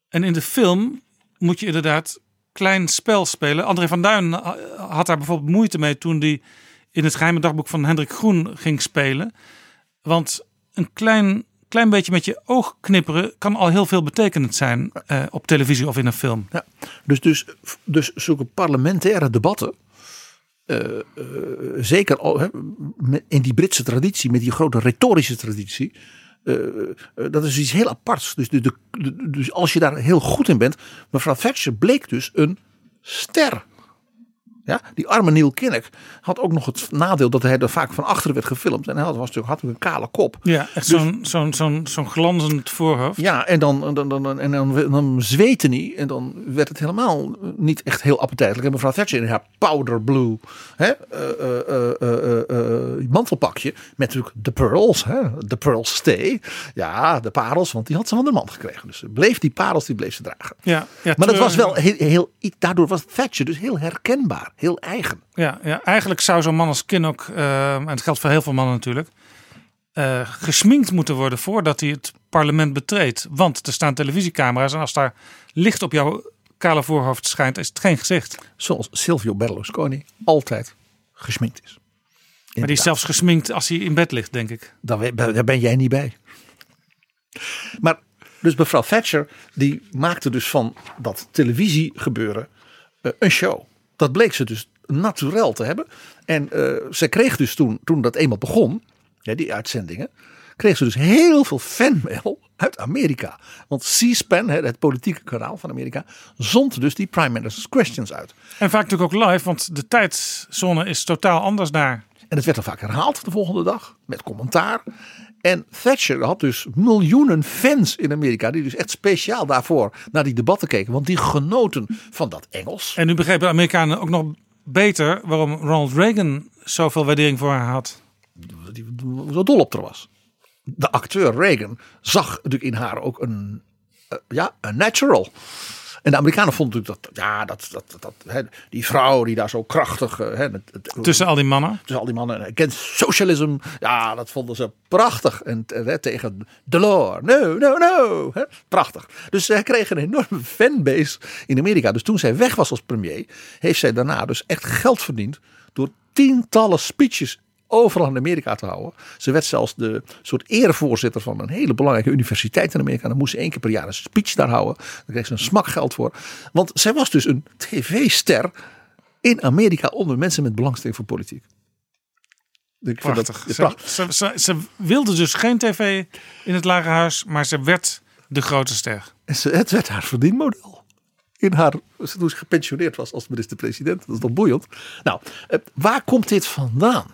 En in de film moet je inderdaad klein spel spelen. André van Duin ha- had daar bijvoorbeeld moeite mee toen hij in het geheime dagboek van Hendrik Groen ging spelen. Want een klein, klein beetje met je oog knipperen kan al heel veel betekenend zijn eh, op televisie of in een film. Ja, dus, dus, dus zulke parlementaire debatten, eh, eh, zeker al, in die Britse traditie, met die grote retorische traditie, eh, eh, dat is iets heel aparts. Dus, dus als je daar heel goed in bent, mevrouw Thatcher bleek dus een ster. Ja, die arme Neil Kinnock had ook nog het nadeel dat hij er vaak van achteren werd gefilmd. En hij had, was natuurlijk, had een kale kop. Ja, echt Dus- zo'n zo'n zo'n zo'n glanzend voorhoofd. Ja, en dan, dan, dan, en dan, dan zweette hij. En dan werd het helemaal niet echt heel appetijtelijk. En mevrouw Thatcher in haar powder blue hè, eh, eh, eh, mantelpakje. Met natuurlijk de pearls. Hè, de pearl stay. Ja, de parels. Want die had ze van de man gekregen. Dus bleef die parels die bleef ze dragen. Ja, ja, maar dat was wel heel, heel... Daardoor was Thatcher dus heel herkenbaar. Heel eigen. Ja, ja, eigenlijk zou zo'n man als Kinnock, eh, en het geldt voor heel veel mannen natuurlijk, eh, gesminkt moeten worden voordat hij het parlement betreedt. Want er staan televisiecamera's en als daar licht op jouw kale voorhoofd schijnt, is het geen gezicht. Zoals Silvio Berlusconi altijd gesminkt is. Maar die is zelfs gesminkt als hij in bed ligt, denk ik. Daar, daar ben jij niet bij. Maar dus mevrouw Thatcher die maakte dus van dat televisiegebeuren eh, een show. Dat bleek ze dus naturel te hebben. En eh, ze kreeg dus toen, toen dat eenmaal begon, ja, die uitzendingen, kreeg ze dus heel veel fanmail uit Amerika. Want C-SPAN, het politieke kanaal van Amerika, zond dus die Prime Minister's Questions uit. En vaak natuurlijk ook live, want de tijdzone is totaal anders daar. En het werd dan vaak herhaald de volgende dag met commentaar. En Thatcher had dus miljoenen fans in Amerika die dus echt speciaal daarvoor naar die debatten keken. Want die genoten van dat Engels. En nu begrepen de Amerikanen ook nog beter waarom Ronald Reagan zoveel waardering voor haar had. Die zo dol op er was. De acteur Reagan zag natuurlijk in haar ook een, eh, ja, een natural. En de Amerikanen vonden natuurlijk dat, ja, dat, dat, dat, hè, die vrouw die daar zo krachtig. eh, Hè, het- het- Tussen al die mannen. Tussen al die mannen. Against socialism. Ja, dat vonden ze prachtig. En eh, hè, tegen Delors. No, no, no. Hè, prachtig. Dus zij kreeg een enorme fanbase in Amerika. Dus toen zij weg was als premier, heeft zij daarna dus echt geld verdiend door tientallen speeches overal in Amerika te houden. Ze werd zelfs de soort erevoorzitter van een hele belangrijke universiteit in Amerika. Dan moest ze één keer per jaar een speech daar houden. Daar kreeg ze een smak geld voor. Want zij was dus een tv-ster in Amerika onder mensen met belangstelling voor politiek. Ik vind dat- Prachtig. Ze, prachtig. ze, ze, ze wilde dus geen tv in het Lagerhuis, maar ze werd de grote ster. En ze, het werd haar verdienmodel. In haar, toen ze gepensioneerd was als minister-president. Dat is toch boeiend. Nou, eh, waar komt dit vandaan?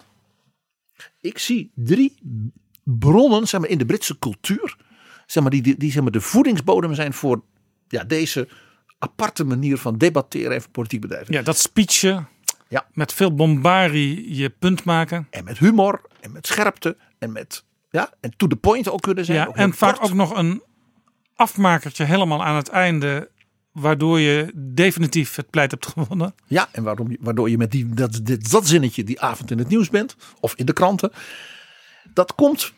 Ik zie drie bronnen zeg maar, in de Britse cultuur. Zeg maar, die, die, die zeg maar, de voedingsbodem zijn voor ja, deze aparte manier van debatteren en van politiek bedrijven. Ja, dat speechje Ja. met veel bombarie je punt maken. En met humor en met scherpte en met ja, en to the point ook kunnen zijn. Ja, en vaak kort. ook nog een afmakertje helemaal aan het einde, waardoor je definitief het pleit hebt gewonnen. Ja, en waarom, waardoor je met die, dat, dit, dat zinnetje die avond in het nieuws bent. Of in de kranten. Dat komt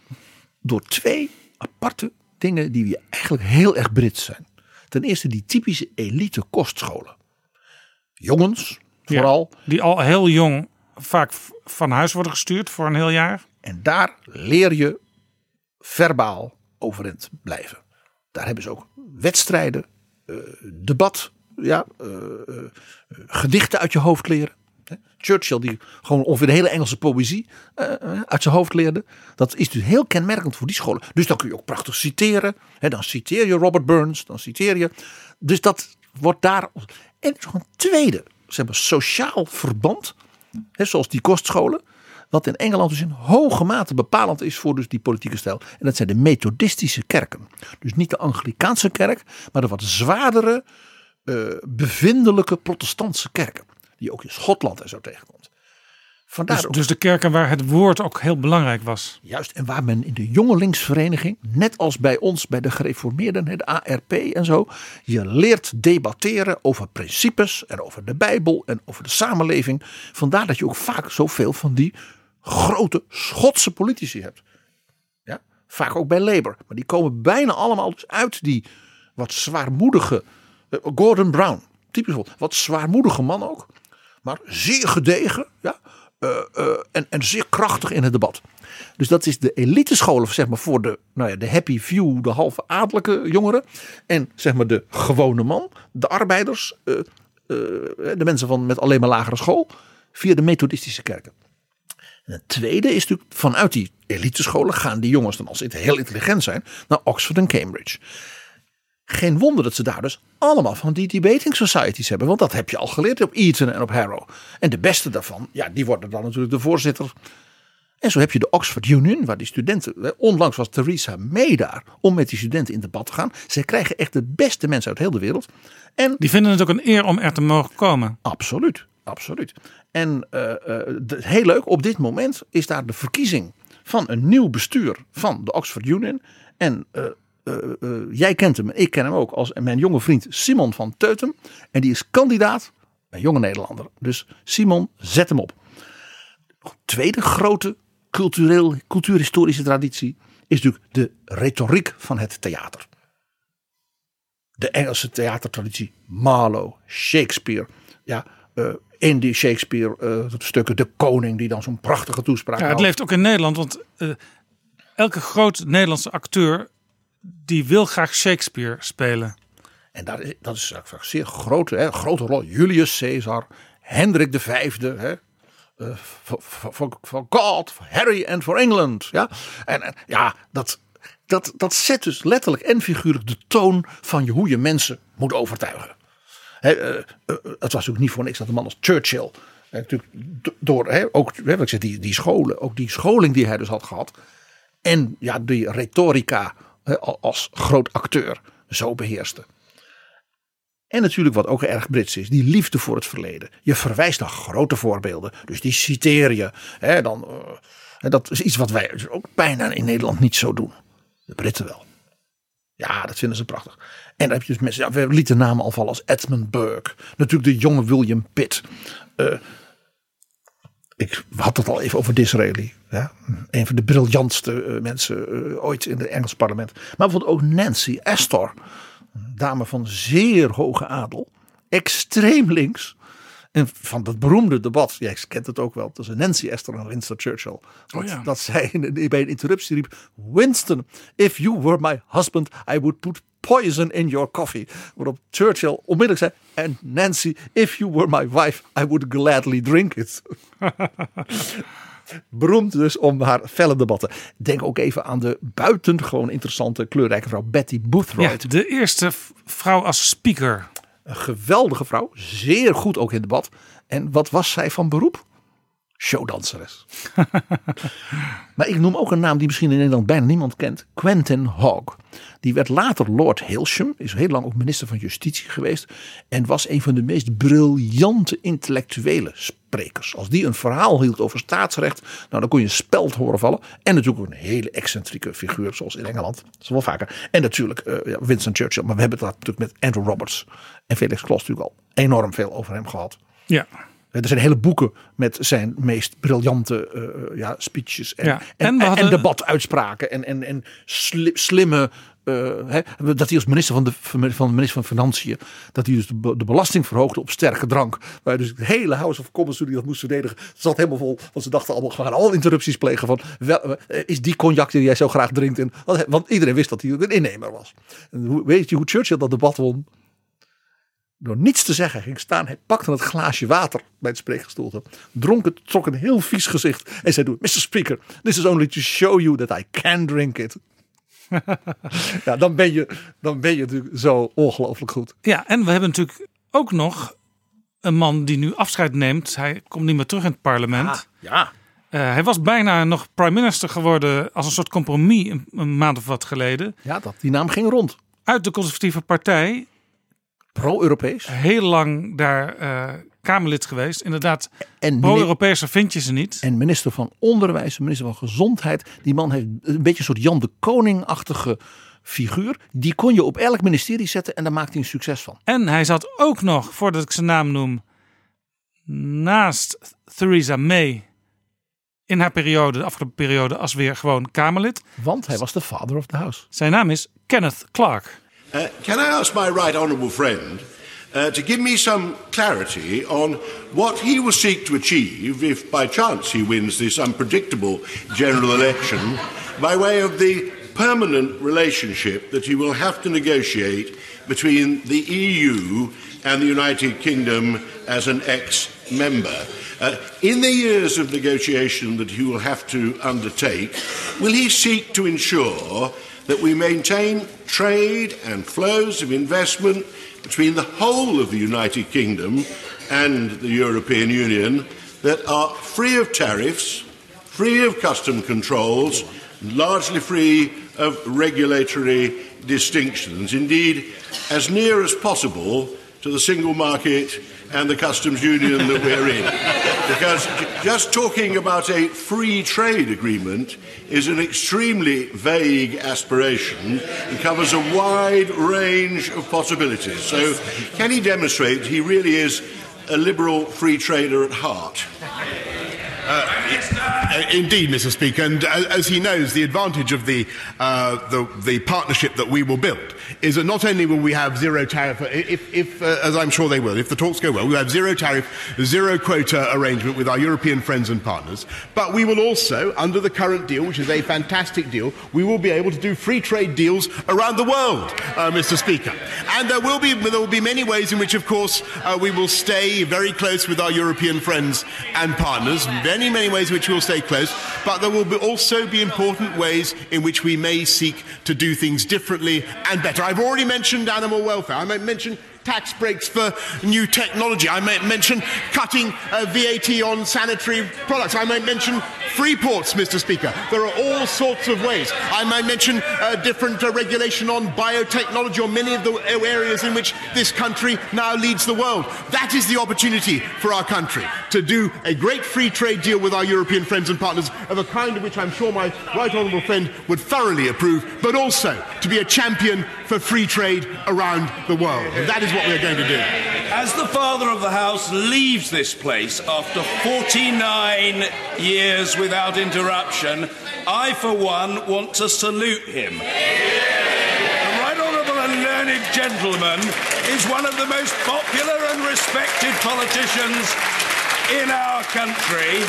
door twee aparte dingen die eigenlijk heel erg Brits zijn. Ten eerste die typische elite kostscholen. Jongens, vooral. Ja, die al heel jong vaak van huis worden gestuurd voor een heel jaar. En daar leer je verbaal overeind blijven. Daar hebben ze ook wedstrijden, debat, ja, eh, eh, gedichten uit je hoofd leren. Churchill, die gewoon ongeveer de hele Engelse poëzie eh, eh, uit zijn hoofd leerde. Dat is dus heel kenmerkend voor die scholen. Dus dan kun je ook prachtig citeren. Dan citeer je Robert Burns, dan citeer je. Dus dat wordt daar. En een tweede, ze hebben sociaal verband, zoals die kostscholen. Wat in Engeland dus in hoge mate bepalend is voor dus die politieke stijl. En dat zijn de methodistische kerken. Dus niet de Anglikaanse kerk, maar de wat zwaardere, eh, bevindelijke protestantse kerken. Die ook in Schotland en zo tegenkomt. Vandaar Dus, ook- dus de kerken waar het woord ook heel belangrijk was. Juist, en waar men in de jongelingsvereniging, net als bij ons, bij de gereformeerden, de ARP en zo, je leert debatteren over principes en over de Bijbel en over de samenleving. Vandaar dat je ook vaak zoveel van die grote Schotse politici hebt. Ja, vaak ook bij Labour. Maar die komen bijna allemaal dus uit die wat zwaarmoedige, eh, Gordon Brown, typisch voorbeeld, wat zwaarmoedige man ook. Maar zeer gedegen, ja, eh, eh, en, en zeer krachtig in het debat. Dus dat is de elitescholen zeg maar, voor de, nou ja, de happy few, de halve adellijke jongeren. En zeg maar de gewone man, de arbeiders, de mensen van, met alleen maar lagere school. Via de methodistische kerken. En het tweede is natuurlijk vanuit die elitescholen gaan die jongens dan als ze heel intelligent zijn naar Oxford en Cambridge. Geen wonder dat ze daar dus allemaal van die debating societies hebben. Want dat heb je al geleerd op Eton en op Harrow. En de beste daarvan, ja, die worden dan natuurlijk de voorzitter. En zo heb je de Oxford Union, waar die studenten. hè, Onlangs was Theresa May daar om met die studenten in debat te gaan. Zij krijgen echt de beste mensen uit heel de wereld. En Die vinden het ook een eer om er te mogen komen. Absoluut, absoluut. En eh, eh, heel leuk, op dit moment is daar de verkiezing van een nieuw bestuur van de Oxford Union. En eh, jij kent hem, ik ken hem ook als mijn jonge vriend Simon van Teutem. En die is kandidaat bij Jonge Nederlander. Dus Simon, zet hem op. Tweede grote cultureel, cultuurhistorische traditie is natuurlijk de retoriek van het theater. De Engelse theatertraditie, Marlowe, Shakespeare. Ja, in die Shakespeare eh, De Koning, die dan zo'n prachtige toespraak Ja, het houdt. leeft ook in Nederland, want eh, elke groot Nederlandse acteur die wil graag Shakespeare spelen. En dat is, dat is een zeer grote, hè, grote rol. Julius Caesar, Hendrik V, hè, voor- voor God, voor Harry en voor Engeland. Ja, en, en ja, dat, dat, dat zet dus letterlijk en figuurlijk de toon van je, hoe je mensen moet overtuigen. Eh, eh, het was natuurlijk niet voor niks dat een man als Churchill, eh, natuurlijk do- door ook wat ik zeg, die, die scholen, ook die scholing die hij dus had gehad, en ja, die retorica als groot acteur zo beheerste. En natuurlijk wat ook erg Brits is, die liefde voor het verleden. Je verwijst naar grote voorbeelden, dus die citeer je. Dan, dat is iets wat wij dus ook bijna in Nederland niet zo doen. De Britten wel. Ja, dat vinden ze prachtig. En dan heb je dus mensen, ja, we lieten namen al vallen als Edmund Burke. Natuurlijk de jonge William Pitt. Eh, ik had het al even over Disraeli. Ja? Een van de briljantste eh, mensen eh, ooit in het Engels parlement. Maar bijvoorbeeld ook Nancy Astor. Dame van zeer hoge adel. Extreem links. En van dat beroemde debat, jij kent het ook wel, tussen Nancy Astor en Winston Churchill. Dat, ja. dat zij bij een interruptie riep: Winston, if you were my husband, I would put poison in your coffee. Waarop Churchill onmiddellijk zei: And Nancy, if you were my wife, I would gladly drink it. (laughs) Beroemd dus om haar felle debatten. Denk ook even aan de buitengewoon interessante kleurrijke vrouw Betty Ja, Boothroyd. de eerste vrouw als speaker. Een geweldige vrouw, zeer goed ook in debat. En wat was zij van beroep? Showdanseres. (laughs) maar ik noem ook een naam die misschien in Nederland bijna niemand kent. Quentin Hogg. Die werd later Lord Hailsham. Is heel lang ook minister van Justitie geweest. En was een van de meest briljante intellectuele sprekers. Als die een verhaal hield over staatsrecht. Nou dan kon je een speld horen vallen. En natuurlijk een hele excentrieke figuur. Zoals in Engeland. Is wel vaker. En natuurlijk ja, Winston Churchill. Maar we hebben het natuurlijk met Andrew Roberts. En Felix Kloss natuurlijk al enorm veel over hem gehad. Ja. Er zijn hele boeken met zijn meest briljante eh, ja, speeches en, Ja, en, debatuitspraken en, en, en sli- slimme. eh, hè, dat hij als minister van de, van de minister van Financiën. dat hij dus de, be- de belasting verhoogde op sterke drank. Waar dus de hele House of Commons toen hij dat moest verdedigen. zat helemaal vol. Want ze dachten allemaal. we gaan al interrupties plegen. van wel, eh, is die cognac die jij zo graag drinkt. En, want, iedereen wist dat hij een innemer was. En hoe, weet je hoe Churchill dat debat won? Door niets te zeggen ging staan. Hij pakte het glaasje water bij het spreekgestoelte. Dronk het, trok een heel vies gezicht. En zei: Mr. Speaker, this is only to show you that I can drink it. (laughs) ja, dan ben, je, dan ben je natuurlijk zo ongelooflijk goed. Ja, en we hebben natuurlijk ook nog een man die nu afscheid neemt. Hij komt niet meer terug in het parlement. Ah, ja. Uh, hij was bijna nog prime minister geworden als een soort compromis een, een, maand of wat geleden. Ja, dat, die naam ging rond. Uit de conservatieve partij. Pro-Europees. Heel lang daar uh, Kamerlid geweest. Inderdaad, pro-Europese vind je ze niet. En minister van Onderwijs, minister van Gezondheid. Die man heeft een beetje een soort Jan de Koning-achtige figuur. Die kon je op elk ministerie zetten en daar maakte hij een succes van. En hij zat ook nog, voordat ik zijn naam noem, naast Theresa May in haar periode, de afgelopen periode, als weer gewoon Kamerlid. Want hij was de father of the house. Zijn naam is Kenneth Clark. Uh, can I ask my right honourable friend uh, to give me some clarity on what he will seek to achieve if by chance he wins this unpredictable general election by way of the permanent relationship that he will have to negotiate between the EU and the United Kingdom as an ex member. Uh, in the years of negotiation that he will have to undertake, will he seek to ensure that we maintain trade and flows of investment between the whole of the United Kingdom and the European Union that are free of tariffs, free of custom controls, largely free of regulatory distinctions. Indeed, as near as possible to the single market and the customs union that we're in. Because just talking about a free trade agreement is an extremely vague aspiration and covers a wide range of possibilities. So, can he demonstrate he really is a liberal free trader at heart? Uh, indeed, Mr. Speaker, and uh, as he knows, the advantage of the, uh, the, the partnership that we will build is that not only will we have zero tariff, if, if uh, as I'm sure they will, if the talks go well, we'll have zero tariff, zero quota arrangement with our European friends and partners, but we will also, under the current deal, which is a fantastic deal, we will be able to do free trade deals around the world, uh, Mr. Speaker. And there will be there will be many ways in which, of course, uh, we will stay very close with our European friends and partners. Many, many ways in which we will stay close, but there will be also be important ways in which we may seek to do things differently and better. I've already mentioned animal welfare. I might mention tax breaks for new technology. I might mention cutting uh, VAT on sanitary products. I might mention free ports, Mr. Speaker. There are all sorts of ways. I might mention uh, different uh, regulation on biotechnology or many of the areas in which this country now leads the world. That is the opportunity for our country to do a great free trade deal with our European friends and partners of a kind of which I'm sure my right honourable friend would thoroughly approve, but also to be a champion for free trade around the world. And that is what we're going to do. As the father of the house leaves this place after 49 years without interruption, I, for one, want to salute him. The right honourable and learned gentleman is one of the most popular and respected politicians in our country.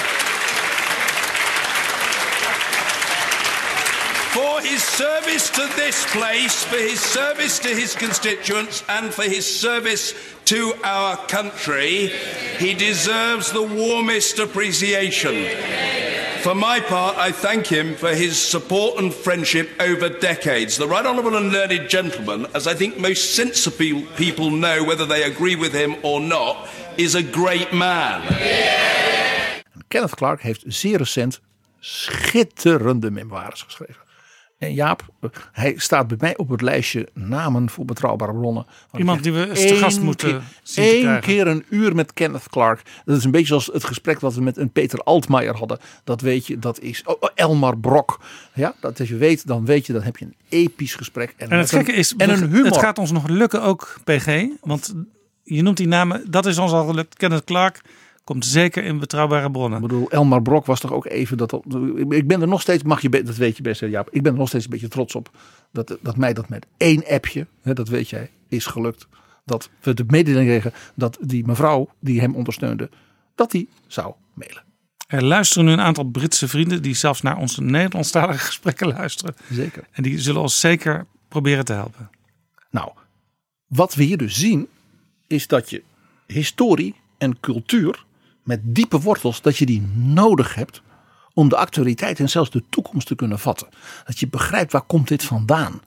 For his service to this place, for his service to his constituents, and for his service to our country, he deserves the warmest appreciation. For my part, I thank him for his support and friendship over decades. The Right Honourable and Learned Gentleman, as I think most sensible people know, whether they agree with him or not, is a great man. Kenneth Clark heeft zeer recent schitterende memoires geschreven. En Jaap, hij staat bij mij op het lijstje namen voor betrouwbare bronnen. Iemand die we eens te gast moeten zien Eén keer een uur met Kenneth Clark. Dat is een beetje zoals het gesprek wat we met een Peter Altmaier hadden. Dat weet je, dat is oh, Elmar Brok. Ja, dat als je weet, dan weet je, dan heb je een episch gesprek. En, en het gekke is, en een humor. het gaat ons nog lukken ook, PG. Want je noemt die namen, dat is ons al gelukt. Kenneth Clark, Komt zeker in betrouwbare bronnen. Ik bedoel, Elmar Brok was toch ook even dat. Ik ben er nog steeds, mag je, dat weet je best, Jaap. Ik ben er nog steeds een beetje trots op dat, dat mij dat met één appje, hè, dat weet jij, is gelukt. Dat we de mededeling kregen dat die mevrouw die hem ondersteunde, dat die zou mailen. Er luisteren nu een aantal Britse vrienden die zelfs naar onze Nederlandstalige gesprekken luisteren. Zeker. En die zullen ons zeker proberen te helpen. Nou, wat we hier dus zien is dat je historie en cultuur met diepe wortels, dat je die nodig hebt om de actualiteit en zelfs de toekomst te kunnen vatten. Dat je begrijpt waar komt dit vandaan?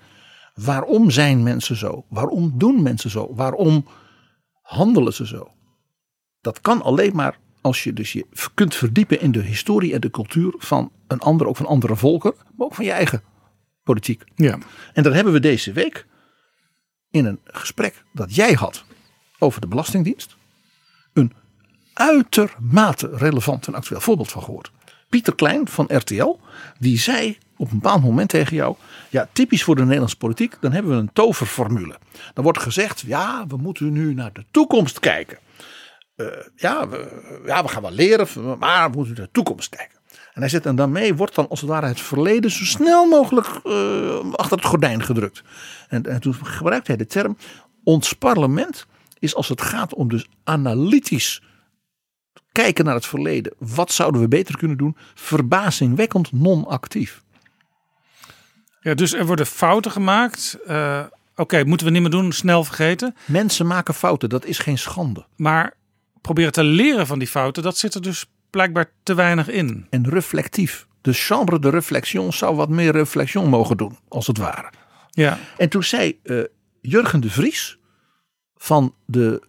Waarom zijn mensen zo? Waarom doen mensen zo? Waarom handelen ze zo? Dat kan alleen maar als je dus je kunt verdiepen in de historie en de cultuur van een ander, ook van andere volken, maar ook van je eigen politiek. Ja. En dat hebben we deze week in een gesprek dat jij had over de Belastingdienst. Een uitermate relevant en actueel voorbeeld van gehoord. Pieter Klein van RTL, die zei op een bepaald moment tegen jou: Ja, typisch voor de Nederlandse politiek, dan hebben we een toverformule. Dan wordt gezegd: Ja, we moeten nu naar de toekomst kijken. Uh, ja, we, ja, we gaan wel leren, maar we moeten naar de toekomst kijken. En hij zegt, en daarmee wordt dan als het ware het verleden zo snel mogelijk uh, achter het gordijn gedrukt. En toen gebruikte hij de term: ons parlement is als het gaat om dus analytisch kijken naar het verleden. Wat zouden we beter kunnen doen? Verbazingwekkend non-actief. Ja, dus er worden fouten gemaakt. Uh, Oké, moeten we niet meer doen, snel vergeten. Mensen maken fouten, dat is geen schande. Maar proberen te leren van die fouten, dat zit er dus blijkbaar te weinig in. En reflectief. De chambre de réflexion zou wat meer reflexion mogen doen, als het ware. Ja. En toen zei uh, Jurgen de Vries van de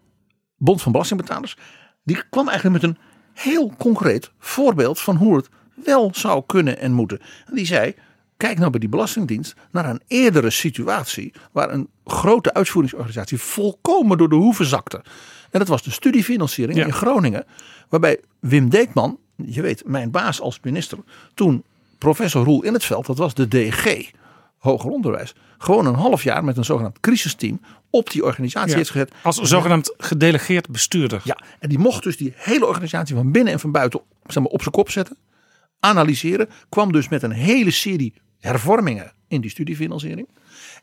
Bond van Belastingbetalers, die kwam eigenlijk met een heel concreet voorbeeld van hoe het wel zou kunnen en moeten. En die zei: Kijk nou bij die Belastingdienst naar een eerdere situatie waar een grote uitvoeringsorganisatie volkomen door de hoeven zakte. En dat was de studiefinanciering in Groningen, waarbij Wim Deekman, je weet, mijn baas als minister, toen professor Roel in het veld, dat was de DG, hoger onderwijs, gewoon een half jaar met een zogenaamd crisisteam op die organisatie Ja, heeft gezet. Als zogenaamd gedelegeerd bestuurder. Ja, en die mocht dus die hele organisatie van binnen en van buiten zeg maar, op zijn kop zetten. Analyseren. Kwam dus met een hele serie hervormingen in die studiefinanciering.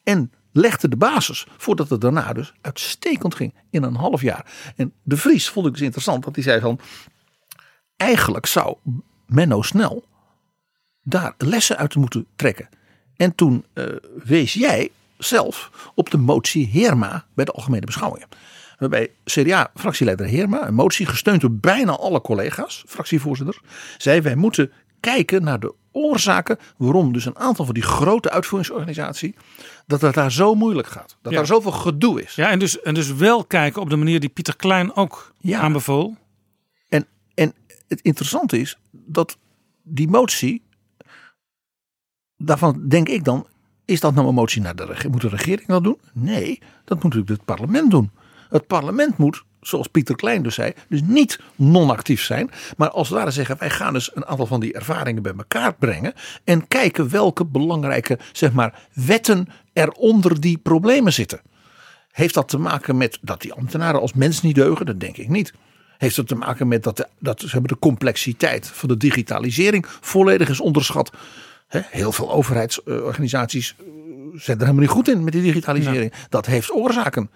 En legde de basis voordat het daarna dus uitstekend ging in een half jaar. En de Vries vond ik dus interessant. Want die zei van eigenlijk zou Menno Snel daar lessen uit moeten trekken. En toen eh, wees jij zelf op de motie Heerma bij de Algemene Beschouwingen. Waarbij CDA-fractieleider Heerma, een motie gesteund door bijna alle collega's, fractievoorzitters, zei wij moeten kijken naar de oorzaken waarom dus een aantal van die grote uitvoeringsorganisatie, dat het daar zo moeilijk gaat. Dat Ja. daar zoveel gedoe is. Ja, en dus, en dus wel kijken op de manier die Pieter Klein ook aanbevoel. En, en het interessante is dat die motie, daarvan denk ik dan, is dat nou een motie naar de regering? Moet de regering dat doen? Nee, dat moet natuurlijk het parlement doen. Het parlement moet, zoals Pieter Klein dus zei, dus niet non-actief zijn. Maar als het ware zeggen, wij gaan dus een aantal van die ervaringen bij elkaar brengen. En kijken welke belangrijke, zeg maar, wetten er onder die problemen zitten. Heeft dat te maken met dat die ambtenaren als mens niet deugen? Dat denk ik niet. Heeft het te maken met dat de, dat, ze hebben de complexiteit van de digitalisering volledig is onderschat? Heel veel overheidsorganisaties eh, zijn er helemaal niet goed in met die digitalisering. Dat heeft oorzaken.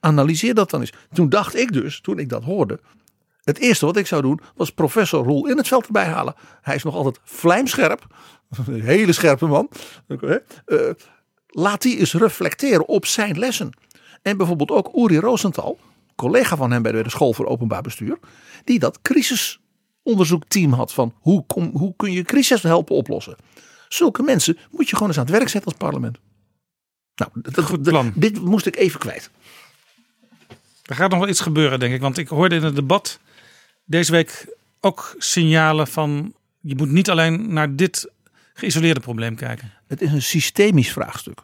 Analyseer dat dan eens. Toen dacht ik dus, toen ik dat hoorde. Het eerste wat ik zou doen was professor Roel in het veld erbij halen. Hij is nog altijd vlijmscherp. (laughs) Een hele scherpe man. Eh, laat die eens reflecteren op zijn lessen. En bijvoorbeeld ook Uri Rosenthal, collega van hem bij de School voor Openbaar Bestuur, die dat crisisonderzoekteam had van hoe, kom, hoe kun je crisis helpen oplossen. Zulke mensen moet je gewoon eens aan het werk zetten als parlement. Nou, dat, dat- dit moest ik even kwijt. Er gaat nog wel iets gebeuren, denk ik. Want ik hoorde in het debat deze week ook signalen van... je moet niet alleen naar dit geïsoleerde probleem kijken. Het is een systemisch vraagstuk.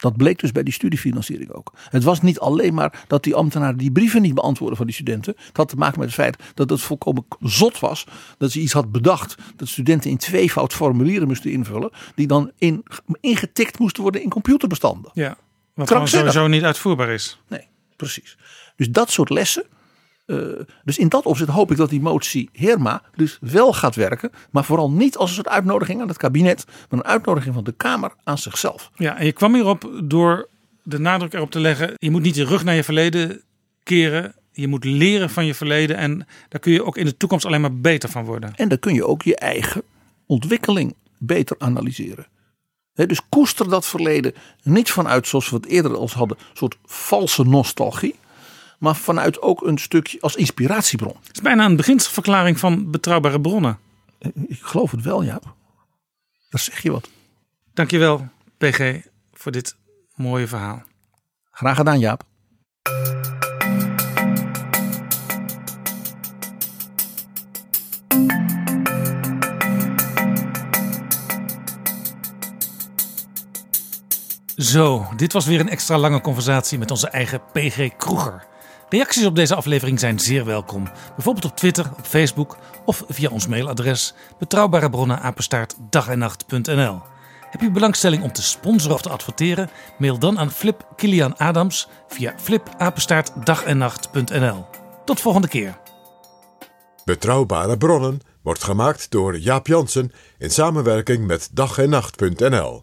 Dat bleek dus bij die studiefinanciering ook. Het was niet alleen maar dat die ambtenaren die brieven niet beantwoorden van die studenten. Het had te maken met het feit dat het volkomen zot was. Dat ze iets had bedacht dat studenten in tweevoud formulieren moesten invullen. Die dan in, ingetikt moesten worden in computerbestanden. Ja, wat sowieso niet uitvoerbaar is. Nee, precies. Dus dat soort lessen. Eh, dus in dat opzicht hoop ik dat die motie Heerma dus wel gaat werken. Maar vooral niet als een soort uitnodiging aan het kabinet. Maar een uitnodiging van de Kamer aan zichzelf. Ja, en je kwam hierop door de nadruk erop te leggen... je moet niet je rug naar je verleden keren. Je moet leren van je verleden. En daar kun je ook in de toekomst alleen maar beter van worden. En dan kun je ook je eigen ontwikkeling beter analyseren. Dus koester dat verleden niet vanuit, zoals we het eerder al hadden, een soort valse nostalgie. Maar vanuit ook een stukje als inspiratiebron. Het is bijna een beginselverklaring van betrouwbare bronnen. Ik geloof het wel, Jaap. Daar zeg je wat. Dankjewel, PG, voor dit mooie verhaal. Graag gedaan, Jaap. Zo, dit was weer een extra lange conversatie met onze eigen PG Kroeger. Reacties op deze aflevering zijn zeer welkom. Bijvoorbeeld op Twitter, op Facebook of via ons mailadres betrouwbare bronnen apenstaartdagennacht.nl. Heb je belangstelling om te sponsoren of te adverteren? Mail dan aan Flip Kilian Adams via flipapenstaartdagennacht.nl. Tot volgende keer. Betrouwbare bronnen wordt gemaakt door Jaap Jansen in samenwerking met dag en nacht.nl.